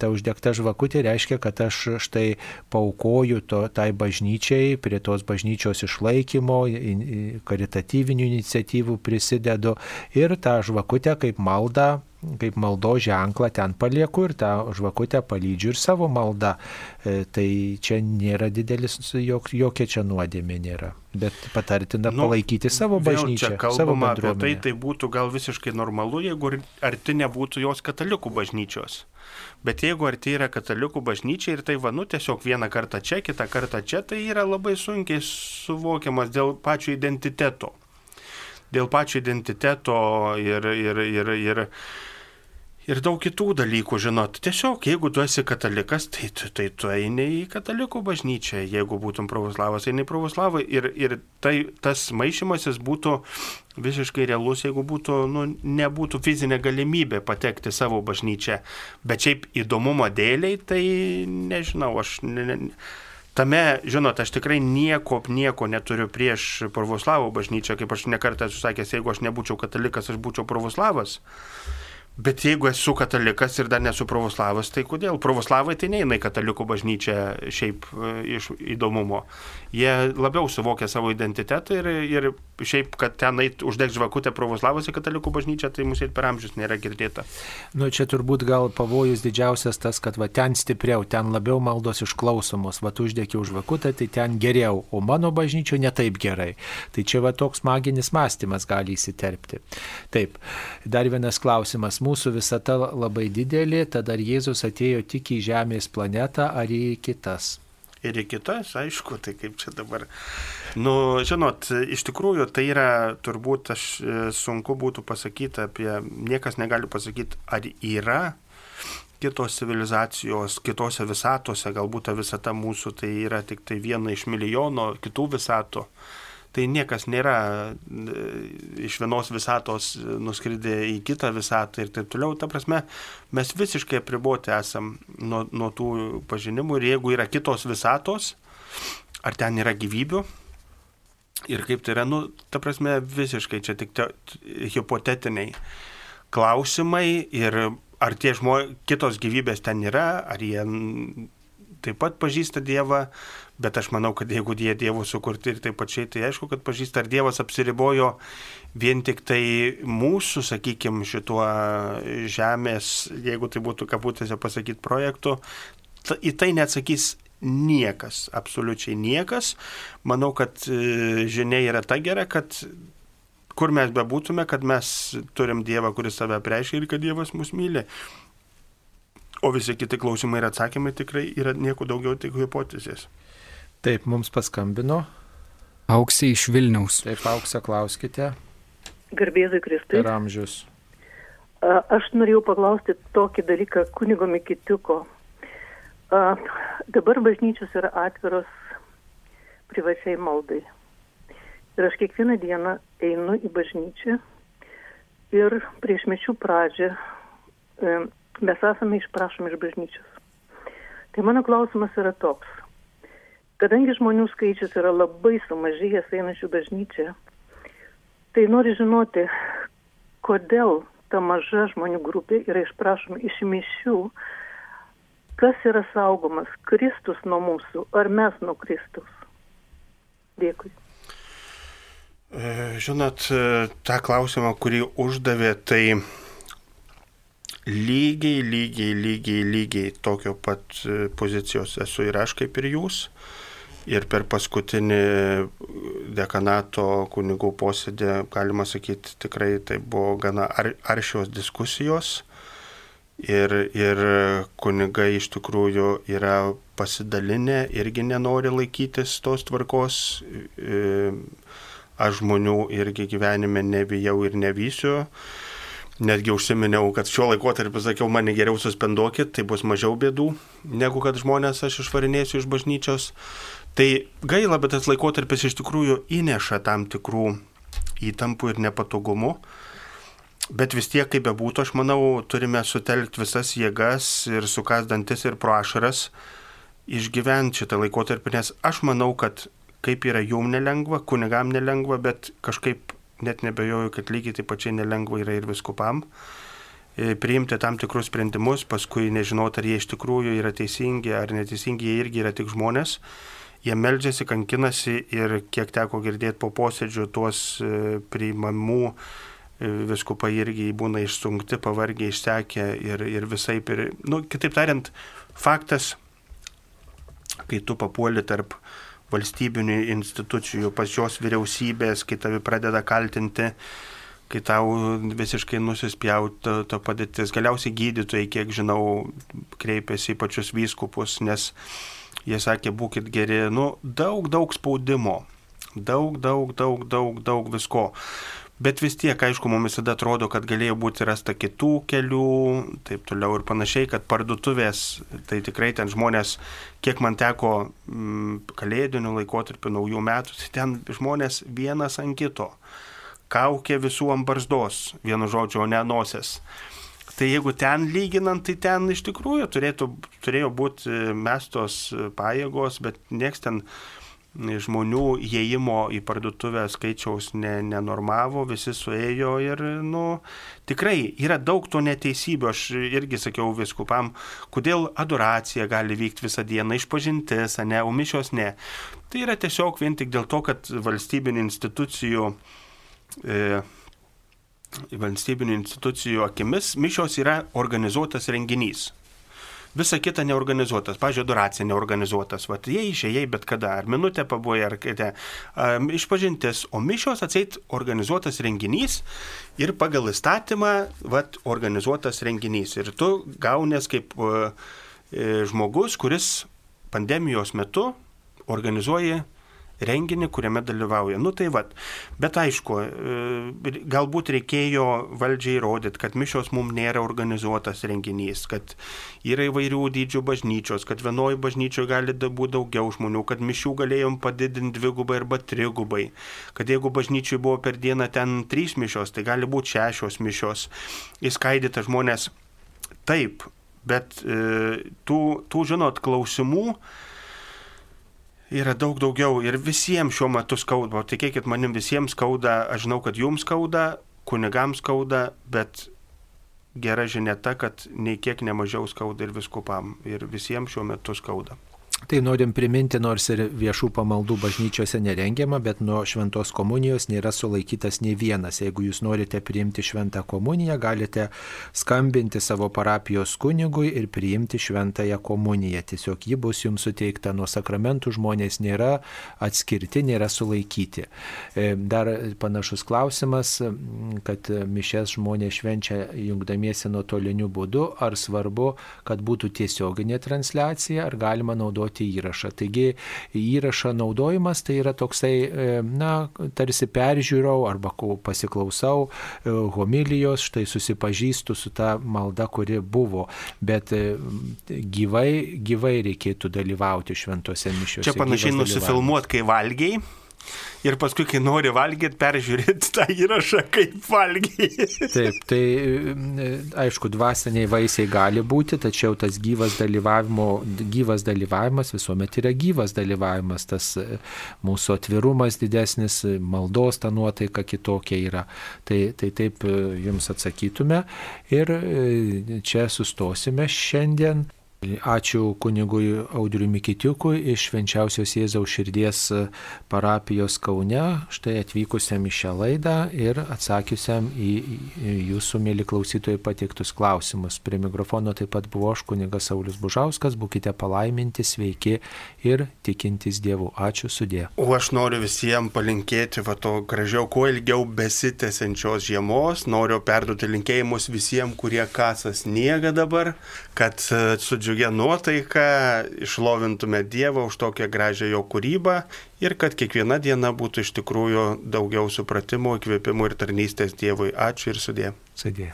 Speaker 1: ta uždegta žvakutė reiškia, kad aš štai paukoju to, tai bažnyčiai, prie tos bažnyčios išlaikymo, karitatyvinių iniciatyvų prisidedu ir tą žvakutę kaip maldą kaip maldo ženklą ten palieku ir tą žvakutę palydžiu ir savo maldą. E, Tai čia nėra didelis, jok, jokia čia nuodėmė nėra. Bet patartina nu, palaikyti savo bažnyčią,
Speaker 2: Čia
Speaker 1: savo
Speaker 2: kalbama apie tai, tai būtų gal visiškai normalu, jeigu ar- arti nebūtų jos katalikų bažnyčios. Bet jeigu arti yra katalikų bažnyčia ir tai va, nu tiesiog vieną kartą čia, kitą kartą čia, tai yra labai sunkiai suvokiamas dėl pačio identiteto. Dėl pačio identiteto ir, ir, ir, ir, ir daug kitų dalykų, žinot. Tiesiog, jeigu tu esi katalikas, tai tai tu eini į katalikų bažnyčią. Jeigu būtum pravoslavas, eini į pravoslavą. Ir, ir tai, tas maišymasis būtų visiškai realus, jeigu būtų, nu, nebūtų fizinė galimybė patekti savo bažnyčią. Bet šiaip įdomumo dėliai, tai nežinau, aš... Ne, ne, Tame, žinot, aš tikrai nieko, nieko neturiu prieš pravoslavų bažnyčią, kaip aš nekartą esu sakęs, jeigu aš nebūčiau katalikas, aš būčiau pravoslavas. Bet jeigu esu katalikas ir dar nesu pravoslavas, tai kodėl? Pravoslavai tai neina į katalikų bažnyčią šiaip e, iš įdomumo. Jie labiau suvokia savo identitetą ir, ir šiaip, kad ten eit uždegs žvakutę pravoslavas į katalikų bažnyčią, tai mūsų per amžius nėra girdėta.
Speaker 1: Nu, čia turbūt gal pavojus didžiausias tas, kad va ten stipriau, ten labiau maldos išklausomos, va tu uždėki už vakutę, tai ten geriau, o mano bažnyčio netaip gerai. Tai čia va toks maginis mąstymas gali įsiterpti. Taip, dar vienas klausimas. Mūsų visata labai didelė, tada ar Jėzus atėjo tik į Žemės planetą ar į kitas?
Speaker 2: Ir į kitas, aišku, tai kaip čia dabar. Nu, žinot, iš tikrųjų tai yra, turbūt aš e, sunku būtų pasakyti apie, niekas negali pasakyti, ar yra kitos civilizacijos, kitose visatose, galbūt ta visata mūsų tai yra tik tai viena iš milijono kitų visatų. Tai niekas nėra e, iš vienos visatos nuskridė į kitą visatą ir taip toliau. Ta prasme, mes visiškai apriboti esam nuo, nuo tų pažinimų ir jeigu yra kitos visatos, ar ten yra gyvybių, ir kaip tai yra, nu, ta prasme, visiškai čia tik te, hipotetiniai klausimai ir ar tie žmonės, kitos gyvybės ten yra, ar jie taip pat pažįsta Dievą, bet aš manau, kad jeigu jie Dievo sukurti ir taip pačiai, tai aišku, kad pažįsta, ar Dievas apsiribojo vien tik tai mūsų, sakykime, šituo žemės, jeigu tai būtų kabutėse pasakyti projektu, į tai neatsakys niekas, absoliučiai niekas. Manau, kad e, žinia yra ta gera, kad kur mes bebūtume, kad mes turim Dievą, kuris save preiškia ir kad Dievas mus myli. O visi kiti klausimai ir atsakymai tikrai yra nieko daugiau, tik hipotezės.
Speaker 1: Taip, mums paskambino.
Speaker 3: Auksė iš Vilniaus.
Speaker 1: Taip, auksė, klauskite.
Speaker 17: Garbėzai Kristui.
Speaker 1: Per amžius.
Speaker 17: A, Aš norėjau paklausti tokį dalyką kunigo Mikitiuko. A, Dabar bažnyčios yra atviros privačiai maldai. Ir aš kiekvieną dieną einu į bažnyčią ir prieš mečių pradžią e, mes esame išprašomi iš bažnyčios. Tai mano klausimas yra toks. Kadangi žmonių skaičius yra labai sumažėjęs einančių bažnyčią, tai noriu žinoti, kodėl ta maža žmonių grupė yra išprašoma iš mišių, kas yra saugomas, Kristus nuo mūsų, ar mes nuo Kristus. Dėkui.
Speaker 2: E, Žinot, e, tą klausimą, kurį uždavė, tai lygiai, lygiai, lygiai, lygiai tokio pat e, pozicijos esu ir aš kaip ir jūs. Ir per paskutinį dekanato kunigų posėdį, galima sakyti, tikrai tai buvo gana ar, aršios diskusijos. Ir, ir kunigai iš tikrųjų yra pasidalinę, irgi nenori laikytis tos tvarkos. E, Aš žmonių irgi gyvenime nebijau ir nevysiu. Netgi užsiminiau, kad šiuo laikotarpiu sakiau, mane geriau suspenduokit, tai bus mažiau bėdų, negu kad žmonės aš išvarinėsiu iš bažnyčios. Tai gaila, bet tas laikotarpis iš tikrųjų įneša tam tikrų įtampų ir nepatogumų. Bet vis tiek, kaip bebūtų, aš manau, turime sutelkti visas jėgas ir sukas dantis ir pro ašaras išgyventi šitą laikotarpį, nes aš manau, kad kaip yra jum nelengva, kunigam nelengva, bet kažkaip net nebejoju, kad lygiai taip pačiai nelengva yra ir viskupam e, priimti tam tikrus sprendimus, paskui nežinot, ar jie iš tikrųjų yra teisingi ar neteisingi, jie irgi yra tik žmonės. Jie meldžiasi, kankinasi ir kiek teko girdėti po posėdžių tuos e, priimamų e, viskupai irgi būna išsunkti, pavargę, išsekę ir, ir visai, ir, nu, kitaip tariant, faktas, kai tu papuoli tarp valstybinių institucijų, pačios vyriausybės, kai tavi pradeda kaltinti, kai tau visiškai nusispjauta ta padėtis. Galiausiai gydytojai, kiek žinau, kreipėsi į pačius vyskupus, nes jie sakė, būkite geri, nu, daug, daug spaudimo, daug, daug, daug, daug, daug visko. Bet vis tiek, aišku, mums visada atrodo, kad galėjo būti rasta kitų kelių, taip toliau ir panašiai, kad parduotuvės, tai tikrai ten žmonės, kiek man teko m, kalėdinių laikotarpių, naujų metų, tai ten žmonės vienas ant kito. Kaukė visų ant barzdos, vienu žodžiu, o ne nosies. Tai jeigu ten lyginant, tai ten iš tikrųjų turėtų, turėjo būti mestos pajėgos, bet nieks ten žmonių įėjimo į parduotuvę skaičiaus ne, nenormavo, visi suėjo ir, nu, tikrai yra daug to neteisybių. Aš irgi sakiau viskupam, kodėl adoracija gali vykti visą dieną, išpažintis, ne, o mišios ne. Tai yra tiesiog vien tik dėl to, kad valstybinių institucijų e, valstybinių institucijų akimis mišios yra organizuotas renginys. Visa kita neorganizuotas, pažiūrėjau, duracija neorganizuotas, va, jie išėjai bet kada, ar minutę pabuvai, ar kitą, um, išpažintis, o mišios atseit organizuotas renginys ir pagal įstatymą, va, organizuotas renginys. Ir tu gaunės kaip uh, žmogus, kuris pandemijos metu organizuoja renginį, kuriame dalyvauja. Nu tai vad, bet aišku, e, galbūt reikėjo valdžiai įrodyti, kad mišios mums nėra organizuotas renginys, kad yra įvairių dydžių bažnyčios, kad vienoje bažnyčioje gali būti daugiau žmonių, kad mišių galėjom padidinti dvigubai arba trigubai, kad jeigu bažnyčiai buvo per dieną ten trys mišios, tai gali būti šešios mišios, įskaidyta žmonės. Taip, bet e, tų, tų, žinot, klausimų, yra daug daugiau ir visiems šiuo metu skauda, tikėkit manim visiems skauda, aš žinau, kad jums skauda, kunigams skauda, bet gera žinia ta, kad nei kiek nemažiau skauda ir viskupam ir visiems šiuo metu skauda.
Speaker 1: Tai norim priminti, nors ir viešų pamaldų bažnyčiose nerengiama, bet nuo šventos komunijos nėra sulaikytas nei vienas. Jeigu jūs norite priimti šventą komuniją, galite skambinti savo parapijos kunigui ir priimti šventąją komuniją. Tiesiog ji bus jums suteikta nuo sakramentų, žmonės nėra atskirti, nėra sulaikyti. E, dar panašus klausimas, kad mišes žmonės švenčia jungdamiesi nuotoliniu būdu, ar svarbu, kad būtų tiesioginė transliacija, ar galima naudoti naudoti įrašą. Taigi įrašo naudojimas tai yra toksai, e, na, tarsi peržiūrau arba pasiklausau e, homilijos, štai susipažįstu su ta malda, kuri buvo, bet e, gyvai, gyvai reikėtų dalyvauti šventose mišiuose.
Speaker 2: Čia panašiai nusifilmuot, kai valgiai ir paskui, kai nori valgyti, peržiūrėti tą įrašą, kaip valgiai.
Speaker 1: Taip, tai e, aišku, dvasiniai vaisiai gali būti, tačiau tas gyvas, gyvas dalyvavimas visuomet yra gyvas dalyvavimas, tas e, mūsų atvirumas didesnis, maldos ta nuotaika kitokia yra. Tai, tai taip e, jums atsakytume ir čia sustosime šiandien. Ačiū kunigui Audriui Mikitiukui iš Švenčiausios Jėzaus širdies parapijos Kaune, štai atvykusiam į šią laidą ir atsakiusiam į jūsų, mėly klausytojai, pateiktus klausimus. Prie mikrofono taip pat buvo aš kunigas Saulis Bužauskas, būkite palaiminti, sveiki ir tikintys Dievu. Ačiū sudė.
Speaker 2: O aš noriu visiems palinkėti va to gražiau, kuo ilgiau besitęsiančios žiemos, noriu perduoti linkėjimus visiems, kurie kasas sniega dabar, kad su džiugiu džiugia nuotaika išlovintume Dievą už tokią gražią jo kūrybą ir kad kiekviena diena būtų iš tikrųjų daugiau supratimo, įkvėpimo ir tarnystės Dievui. Ačiū ir sudė.
Speaker 1: Sudė.